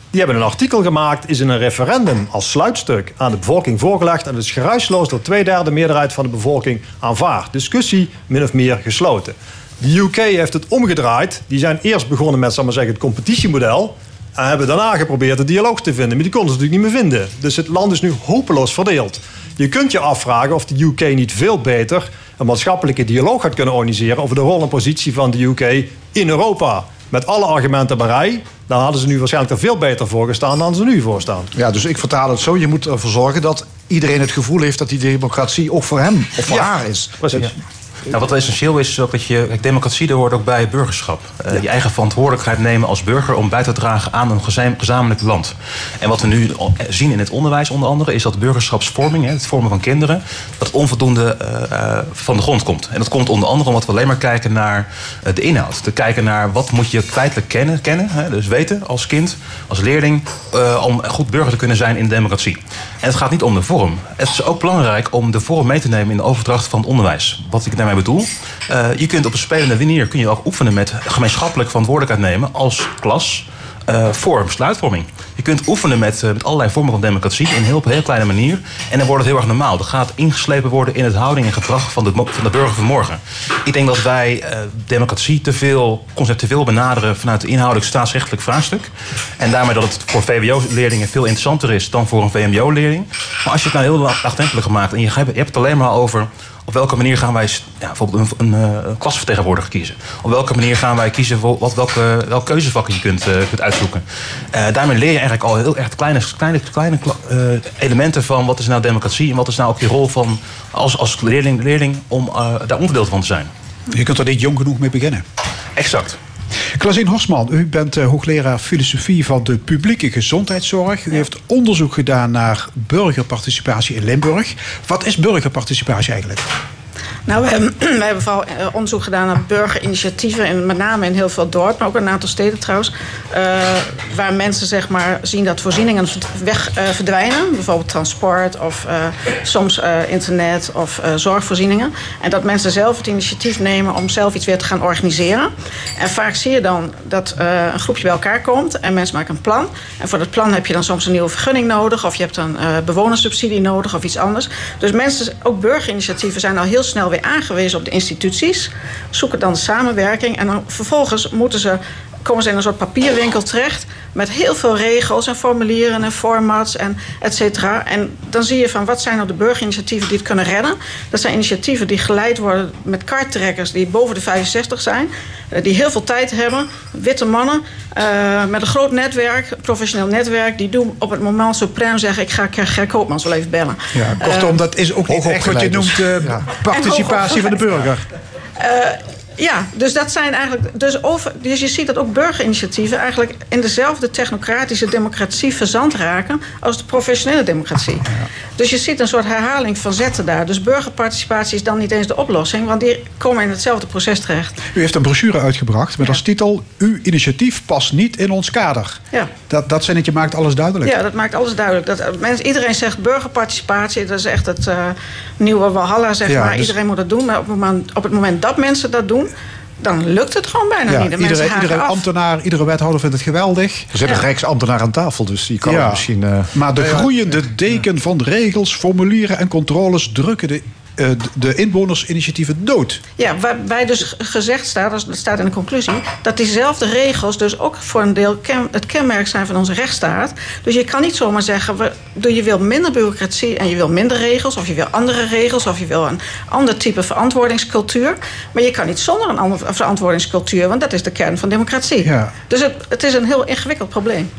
Die hebben een artikel gemaakt, is in een referendum als sluitstuk aan de bevolking voorgelegd. En het is geruisloos door twee derde meerderheid van de bevolking aanvaard. Discussie min of meer gesloten. De UK heeft het omgedraaid. Die zijn eerst begonnen met zeggen, het competitiemodel. En hebben daarna geprobeerd de dialoog te vinden. Maar die konden ze natuurlijk niet meer vinden. Dus het land is nu hopeloos verdeeld. Je kunt je afvragen of de UK niet veel beter een maatschappelijke dialoog gaat kunnen organiseren over de rol en positie van de UK in Europa. Met alle argumenten bij rij, dan hadden ze nu waarschijnlijk er veel beter voor gestaan dan ze nu voor staan. Ja, dus ik vertaal het zo. Je moet ervoor zorgen dat iedereen het gevoel heeft dat die democratie ook voor hem of voor haar is. Precies. Nou, wat essentieel is, is ook dat je. Kijk, democratie er hoort ook bij burgerschap. Uh, Je eigen verantwoordelijkheid nemen als burger om bij te dragen aan een gezamenlijk land. En wat we nu zien in het onderwijs, onder andere, is dat burgerschapsvorming, het vormen van kinderen, dat onvoldoende uh, van de grond komt. En dat komt onder andere omdat we alleen maar kijken naar de inhoud. Te kijken naar wat moet je feitelijk kennen, kennen hè, dus weten als kind, als leerling, om goed burger te kunnen zijn in de democratie. En het gaat niet om de vorm. Het is ook belangrijk om de vorm mee te nemen in de overdracht van het onderwijs. Wat ik daarmee bedoel. Uh, je kunt op een spelende manier kun je ook oefenen met gemeenschappelijk verantwoordelijkheid nemen als klas. Uh, voor besluitvorming. Je kunt oefenen met, eh, met allerlei vormen van democratie in een heel, heel kleine manier. En dan wordt het heel erg normaal. Dat gaat ingeslepen worden in het houding en gedrag van de, van de burger van morgen. Ik denk dat wij eh, democratie te veel, conceptueel benaderen vanuit een inhoudelijk staatsrechtelijk vraagstuk. En daarmee dat het voor VWO-leerlingen veel interessanter is dan voor een VMBO-leerling. Maar als je het nou heel laagdrempelig maakt en je hebt het alleen maar over op welke manier gaan wij ja, bijvoorbeeld een, een, eh, een klasvertegenwoordiger kiezen? Op welke manier gaan wij kiezen voor wat, welke, welke keuzevakken je kunt, eh, kunt uitzoeken? Eh, daarmee leer je eigenlijk al heel erg kleine, kleine, kleine elementen van wat is nou democratie en wat is nou ook je rol van als, als leerling, leerling om daar onderdeel van te zijn. Je kunt er niet jong genoeg mee beginnen. Exact. Klaasien Horsman, u bent eh, hoogleraar filosofie van de publieke gezondheidszorg. U heeft onderzoek gedaan naar burgerparticipatie in Limburg. Wat is burgerparticipatie eigenlijk? Nou, we hebben, hebben vooral eh, onderzoek gedaan naar burgerinitiatieven. En met name in heel veel dorpen, maar ook een aantal steden trouwens. eh, waar mensen zeg maar, zien dat voorzieningen weg eh, verdwijnen. Bijvoorbeeld transport of soms internet of zorgvoorzieningen. En dat mensen zelf het initiatief nemen om zelf iets weer te gaan organiseren. En vaak zie je dan dat een groepje bij elkaar komt en mensen maken een plan. En voor dat plan heb je dan soms een nieuwe vergunning nodig. Of je hebt een bewonersubsidie nodig of iets anders. Dus mensen, ook burgerinitiatieven zijn al heel snel weer aangewezen op de instituties. Zoeken dan samenwerking. En dan vervolgens moeten ze, komen ze in een soort papierwinkel terecht. Met heel veel regels en formulieren en formats en et cetera. En dan zie je van wat zijn nou de burgerinitiatieven die het kunnen redden. Dat zijn initiatieven die geleid worden met karttrekkers die boven de 65 zijn. eh, Die heel veel tijd hebben. Witte mannen eh, met een groot netwerk, professioneel netwerk. Die doen op het moment suprem zeggen ik ga Ger Koopmans wel even bellen. Ja, kortom, Eh, dat is ook niet echt wat je noemt eh, participatie van de burger. Ja, dus dat zijn eigenlijk. Dus, over, dus je ziet dat ook burgerinitiatieven eigenlijk in dezelfde technocratische democratie verzand raken als de professionele democratie. Dus je ziet een soort herhaling van zetten daar. Dus burgerparticipatie is dan niet eens de oplossing, want die komen in hetzelfde proces terecht. U heeft een brochure uitgebracht met als titel... Uw initiatief past niet in ons kader. Ja. Dat, dat zinnetje maakt alles duidelijk. Ja, dat maakt alles duidelijk. Dat, eh, mensen, iedereen zegt burgerparticipatie, dat is echt het eh, nieuwe Walhalla, zeg Ja, maar. dus- Iedereen moet dat doen, maar op het, moment, op het moment dat mensen dat doen, dan lukt het gewoon bijna Ja, niet. De iedere af. ambtenaar, iedere wethouder vindt het geweldig. Er zit een rijksambtenaar aan tafel, dus die kan misschien... eh, maar de groeiende deken van regels, formulieren en controles drukken de, de inwonersinitiatieven dood. Ja, waarbij dus gezegd staat, dat staat in de conclusie, dat diezelfde regels dus ook voor een deel het kenmerk zijn van onze rechtsstaat. Dus je kan niet zomaar zeggen, je wil minder bureaucratie en je wil minder regels, of je wil andere regels, of je wil een ander type verantwoordingscultuur. Maar je kan niet zonder een andere verantwoordingscultuur, want dat is de kern van democratie. Ja. Dus het, het is een heel ingewikkeld probleem.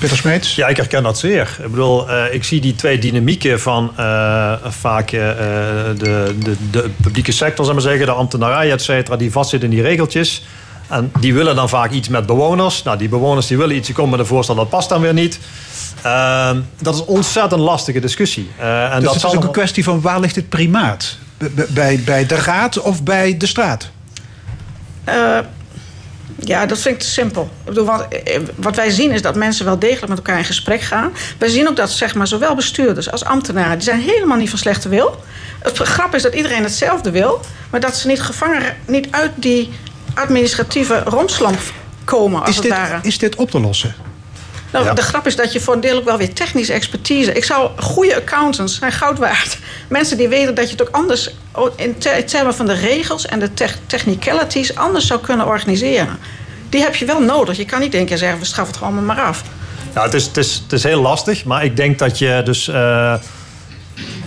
Peter Smeets? Ja, ik herken dat zeer. Ik bedoel, eh, ik zie die twee dynamieken van eh, vaak eh, de, de, de publieke sector, zal ik maar zeggen, de ambtenarij, et cetera, die vastzitten in die regeltjes. En die willen dan vaak iets met bewoners. Nou, die bewoners die willen iets, die komen met een voorstel, dat past dan weer niet. Ehm, dat is een ontzettend lastige discussie. Eh, en dus dat het zal is ook een kwestie van waar ligt het primaat? B- Bij, bij de raad of bij de straat? Eh, ja, dat vind ik te simpel. Ik bedoel, want, eh, wat wij zien is dat mensen wel degelijk met elkaar in gesprek gaan. Wij zien ook dat zeg maar, zowel bestuurders als ambtenaren... die zijn helemaal niet van slechte wil. Het grap is dat iedereen hetzelfde wil... maar dat ze niet gevangen, niet uit die administratieve romslamp komen, als Is het dit, ware. is dit op te lossen? Nou, Ja. De grap is dat je voor een deel ook wel weer technische expertise. Ik zou goede accountants zijn goud waard. Mensen die weten dat je het ook anders in ter- termen van de regels en de tech- technicalities anders zou kunnen organiseren. Die heb je wel nodig. Je kan niet denken zeggen we schaffen het allemaal maar af. Ja, het is, het, is, het is heel lastig, maar ik denk dat je dus. eh,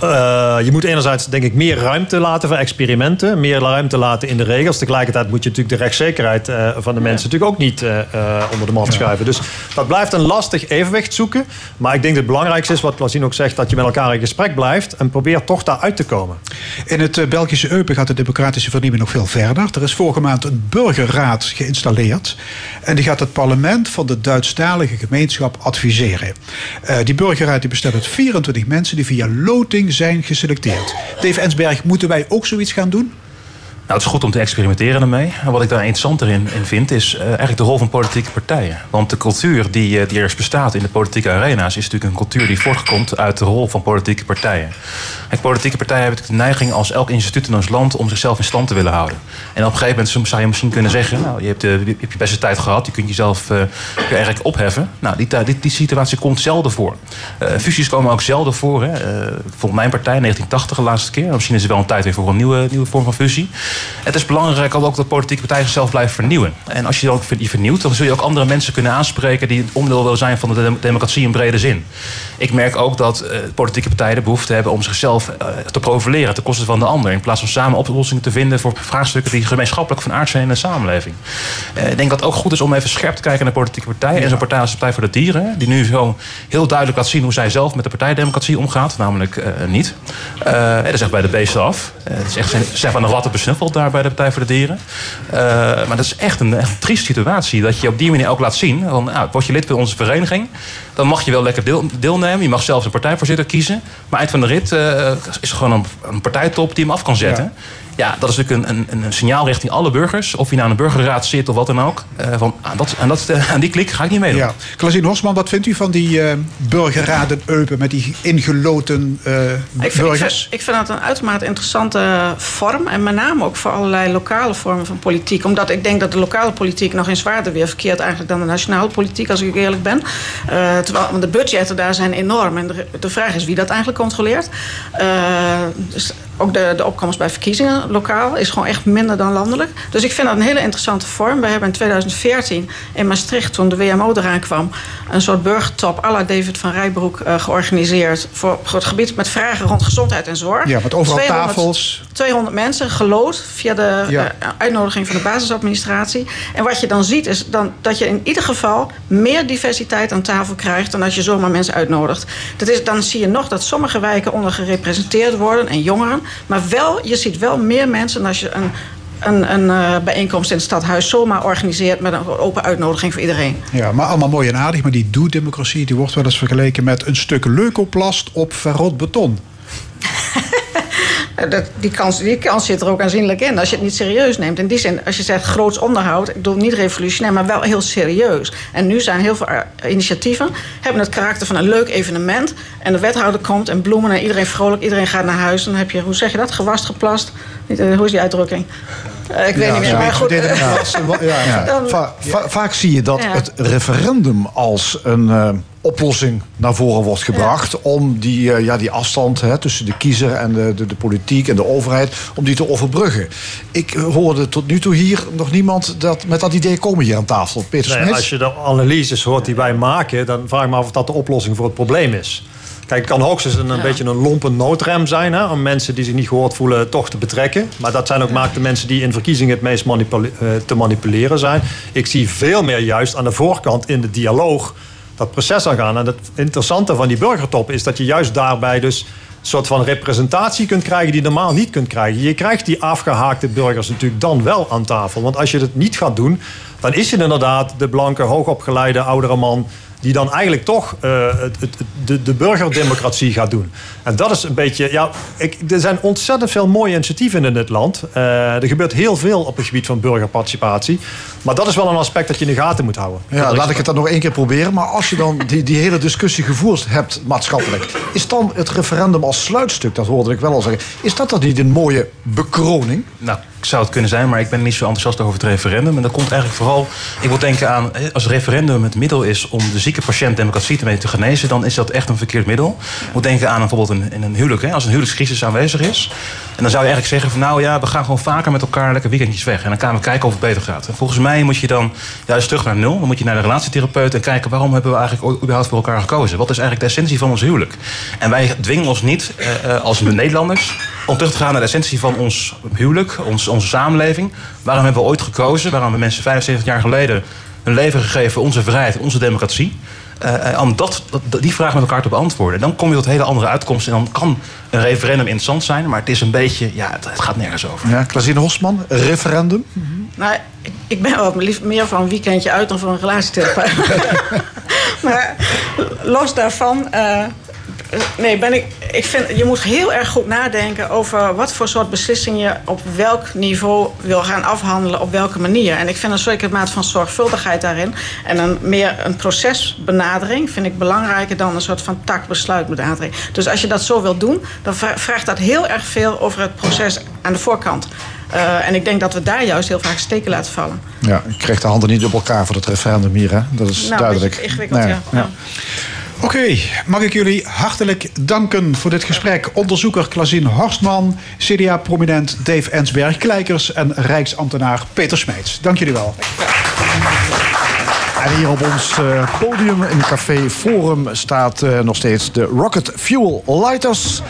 eh, je moet enerzijds, denk ik, meer ruimte laten voor experimenten. Meer ruimte laten in de regels. Tegelijkertijd moet je natuurlijk de rechtszekerheid eh, van de mensen natuurlijk ook niet eh, eh, onder de mat schuiven. Dus dat blijft een lastig evenwicht zoeken. Maar ik denk dat het belangrijkste is, wat Lazien ook zegt, dat je met elkaar in gesprek blijft en probeert toch daaruit te komen. In het Belgische Eupen gaat de democratische vernieuwing nog veel verder. Er is vorige maand een burgerraad geïnstalleerd. En die gaat het parlement van de Duitsstalige gemeenschap adviseren. Eh, die burgerraad die bestaat uit 24 mensen die via loting zijn geselecteerd. Dave Ensberg, moeten wij ook zoiets gaan doen? Nou, het is goed om te experimenteren ermee. En wat ik daar interessanter in, in vind, is eh, eigenlijk de rol van politieke partijen. Want de cultuur die, eh, die er bestaaat in de politieke arena's... is natuurlijk een cultuur die voortkomt uit de rol van politieke partijen. Kijk, politieke partijen hebben de neiging als elk instituut in ons land... om zichzelf in stand te willen houden. En op een gegeven moment zou je misschien kunnen zeggen... nou, je hebt, de, je hebt je beste tijd gehad, je kunt jezelf eh, weer eigenlijk opheffen. Nou, die, die, die situatie komt zelden voor. Eh, fusies komen ook zelden voor. Hè. Eh, volgens mijn partij, 1980 de laatste keer. Misschien is er wel een tijd weer voor een nieuwe, nieuwe vorm van fusie. Het is belangrijk ook dat politieke partijen zichzelf blijven vernieuwen. En als je dan je vernieuwt, dan zul je ook andere mensen kunnen aanspreken... die onderdeel willen zijn van de dem- democratie in brede zin. Ik merk ook dat eh, politieke partijen de behoefte hebben om zichzelf eh, te profileren ten koste van de ander. In plaats van samen oplossingen te vinden voor vraagstukken die gemeenschappelijk van aard zijn in de samenleving. Eh, ik denk dat het ook goed is om even scherp te kijken naar politieke partijen. En zo'n partij als de Partij voor de Dieren, die nu zo heel duidelijk laat zien hoe zij zelf met de partijdemocratie omgaat, namelijk niet. Dat is echt bij de beesten af. Het is echt, zijn van de ratten daar bij de Partij voor de Dieren. Eh, maar dat is echt een, echt situatie. Dat je op die manier ook laat zien. Van, nou, word je lid van onze vereniging. Dan mag je wel lekker deel, deelnemen. Je mag zelfs een partijvoorzitter kiezen. Maar eind van de rit eh, is er gewoon een, partijtop die hem af kan zetten. Dat is natuurlijk een, een, een signaal richting alle burgers. Of je nou in een burgerraad zit of wat dan ook. eh, van, aan, dat, aan, dat, aan die klik ga ik niet meedoen. Ja. Klasien Hosman, wat vindt u van die eh, burgerraden Eupen met die ingeloten eh, Ik vind, ik, burgers? vind, ik vind dat een uitermate interessante vorm. En met name ook voor allerlei lokale vormen van politiek. Omdat ik denk dat de lokale politiek nog eens zwaarder weer verkeert eigenlijk dan de nationale politiek, als ik eerlijk ben. Eh, terwijl, want de budgetten daar zijn enorm. En de, de vraag is wie dat eigenlijk controleert. Eh, dus ook de, de opkomst bij verkiezingen lokaal is gewoon echt minder dan landelijk. Dus ik vind dat een hele interessante vorm. We hebben in 2014 in Maastricht, toen de WMO eraan kwam, een soort burgertop à la David van Rijbroek eh, georganiseerd. Voor, het gebied met vragen rond gezondheid en zorg. Ja, met overal 200 tafels. 200 mensen gelood via de Ja. eh, uitnodiging van de basisadministratie. En wat je dan ziet is dan, dat je in ieder geval meer diversiteit aan tafel krijgt dan als je zomaar mensen uitnodigt. Dat is, dan zie je nog dat sommige wijken ondergerepresenteerd worden en jongeren. Maar wel, je ziet wel meer mensen als je een, een, een eh, bijeenkomst in het stadhuis zomaar organiseert met een open uitnodiging voor iedereen. Ja, maar allemaal mooi en aardig. Maar die doe-democratie die wordt wel eens vergeleken met een stuk leukoplast op verrot beton. Eh, Dat, die, kans, zit er ook aanzienlijk in als je het niet serieus neemt. In die zin, als je zegt groots onderhoud, ik bedoel niet revolutionair, maar wel heel serieus. En nu zijn heel veel eh, initiatieven, hebben het karakter van een leuk evenement. En de wethouder komt en bloemen en iedereen vrolijk, iedereen gaat naar huis. Dan heb je, hoe zeg je dat, gewast, geplast. Eh, hoe is die uitdrukking? Eh, ik weet niet meer, maar goed. dan- Va- va- vaak zie je dat Ja. het referendum als een eh, oplossing naar voren wordt gebracht. om die, eh, ja, die afstand hè, tussen de kiezer en de, de, de politiek en de overheid. om die te overbruggen. Ik hoorde tot nu toe hier nog niemand dat, met dat idee komen hier aan tafel. Peter Nee, Smits. als je de analyses hoort die wij maken, dan vraag ik me af of dat de oplossing voor het probleem is. Kijk, het kan hoogstens een, een beetje een lompe noodrem zijn hè, om mensen die zich niet gehoord voelen toch te betrekken. Maar dat zijn ook maak de mensen die in verkiezingen het meest manipule- eh, te manipuleren zijn. Ik zie veel meer juist aan de voorkant in de dialoog dat proces aangaan. En het interessante van die burgertop is dat je juist daarbij dus een soort van representatie kunt krijgen die je normaal niet kunt krijgen. Je krijgt die afgehaakte burgers natuurlijk dan wel aan tafel. Want als je het niet gaat doen, dan is je inderdaad de blanke, hoogopgeleide oudere man die dan eigenlijk toch eh, het, het, de, de burgerdemocratie gaat doen. En dat is een beetje... Ja, ik, er zijn ontzettend veel mooie initiatieven in dit land. Eh, er gebeurt heel veel op het gebied van burgerparticipatie. Maar dat is wel een aspect dat je in de gaten moet houden. Ja, laat ik het dan nog één keer proberen. Maar als je dan die, die hele discussie gevoerd hebt maatschappelijk... is dan het referendum als sluitstuk, dat hoorde ik wel al zeggen... is dat dan niet een mooie bekroning? Nou, zou het kunnen zijn, maar ik ben niet zo enthousiast over het referendum. En dat komt eigenlijk vooral. Ik wil denken aan. Als referendum het middel is om de zieke patiënt democratie te mee te genezen. dan is dat echt een verkeerd middel. Ik moet denken aan bijvoorbeeld een, in een huwelijk. Hè, als een huwelijkscrisis aanwezig is. En dan zou je eigenlijk zeggen: van nou ja, we gaan gewoon vaker met elkaar lekker weekendjes weg. En dan gaan we kijken of het beter gaat. En volgens mij moet je dan juist terug naar nul. Dan moet je naar de relatietherapeut en kijken waarom hebben we eigenlijk überhaupt voor elkaar gekozen. Wat is eigenlijk de essentie van ons huwelijk? En wij dwingen ons niet eh, eh, als Nederlanders om terug te gaan naar de essentie van ons huwelijk, ons, onze samenleving. Waarom hebben we ooit gekozen? Waarom hebben mensen 75 jaar geleden hun leven gegeven voor onze vrijheid, onze democratie? Eh, eh, om dat, dat- die vraag met elkaar te beantwoorden. Dan kom je tot hele andere uitkomsten. En dan kan een referendum interessant zijn, maar het is een beetje, ja, het, het gaat nergens over. Ja, Klasine Hosman, referendum. Nou, ik, ik ben wel lief meer van een weekendje uit dan van een relatietherapeut. maar los daarvan, eh, Nee, ben ik, ik vind, je moet heel erg goed nadenken over wat voor soort beslissing je op welk niveau wil gaan afhandelen, op welke manier. En ik vind een zekere maat van zorgvuldigheid daarin en een meer een procesbenadering vind ik belangrijker dan een soort van takbesluitbenadering. Dus als je dat zo wilt doen, dan vra- vraagt dat heel erg veel over het proces aan de voorkant. Eh, en ik denk dat we daar juist heel vaak steken laten vallen. Ja, ik kreeg de handen niet op elkaar voor het referendum hier, hè? Dat is Nou, duidelijk. ingewikkeld, Nee, ja. Ja. Oké, mag ik jullie hartelijk danken voor dit gesprek. Onderzoeker Klazien Horstman, CDA-prominent Dave Ensberg-Kleikers en Rijksambtenaar Peter Smeets. Dank jullie wel. En hier op ons eh, podium in Café Forum staat eh, nog steeds de Rocket Fuel Lighters.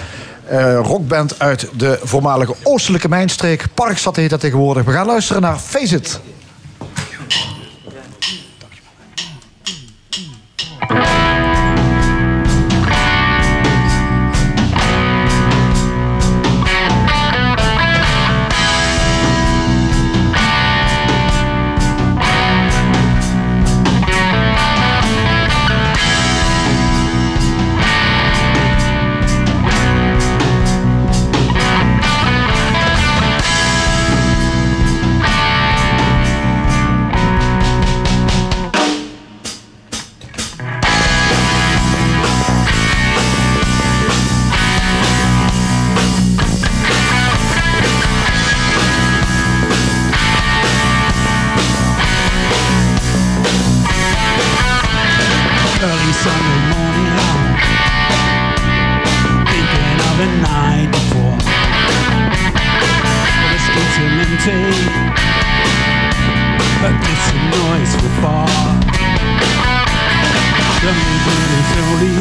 Eh, rockband uit de voormalige oostelijke mijnstreek. Parkstad heet dat tegenwoordig. We gaan luisteren naar Face It. early certainty A distant noise from far. The movement is only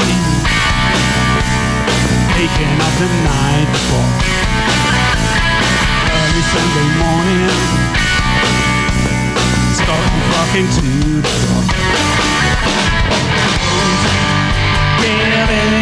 Taking up the night before. Early Sunday morning. Starting walking to the rock Giving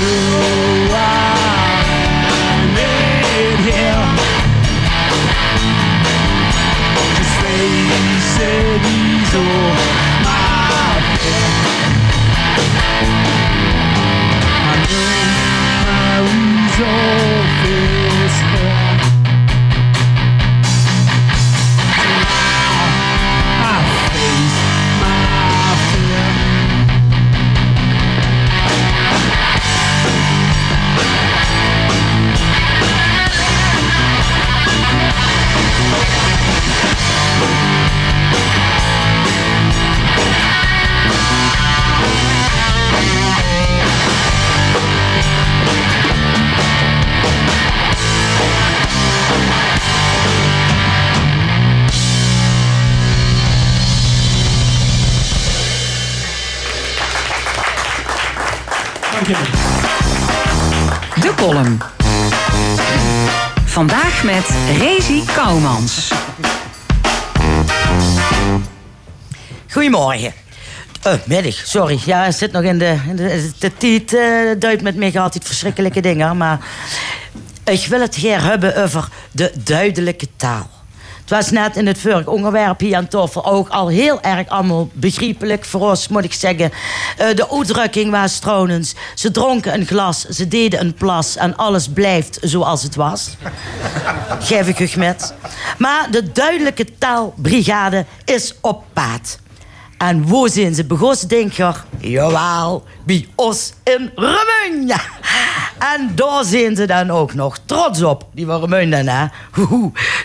You. Column. Vandaag met Rezi Kouwmans. Goedemorgen. Eh, middag, sorry. Ja, zit nog in de... in de, de tijd eh, duidt met mij altijd verschrikkelijke dingen. Maar ik wil het hier hebben over de duidelijke taal. Het was net in het vorige onderwerp hier aan tafel ook al heel erg allemaal begrijpelijk voor ons, moet ik zeggen. Eh, de uitdrukking was trouwens, ze dronken een glas, ze deden een plas en alles blijft zoals het was. Geef ik u met. Maar de duidelijke taalbrigade is op paad. En wo zijn ze begonnen, denk je? Jawel, bij ons in Remunja. En daar zijn ze dan ook nog trots op, die Remunja. hè.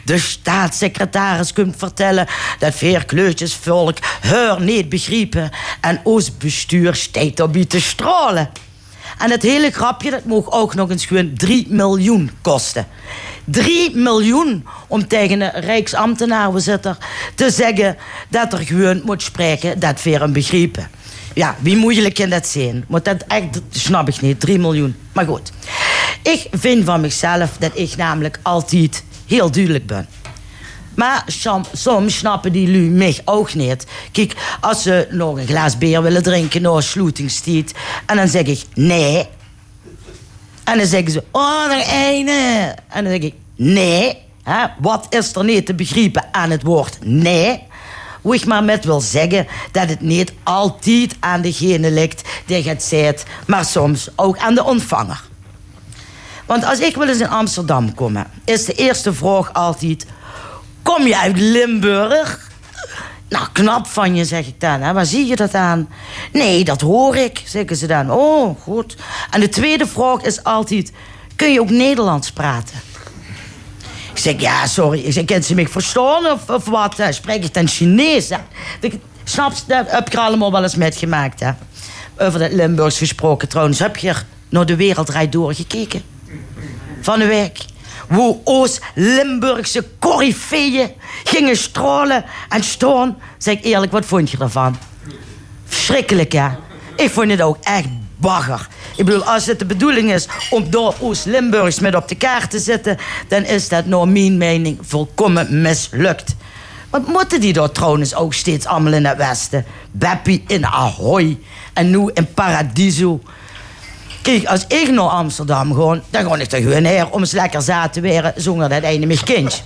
De staatssecretaris kunt vertellen dat veerkleurtjesvolk haar niet begrijpen. En ons bestuur steekt erbij te stralen. En het hele grapje, dat mag ook nog eens gewoon 3 miljoen kosten. 3 miljoen om tegen een rijksambtenaarbezitter te zeggen dat er gewoon moet spreken dat weer een begrepen. Ja, wie moeilijk kan dat zijn? Maar dat echt, snap ik niet, 3 miljoen. Maar goed, ik vind van mezelf dat ik namelijk altijd heel duidelijk ben. Maar som- soms snappen die lui mij ook niet. Kijk, als ze nog een glas bier willen drinken na sluitingstijd... en dan zeg ik nee. En dan zeggen ze, oh, nog ene. En dan zeg ik, nee. Wat is er niet te begrijpen aan het woord nee? Hoe ik maar met wil zeggen dat het niet altijd aan degene ligt die het zegt... maar soms ook aan de ontvanger. Want als ik wel eens in Amsterdam kom, is de eerste vraag altijd... Kom je uit Limburg? Nou, knap van je, zeg ik dan. Hè. Waar zie je dat aan? Nee, dat hoor ik, zeggen ze dan. Oh, goed. En de tweede vraag is altijd... Kun je ook Nederlands praten? Ik zeg, ja, sorry. Ik zeg, kan ze me verstaan of, of wat? hè? Spreek ik dan Chinees? Hè? Snap je, heb ik er allemaal wel eens met gemaakt, hè? Over dat Limburgs gesproken trouwens. Heb je er naar de wereldrijd doorgekeken? Van de week. Hoe Oost-Limburgse corifeeën gingen stralen en staan. Zeg ik eerlijk, wat vond je ervan? Verschrikkelijk, ja. Ik vond het ook echt bagger. Ik bedoel, als het de bedoeling is om door Oost-Limburgs met op de kaart te zetten... dan is dat naar mijn mening volkomen mislukt. Wat moeten die daar trouwens ook steeds allemaal in het westen? Beppie in Ahoy en nu in Paradiso. Kijk, als ik naar Amsterdam ga, dan ga ik er gewoon her om eens lekker zaad te weren zonder dat ene mijn kind.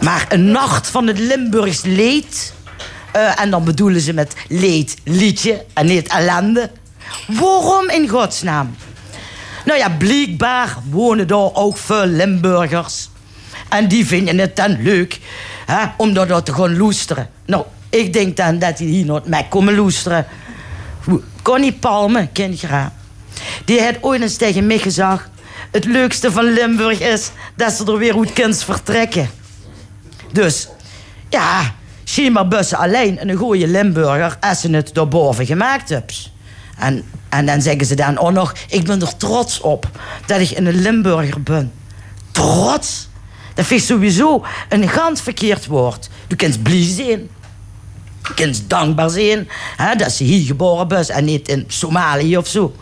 Maar een nacht van het Limburgs leed. eh, en dan bedoelen ze met leed liedje en niet ellende. Waarom in godsnaam? Nou ja, blijkbaar wonen daar ook veel Limburgers. En die vinden het dan leuk hè, om daar daar te gaan loesteren. Nou, ik denk dan dat die hier nooit mee komen loesteren. Connie Palme, haar? Die had ooit eens tegen mij gezegd... het leukste van Limburg is dat ze er weer goed vertrekken. Dus, ja, zie maar bussen alleen en een goede Limburger... als ze het daarboven gemaakt hebt. En, en dan zeggen ze dan ook nog... ik ben er trots op dat ik een Limburger ben. Trots? Dat vind ik sowieso een ganz verkeerd woord. Je kunt blij zijn. Je kunt dankbaar zijn hè, dat ze hier geboren is en niet in Somalië of zo.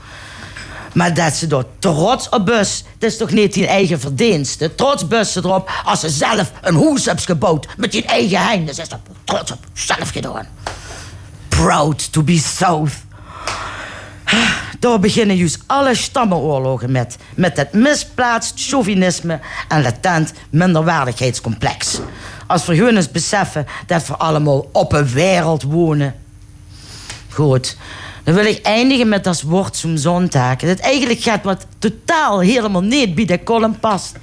Maar dat ze er trots op is, dat is toch niet hun eigen verdienste. Trots bus ze erop als ze zelf een huis hebben gebouwd met hun eigen handen. Ze is er trots op, zelf gedaan. Proud to be South. Daar beginnen juist alle stammenoorlogen met. Met het misplaatst chauvinisme en latent minderwaardigheidscomplex. Als we eens beseffen dat we allemaal op een wereld wonen. Goed. Dan wil ik eindigen met dat woord zo'n zondag. Dat eigenlijk gaat wat totaal helemaal niet bij de column past.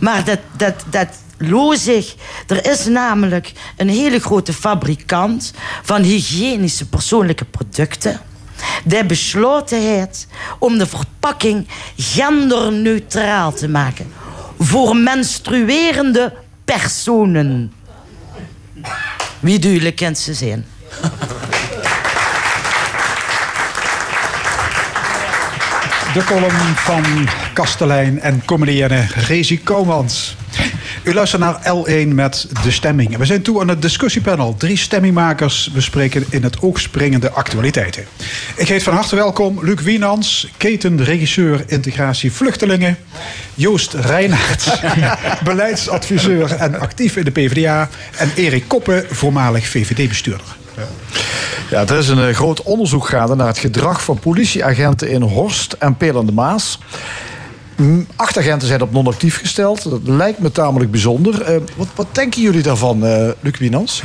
Maar dat, dat, dat lozig. Er is namelijk een hele grote fabrikant van hygiënische persoonlijke producten. Die besloten heeft om de verpakking genderneutraal te maken. Voor menstruerende personen. Wie duidelijk kent ze zijn. De column van kastelein en comedienne Rezi Komans. U luistert naar L1 met De Stemming. We zijn toe aan het discussiepanel. Drie stemmingmakers bespreken in het oog springende actualiteiten. Ik heet van harte welkom Luc Wienans, ketenregisseur integratie vluchtelingen. Joost Reinaert, beleidsadviseur en actief in de PvdA. En Erik Koppen, voormalig VVD-bestuurder. Ja, er is een eh, groot onderzoek gaande naar het gedrag van politieagenten in Horst en Peel de Maas. Acht agenten zijn op non-actief gesteld. Dat lijkt me tamelijk bijzonder. Eh, wat, wat denken jullie daarvan, eh Luc Wienans?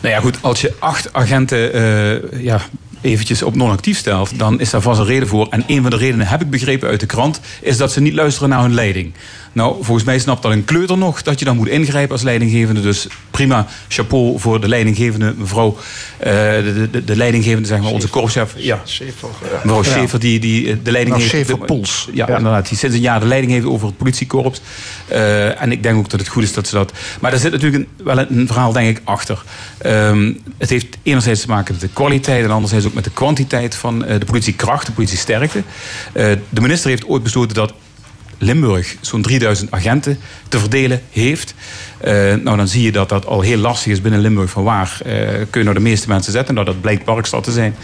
Nou ja, goed, als je acht agenten eh, ja, eventjes op non-actief stelt, dan is daar vast een reden voor. En een van de redenen, heb ik begrepen uit de krant, is dat ze niet luisteren naar hun leiding. Nou, volgens mij snapt dat een kleuter nog dat je dan moet ingrijpen als leidinggevende. Dus prima, chapeau voor de leidinggevende mevrouw. eh, de, de, de leidinggevende, zeg maar, onze korpschef. Ja, mevrouw Ja. Schaefer, die, die eh, de leiding Nou, heeft. Schaefer Poels. Ja, Ja. inderdaad. Die sinds een jaar de leiding heeft over het politiekorps. Eh, en ik denk ook dat het goed is dat ze dat. Maar er zit natuurlijk een, wel een, een verhaal, denk ik, achter. Ehm, het heeft enerzijds te maken met de kwaliteit en anderzijds ook met de kwantiteit van eh, de politiekracht, de politiesterkte. Eh, de minister heeft ooit besloten dat Limburg zo'n 3000 agenten te verdelen heeft. Eh, nou, dan zie je dat dat al heel lastig is binnen Limburg. Van waar eh, kun je nou de meeste mensen zetten? Nou, dat blijkt Parkstad te zijn.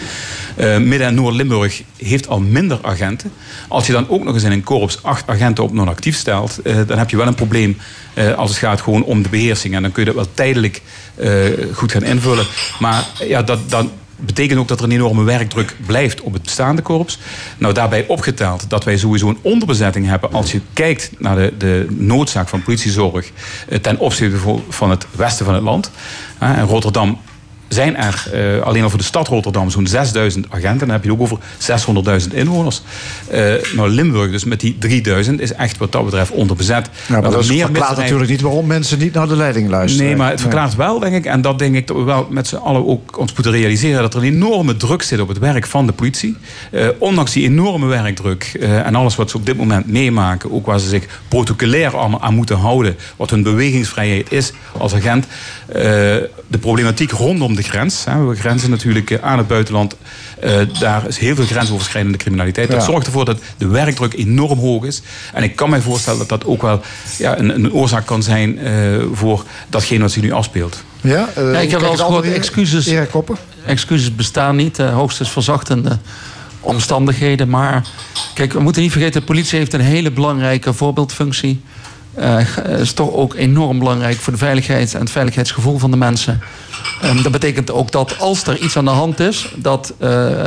Eh, Midden- en Noord-Limburg heeft al minder agenten. Als je dan ook nog eens in een korps acht agenten op non-actief stelt... dan heb je wel een probleem als het gaat gewoon om de beheersing. En dan kun je dat wel tijdelijk goed gaan invullen. Maar ja, dat... dat betekent ook dat er een enorme werkdruk blijft op het bestaande korps. Nou, daarbij opgeteld dat wij sowieso een onderbezetting hebben als je kijkt naar de, de noodzaak van politiezorg eh, ten opzichte van het westen van het land. Ah, in Rotterdam zijn er eh, alleen al voor de stad Rotterdam zo'n 6000 agenten. Dan heb je ook over 600.000 inwoners. Eh, nou, Limburg dus met die 3000 is echt wat dat betreft onderbezet. Ja, maar We dat hebben verklaart misdrijven- natuurlijk niet waarom mensen niet naar de leiding luisteren. Nee, maar het verklaart wel, denk ik, en dat denk ik dat we wel met z'n allen ook ons moeten realiseren, dat er een enorme druk zit op het werk van de politie. Eh, ondanks die enorme werkdruk en alles wat ze op dit moment meemaken, ook waar ze zich protocolair allemaal aan moeten houden, wat hun bewegingsvrijheid is als agent. de problematiek rondom de grens. Hè, we grenzen natuurlijk eh, aan het buitenland. eh, daar is heel veel grensoverschrijdende criminaliteit. Dat zorgt ervoor dat de werkdruk enorm hoog is. En ik kan mij voorstellen dat dat ook wel ja, een, een oorzaak kan zijn eh, voor datgene wat zich nu afspeelt. Ja, eh, Ja, ik heb wel eens gehoord, excuses, excuses bestaan niet, eh, hoogstens verzachtende omstandigheden. Maar kijk, we moeten niet vergeten, de politie heeft een hele belangrijke voorbeeldfunctie. Eh, is toch ook enorm belangrijk voor de veiligheid en het veiligheidsgevoel van de mensen. Ehm, dat betekent ook dat als er iets aan de hand is, dat eh,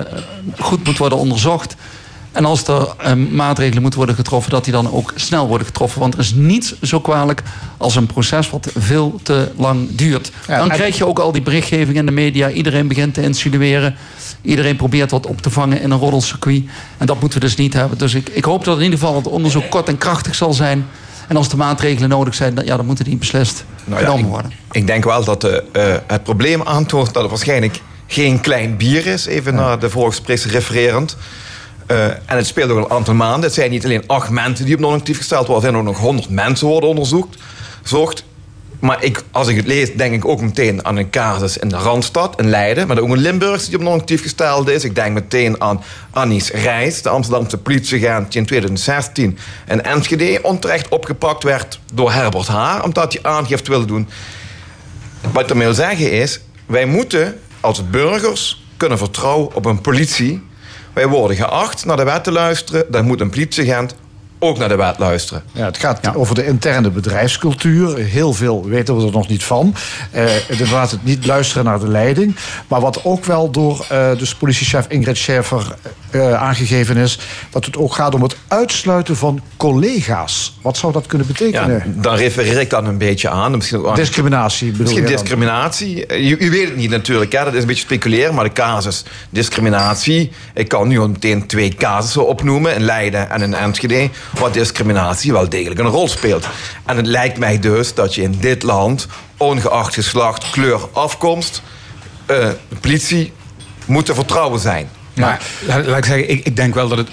goed moet worden onderzocht. En als er ehm, maatregelen moeten worden getroffen, dat die dan ook snel worden getroffen. Want er is niets zo kwalijk als een proces wat veel te lang duurt. Ja, dan krijg je ook al die berichtgeving in de media. Iedereen begint te insinueren. Iedereen probeert wat op te vangen in een roddelcircuit. En dat moeten we dus niet hebben. Dus ik, ik hoop dat in ieder geval het onderzoek kort en krachtig zal zijn. En als er maatregelen nodig zijn, dan, ja, dan moeten die beslist Nou genomen worden. ik denk wel dat eh, het probleem aantoont dat het waarschijnlijk geen klein bier is. Even naar de vorige spreker refererend. Eh, en het speelt ook al een aantal maanden. Het zijn niet alleen acht mensen die op non-actief gesteld worden. Er zijn ook nog honderd mensen worden onderzocht. Zocht. Maar ik, als ik het lees, denk ik ook meteen aan een casus in de Randstad, in Leiden. Maar ook een Limburgse die op non-actief gesteld is. Ik denk meteen aan Annies Reis, de Amsterdamse politieagent die in 2016 in Enschede onterecht opgepakt werd door Herbert Haar. Omdat hij aangifte wilde doen. Wat ik ermee wil zeggen is, wij moeten als burgers kunnen vertrouwen op een politie. Wij worden geacht naar de wet te luisteren. Dan moet een politieagent ook naar de wet luisteren. Ja, het gaat over de interne bedrijfscultuur. Heel veel weten we er nog niet van. Eh inderdaad, het niet luisteren naar de leiding. Maar wat ook wel door eh dus politiechef Ingrid Schäfer eh, aangegeven is dat het ook gaat om het uitsluiten van collega's. Wat zou dat kunnen Ja, betekenen? dan refereer ik dan een beetje aan. Misschien ook aan- Discriminatie bedoel Misschien je discriminatie. Je, je weet het niet natuurlijk, hè? dat is een beetje speculeren. Maar de casus discriminatie. Ik kan nu al meteen twee casussen opnoemen. In Leiden en in Enschede. Waar discriminatie wel degelijk een rol speelt. En het lijkt mij dus dat je in dit land... ongeacht geslacht, kleur, afkomst... eh, de politie moet te vertrouwen zijn. Maar laat, laat ik zeggen, ik, ik denk wel dat het.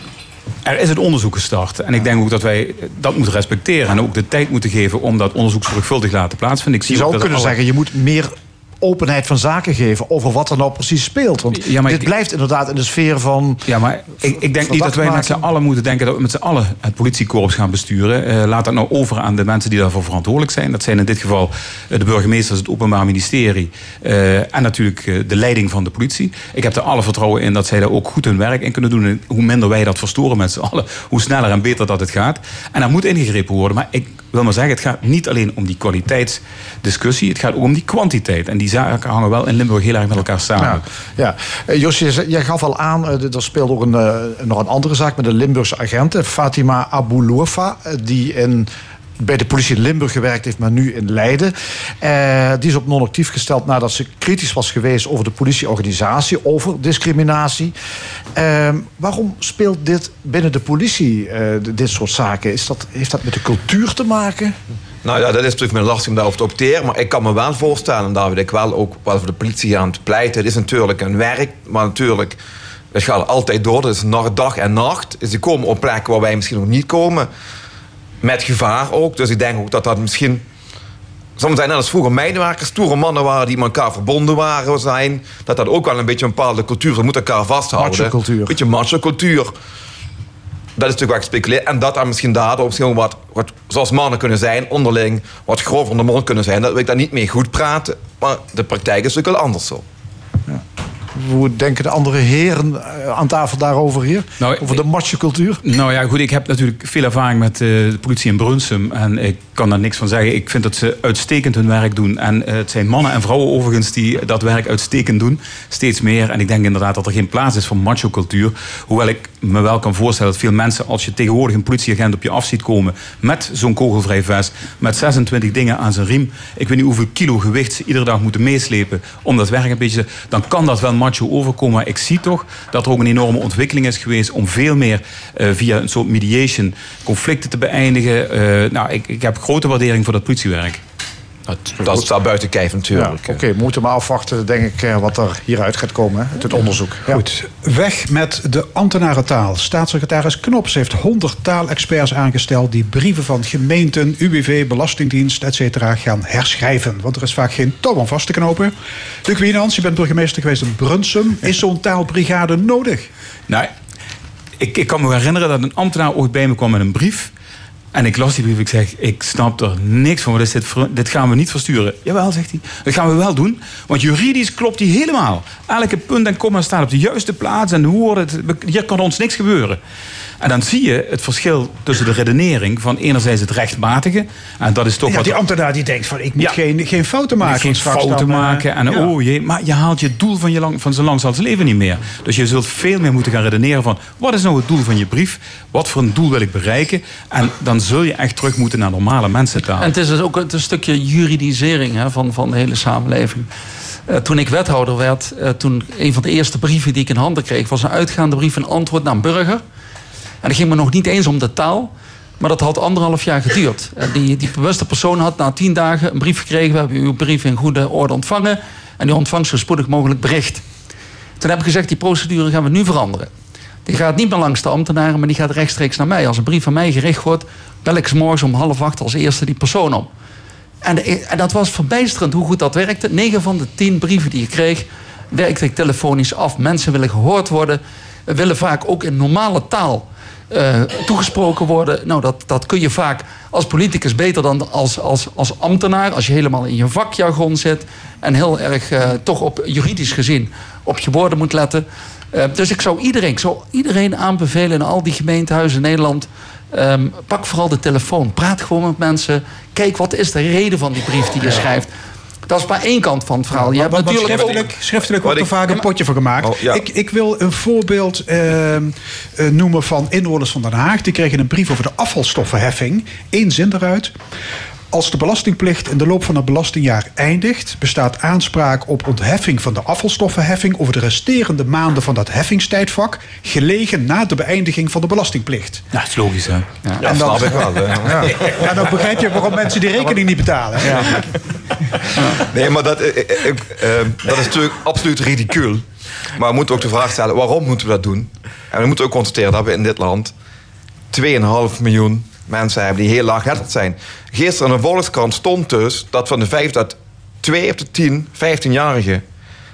Er is het onderzoek gestart. En ik denk ook dat wij dat moeten respecteren. En ook de tijd moeten geven om dat onderzoek zorgvuldig te laten plaatsvinden. Ik Je zie ook zou dat kunnen alle- zeggen, je moet meer openheid van zaken geven over wat er nou precies speelt. Want Ja, dit ik- blijft inderdaad in de sfeer van. Ja, maar ik, ik denk niet dat wij met z'n allen moeten denken dat we met z'n allen het politiekorps gaan besturen. Eh, laat dat nou over aan de mensen die daarvoor verantwoordelijk zijn. Dat zijn in dit geval eh, de burgemeesters, het Openbaar Ministerie eh, en natuurlijk de leiding van de politie. Ik heb er alle vertrouwen in dat zij daar ook goed hun werk in kunnen doen. En hoe minder wij dat verstoren met z'n allen, hoe sneller en beter dat het gaat. En daar moet ingegrepen worden. Maar ik wil maar zeggen, het gaat niet alleen om die kwaliteitsdiscussie. Het gaat ook om die kwantiteit. En die zaken hangen wel in Limburg heel erg met elkaar samen. Ja. Eh, Josje, jij gaf al aan, eh, er speelde ook een, eh, nog een andere zaak met de Limburgse agenten, Fatima Aboulofa, eh, die in, bij de politie in Limburg gewerkt heeft, maar nu in Leiden. Eh, die is op non-actief gesteld nadat ze kritisch was geweest over de politieorganisatie, over discriminatie. Eh, waarom speelt dit binnen de politie, eh, dit soort zaken? Is dat, heeft dat met de cultuur te maken? Nou ja, dat is natuurlijk mijn lastig om daarover te opteren. Maar ik kan me wel voorstellen, David, ik wel ook wel voor de politie aan te pleiten. Het is natuurlijk een werk, maar natuurlijk, het gaat altijd door. Dat is nacht, dag en nacht. Dus die komen op plekken waar wij misschien nog niet komen. Met gevaar ook. Dus ik denk ook dat dat misschien... Soms zijn net als vroeger meidenwerkers, stoere mannen waren die met elkaar verbonden waren zijn. Dat dat ook wel een beetje een bepaalde cultuur, ze moeten elkaar vasthouden. Een beetje macho-cultuur. Dat is natuurlijk wat gespeculeerd. En dat er misschien daardoor misschien wat, wat, zoals mannen kunnen zijn, onderling, wat grover in de mond kunnen zijn. Dat wil ik daar niet mee goed praten. Maar de praktijk is natuurlijk wel anders zo. Hoe denken de andere heren eh, aan tafel daarover hier? over de macho-cultuur? Nou ja, goed, ik heb natuurlijk veel ervaring met eh, de politie in Brunsum. En ik kan daar niks van zeggen. Ik vind dat ze uitstekend hun werk doen. En eh, het zijn mannen en vrouwen overigens die dat werk uitstekend doen. Steeds meer. En ik denk inderdaad dat er geen plaats is voor macho-cultuur. Hoewel ik me wel kan voorstellen dat veel mensen... als je tegenwoordig een politieagent op je af ziet komen... met zo'n kogelvrij vest, met 26 dingen aan zijn riem... ik weet niet hoeveel kilo gewicht ze iedere dag moeten meeslepen... om dat werk een beetje... dan kan dat wel macho overkomen. Maar ik zie toch dat er ook een enorme ontwikkeling is geweest... om veel meer eh, via een soort mediation conflicten te beëindigen. Eh, nou, ik, ik heb grote waardering voor dat politiewerk. Dat, dat staat buiten kijf natuurlijk. Ja, Oké, we moeten maar afwachten, denk ik, eh, wat er hieruit gaat komen het onderzoek. Ja. Goed, weg met de ambtenarentaal. Staatssecretaris Knops heeft 100 taalexperts aangesteld... die brieven van gemeenten, UWV, Belastingdienst, etc. gaan herschrijven. Want er is vaak geen touw aan vast te knopen. Luc Wienans, je bent burgemeester geweest in Brunsum. Is zo'n taalbrigade nodig? Nou, ik, ik kan me herinneren dat een ambtenaar ooit bij me kwam met een brief. En ik las die brief. Ik zeg, ik snap er niks van. Wat dit, dit gaan we niet versturen. Jawel, zegt hij. Dat gaan we wel doen. Want juridisch klopt die helemaal. Elke punt en komma staat op de juiste plaats. En hoe het? Hier kan ons niks gebeuren. En dan zie je het verschil tussen de redenering van enerzijds het rechtmatige. En dat is toch Ja, wat die ambtenaar die denkt van ik moet Ja. geen, geen fouten maken. geen fouten dan, eh, maken. En ja. oh jee, maar je haalt je doel van, je lang, van zijn langzaals leven niet meer. Dus je zult veel meer moeten gaan redeneren van... wat is nou het doel van je brief? Wat voor een doel wil ik bereiken? En dan zul je echt terug moeten naar normale mensentaal. En het is dus ook een, een stukje juridisering hè, van, van de hele samenleving. Eh, toen ik wethouder werd, eh, toen een van de eerste brieven die ik in handen kreeg... was een uitgaande brief, een antwoord naar een burger. En dat ging me nog niet eens om de taal... Maar dat had anderhalf jaar geduurd. En die, die bewuste persoon had na tien dagen een brief gekregen. We hebben uw brief in goede orde ontvangen. En u ontvangt zo spoedig mogelijk bericht. Toen heb ik gezegd, die procedure gaan we nu veranderen. Die gaat niet meer langs de ambtenaren, maar die gaat rechtstreeks naar mij. Als een brief van mij gericht wordt, bel ik morgens om half acht als eerste die persoon op. En, de- en dat was verbijsterend hoe goed dat werkte. 9 van de 10 brieven die ik kreeg, werkte ik telefonisch af. Mensen willen gehoord worden, willen vaak ook in normale taal eh, toegesproken worden. Nou, dat, dat kun je vaak als politicus beter dan als, als, als ambtenaar. Als je helemaal in je vakjargon zit en heel erg eh, toch op juridisch gezien op je woorden moet letten. Eh, dus ik zou iedereen, ik zou iedereen aanbevelen in al die gemeentehuizen in Nederland. ehm, pak vooral de telefoon. Praat gewoon met mensen. Kijk, wat is de reden van die brief die je schrijft? Dat is maar één kant van het verhaal. Je hebt natuurlijk ook- schriftelijk, schriftelijk Wat wordt er vaak een potje voor gemaakt. Oh, ja. ik, ik wil een voorbeeld ehm, eh, noemen van inwoners van Den Haag. Die kregen een brief over de afvalstoffenheffing. Eén zin eruit. Als de belastingplicht in de loop van het belastingjaar eindigt, bestaat aanspraak op ontheffing van de afvalstoffenheffing over de resterende maanden van dat heffingstijdvak, gelegen na de beëindiging van de belastingplicht. Ja, dat is logisch, hè? Ja, Ja, En dan- snap ik wel. Ja. Ja, dan begrijp je waarom mensen die rekening niet betalen. hè? Nee, maar dat, eh, eh, ik, eh, dat is natuurlijk absoluut ridicuul. Maar we moeten ook de vraag stellen, waarom moeten we dat doen? En we moeten ook constateren dat we in dit land 2,5 miljoen mensen hebben die heel laaggetterd zijn. Gisteren in de Volkskrant stond dus dat van de vijf dat 2 op de 10 15-jarigen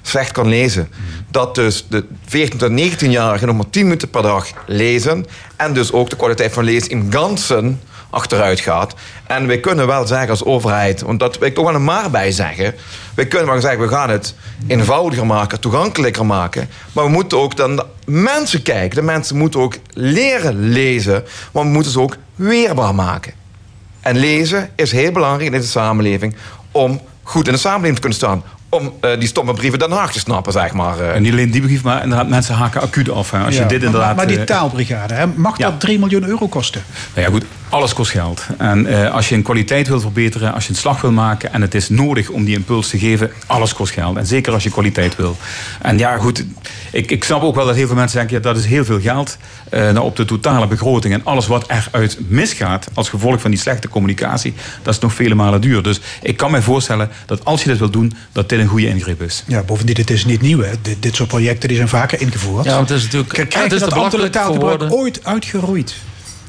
slecht kan lezen. Dat dus de 14 tot 19-jarigen nog maar 10 minuten per dag lezen. En dus ook de kwaliteit van lezen in ganzen achteruit gaat. En wij kunnen wel zeggen als overheid, want dat wil ik toch wel een maar bij zeggen. Wij kunnen wel zeggen, we gaan het eenvoudiger maken, toegankelijker maken. Maar we moeten ook dan de mensen kijken. De mensen moeten ook leren lezen, maar we moeten ze ook weerbaar maken. En lezen is heel belangrijk in deze samenleving om goed in de samenleving te kunnen staan. Om eh, die stomme brieven Den Haag te snappen, zeg maar. eh. En niet alleen die brief, maar inderdaad, mensen haken acuut af. Hè. Als Ja. je dit inderdaad... maar, maar die eh, taalbrigade, hè, mag dat 3 miljoen euro kosten? Nou ja, goed, alles kost geld. En eh, als je een kwaliteit wil verbeteren, als je een slag wil maken en het is nodig om die impuls te geven, alles kost geld. En zeker als je kwaliteit wil. En ja, goed, ik, ik snap ook wel dat heel veel mensen denken, ja, dat is heel veel geld. eh nou, op de totale begroting en alles wat eruit misgaat als gevolg van die slechte communicatie, dat is nog vele malen duur. Dus ik kan mij voorstellen dat als je dit wil doen, dat dit een goede ingreep is. Ja, bovendien, het is niet nieuw. Hè. Dit, dit soort projecten die zijn vaker ingevoerd. Ja, want het is natuurlijk- Krijg het je is dat te ambtelijk taalgebruik ooit uitgeroeid?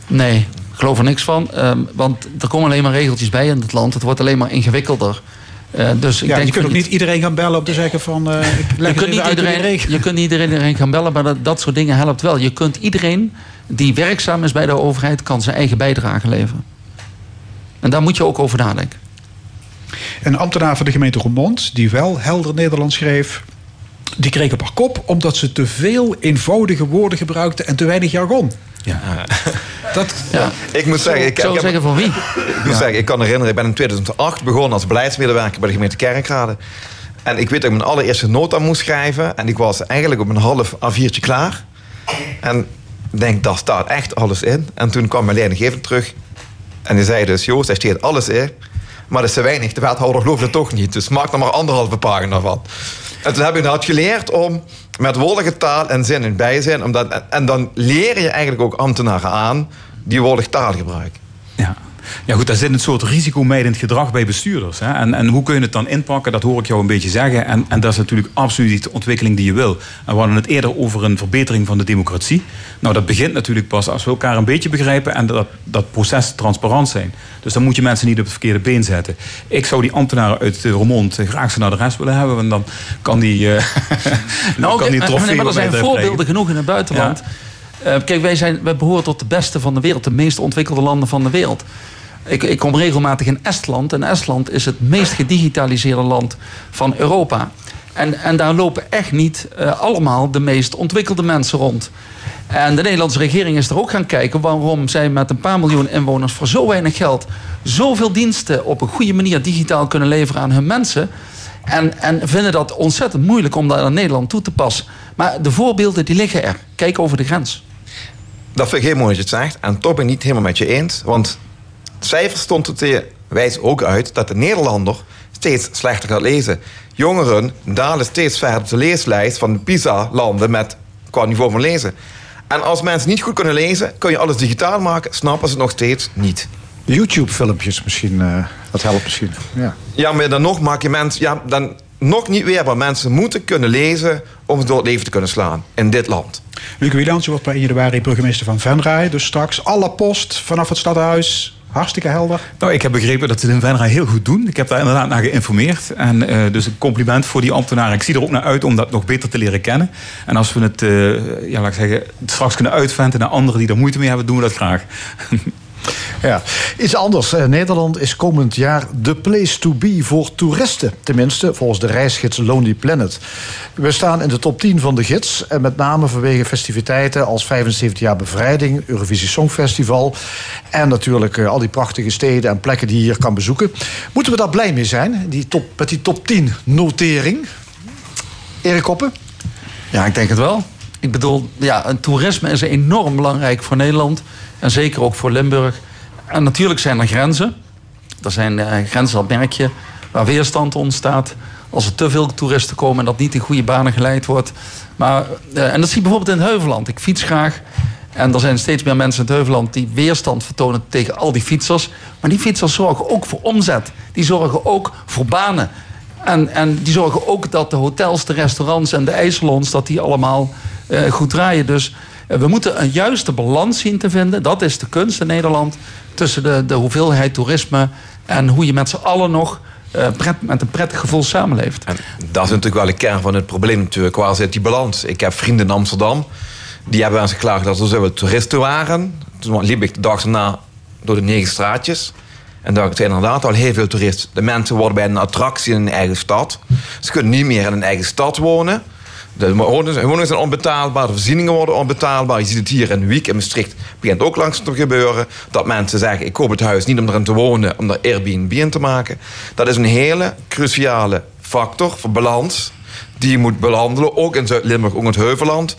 Nee, ik geloof er niks van. ehm, want er komen alleen maar regeltjes bij in het land. Het wordt alleen maar ingewikkelder. Eh, dus ik ja, denk je kunt ook niet iedereen gaan bellen om te zeggen van... eh, ik leg Je kunt, niet iedereen, je kunt niet iedereen gaan bellen, maar dat, dat soort dingen helpt wel. Je kunt iedereen die werkzaam is bij de overheid... kan zijn eigen bijdrage leveren. En daar moet je ook over nadenken. Een ambtenaar van de gemeente Roermond, die wel helder Nederlands schreef... die kreeg op haar kop omdat ze te veel eenvoudige woorden gebruikte... en te weinig jargon. Ja. Dat, Ik moet zeggen, ik, Zou zeggen van wie? Ik moet zeggen, ik kan herinneren, ik ben in 2008 begonnen als beleidsmedewerker bij de gemeente Kerkrade. En ik weet dat ik mijn allereerste nota moest schrijven. En ik was eigenlijk op een half A4'tje klaar. En ik denk, daar staat echt alles in. En toen kwam mijn leidinggevende terug. En die zei dus, Joost, daar staat alles in. Maar dat is te weinig. De wethouder gelooft het toch niet. Dus maak er maar anderhalve pagina van. En toen heb ik inderdaad geleerd om met woordige taal en zin en bijzin... Omdat, en, dan leer je eigenlijk ook ambtenaren aan die woordig taal gebruiken. Ja. Ja goed, daar zit een soort risicomijdend gedrag bij bestuurders. Hè? En, en hoe kun je het dan inpakken, dat hoor ik jou een beetje zeggen. En, en dat is natuurlijk absoluut niet de ontwikkeling die je wil. En we hadden het eerder over een verbetering van de democratie. Nou, dat begint natuurlijk pas als we elkaar een beetje begrijpen... en dat, dat proces transparant zijn. Dus dan moet je mensen niet op het verkeerde been zetten. Ik zou die ambtenaren uit Roermond graag de rest willen hebben... want dan kan die, eh dan kan die trofee nee, maar er zijn voorbeelden genoeg in het buitenland. Eh, kijk, wij, zijn, behoren tot de beste van de wereld. De meest ontwikkelde landen van de wereld. Ik, ik kom regelmatig in Estland. En Estland is het meest gedigitaliseerde land van Europa. En, en daar lopen echt niet eh, allemaal de meest ontwikkelde mensen rond. En de Nederlandse regering is er ook gaan kijken waarom zij met een paar miljoen inwoners voor zo weinig geld zoveel diensten op een goede manier digitaal kunnen leveren aan hun mensen. En, en vinden dat ontzettend moeilijk om dat aan Nederland toe te passen. Maar de voorbeelden die liggen er. Kijk over de grens. Dat vind ik heel mooi dat je het zegt. En toch ben ik niet helemaal met je eens. Want cijfers stond het te wijzen ook uit dat de Nederlander steeds slechter gaat lezen. Jongeren dalen steeds verder op de leeslijst van de PISA-landen met qua niveau van lezen. En als mensen niet goed kunnen lezen, kun je alles digitaal maken, snappen ze het nog steeds niet. YouTube-filmpjes misschien, eh, dat helpt misschien. Ja. Ja, maar dan nog maak je mensen, ja, dan nog niet weer, maar mensen moeten kunnen lezen om door het leven te kunnen slaan in dit land. Luc Wielands wordt per 1 januari burgemeester van Venray. Dus straks alle post vanaf het stadhuis. Hartstikke helder. Nou, ik heb begrepen dat ze het in Venray heel goed doen. Ik heb daar inderdaad naar geïnformeerd. En eh, dus een compliment voor die ambtenaren. Ik zie er ook naar uit om dat nog beter te leren kennen. En als we het, eh, ja, laat ik zeggen, straks kunnen uitventen naar anderen die er moeite mee hebben, doen we dat graag. Ja, iets anders. Eh, Nederland is komend jaar de place to be voor toeristen. Tenminste, volgens de reisgids Lonely Planet. We staan in de top 10 van de gids. En met name vanwege festiviteiten als 75 jaar bevrijding, Eurovisie Songfestival. En natuurlijk eh, al die prachtige steden en plekken die je hier kan bezoeken. Moeten we daar blij mee zijn? Die top, met die top 10 notering? Erik Koppen? Ja, ik denk het wel. Ik bedoel, ja, een toerisme is enorm belangrijk voor Nederland. En zeker ook voor Limburg. En natuurlijk zijn er grenzen. Er zijn eh, grenzen, dat merk je, waar weerstand ontstaat. Als er te veel toeristen komen en dat niet in goede banen geleid wordt. Maar, eh, en dat zie je bijvoorbeeld in het Heuveland. Ik fiets graag. En er zijn steeds meer mensen in het Heuveland die weerstand vertonen tegen al die fietsers. Maar die fietsers zorgen ook voor omzet. Die zorgen ook voor banen. En, en die zorgen ook dat de hotels, de restaurants en de ijssalons... dat die allemaal eh, goed draaien. Dus eh, we moeten een juiste balans zien te vinden. Dat is de kunst in Nederland. Tussen de, de hoeveelheid toerisme en hoe je met z'n allen nog... eh, met een prettig gevoel samenleeft. Dat is natuurlijk wel de kern van het probleem natuurlijk. Waar zit die balans? Ik heb vrienden in Amsterdam. Die hebben eens geklaagd dat er zoveel toeristen waren. Toen liep ik de dag daarna door de negen straatjes. En daar zijn inderdaad al heel veel toeristen. De mensen worden bij een attractie in hun eigen stad. Ze kunnen niet meer in hun eigen stad wonen. De woningen zijn onbetaalbaar, de voorzieningen worden onbetaalbaar. Je ziet het hier in de week in Maastricht. begint ook langzaam te gebeuren. Dat mensen zeggen, ik koop het huis niet om erin te wonen, om er Airbnb in te maken. Dat is een hele cruciale factor voor balans. Die je moet behandelen, ook in Zuid-Limburg, ook in het Heuveland.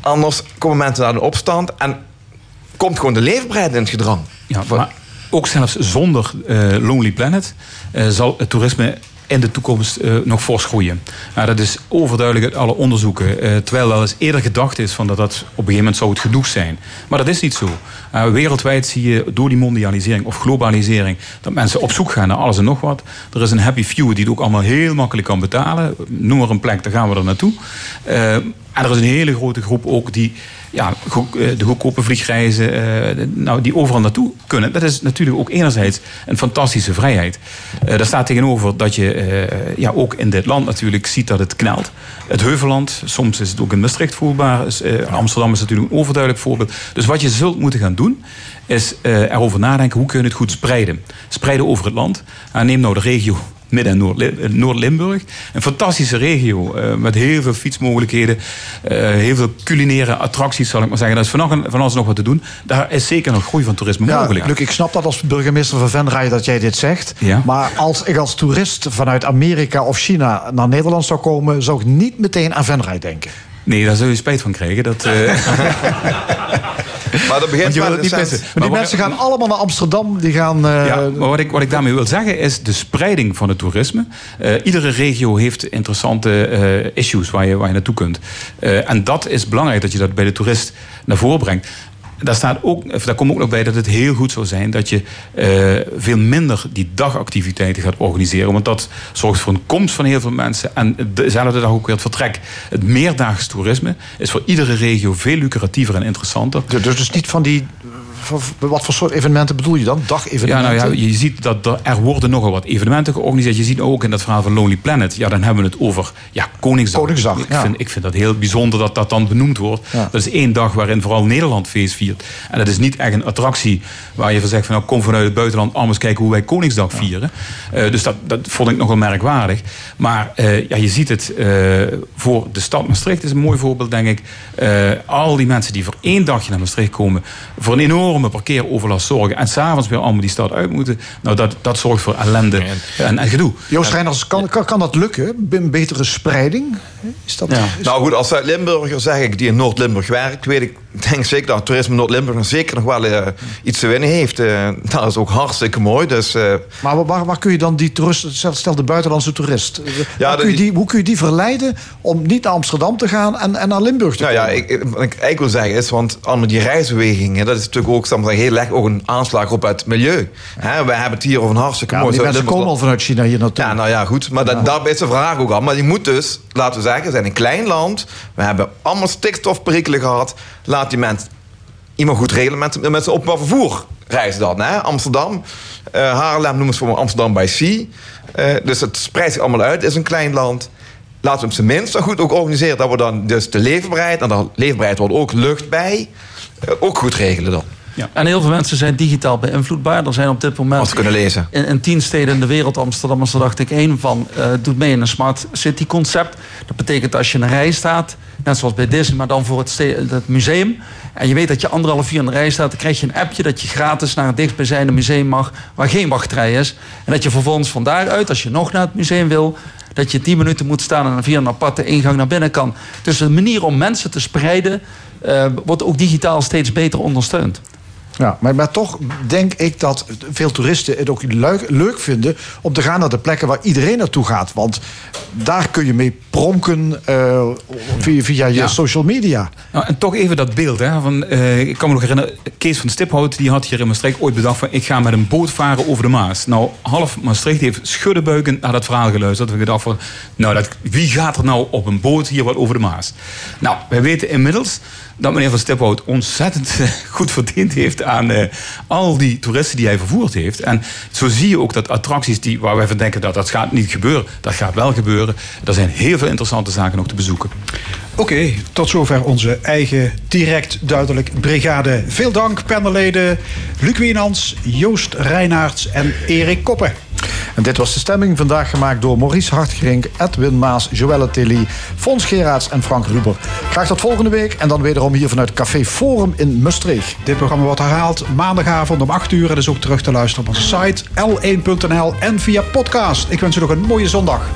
Anders komen mensen naar de opstand en komt gewoon de leefbaarheid in het gedrang. Ja, maar ook zelfs zonder eh, Lonely Planet eh, zal het toerisme in de toekomst eh, nog fors groeien. Nou, dat is overduidelijk uit alle onderzoeken. terwijl wel eens eerder gedacht is van dat dat op een gegeven moment zou het genoeg zijn. Maar dat is niet zo. Wereldwijd zie je door die mondialisering of globalisering dat mensen op zoek gaan naar alles en nog wat. Er is een happy few die het ook allemaal heel makkelijk kan betalen. Noem maar een plek, daar gaan we er naartoe. En er is een hele grote groep ook die ja, eh, de goedkope vliegreizen, eh, nou, die overal naartoe kunnen. Dat is natuurlijk ook enerzijds een fantastische vrijheid. Eh daar staat tegenover dat je ja, ook in dit land natuurlijk ziet dat het knelt. Het Heuvelland, soms is het ook in Maastricht voelbaar. Amsterdam is natuurlijk een overduidelijk voorbeeld. Dus wat je zult moeten gaan doen, is erover nadenken hoe kun je het goed spreiden. Spreiden over het land. Uh, neem nou de regio Midden- en eh, Noord-Limburg. Een fantastische regio eh, met heel veel fietsmogelijkheden. eh, heel veel culinaire attracties, zal ik maar zeggen. Daar is van, van alles nog wat te doen. Daar is zeker nog groei van toerisme Ja, mogelijk. Luc, ik snap dat als burgemeester van Venray dat jij dit zegt. Ja. Maar als ik als toerist vanuit Amerika of China naar Nederland zou komen... zou ik niet meteen aan Venray denken. Nee, daar zul je spijt van krijgen. Dat, eh, Maar dat begint wel niet missen. sens- Maar die Maar mensen gaan allemaal naar Amsterdam. Die gaan... eh, Ja, maar wat ik, wat ik daarmee wil zeggen is de spreiding van het toerisme. Eh, iedere regio heeft interessante issues waar je, waar je naartoe kunt. En dat is belangrijk dat je dat bij de toerist naar voren brengt. Daar, staat ook, daar komt ook nog bij dat het heel goed zou zijn dat je eh, veel minder die dagactiviteiten gaat organiseren. Want dat zorgt voor een komst van heel veel mensen. En dezelfde dag ook weer het vertrek. Het meerdaags toerisme is voor iedere regio veel lucratiever en interessanter. Dus dus niet van die... Wat voor soort evenementen bedoel je dan? Ja, Dagevenementen? nou ja, je ziet dat er, er worden nogal wat evenementen georganiseerd. Je ziet ook in dat verhaal van Lonely Planet. Ja, dan hebben we het over ja, Koningsdag. Koningsdag, ik, ja. vind, ik vind dat heel bijzonder dat dat dan benoemd wordt. Ja. Dat is één dag waarin vooral Nederland feest viert. En dat is niet echt een attractie waar je van zegt van nou kom vanuit het buitenland eens kijken hoe wij Koningsdag vieren. Eh, dus dat, dat vond ik nogal merkwaardig. Maar eh, ja, je ziet het eh, voor de stad Maastricht is een mooi voorbeeld denk ik. Al die mensen die voor één dagje naar Maastricht komen voor een enorme parkeeroverlast zorgen en s'avonds weer allemaal die stad uit moeten. Nou dat, dat zorgt voor ellende en, en gedoe. Joost Reiners, kan, kan, kan dat lukken? Een betere spreiding? Is dat... is- Nou goed, als Zuid-Limburger zeg ik die in Noord-Limburg werkt, weet ik denk zeker dat toerisme Noord-Limburg zeker nog wel eh, iets te winnen heeft. Eh, dat is ook hartstikke mooi. Dus, eh, Maar waar, waar kun je dan die toerist, stel- de buitenlandse toerist, kun je die, hoe kun je die verleiden om niet naar Amsterdam te gaan en, en naar Limburg te nou komen? ja, ik, ik- wat ik eigenlijk wil zeggen is, want allemaal die reisbewegingen, dat is natuurlijk ook ik zeggen, heel erg ook een aanslag op het milieu. We hebben het hier over een hartstikke Ja, mooi die mensen komen al vanuit China hier naartoe. Ja, nou ja, goed. Maar dat, daar is de vraag ook al. Maar je moet dus, laten we zeggen, we zijn een klein land. We hebben allemaal stikstofperikelen gehad. Laat mensen iemand goed regelen met, met zijn openbaar vervoer. Reizen dan, hè? Amsterdam. eh Haarlem noemen ze voor Amsterdam by Sea. Eh, dus het spreidt zich allemaal uit. Is een klein land. Laten we op zijn minst zo goed ook organiseren... dat we dan dus de leefbaarheid... en de leefbaarheid wordt ook lucht bij... eh, ook goed regelen dan. En heel veel mensen zijn digitaal beïnvloedbaar. Er zijn op dit moment... Of kunnen lezen. In, in tien steden in de wereld, Amsterdam is er dacht ik één van, eh, doet mee in een smart city concept. Dat betekent als je in een rij staat, net zoals bij Disney, maar dan voor het, museum. En je weet dat je anderhalf uur in de rij staat, dan krijg je een appje dat je gratis naar het dichtstbijzijnde museum mag, waar geen wachtrij is. En dat je vervolgens van daaruit, als je nog naar het museum wil, dat je tien minuten moet staan en dan via een aparte ingang naar binnen kan. Dus een manier om mensen te spreiden, eh, wordt ook digitaal steeds beter ondersteund. Ja, maar, maar toch denk ik dat veel toeristen het ook leuk, leuk vinden om te gaan naar de plekken waar iedereen naartoe gaat. Want daar kun je mee pronken eh, via, via je Ja. social media. Nou, en toch even dat beeld. Hè, van, eh, ik kan me nog herinneren, Kees van Stiphout die had hier in Maastricht ooit bedacht van ik ga met een boot varen over de Maas. Nou, half Maastricht heeft schuddebuikend naar dat verhaal geluisterd. We gedacht van, nou, dat, wie gaat er nou op een boot hier wat over de Maas? Nou, wij weten inmiddels dat meneer van Stiphout ontzettend eh, goed verdiend heeft aan eh, al die toeristen die hij vervoerd heeft. En zo zie je ook dat attracties die, waar wij van denken dat dat gaat niet gebeuren, dat gaat wel gebeuren. Er zijn heel veel interessante zaken nog te bezoeken. Oké, tot zover onze eigen direct duidelijk brigade. Veel dank, panelleden Luc Wienans, Joost Reinaerts en Erik Koppen. En dit was de stemming vandaag gemaakt door Maurice Hartgerink, Edwin Maas, Joelle Tilly, Fons Geraerts en Frank Ruber. Graag tot volgende week en dan wederom hier vanuit Café Forum in Maastricht. Dit programma wordt herhaald maandagavond om 8 uur. En is ook terug te luisteren op onze site l1.nl en via podcast. Ik wens u nog een mooie zondag.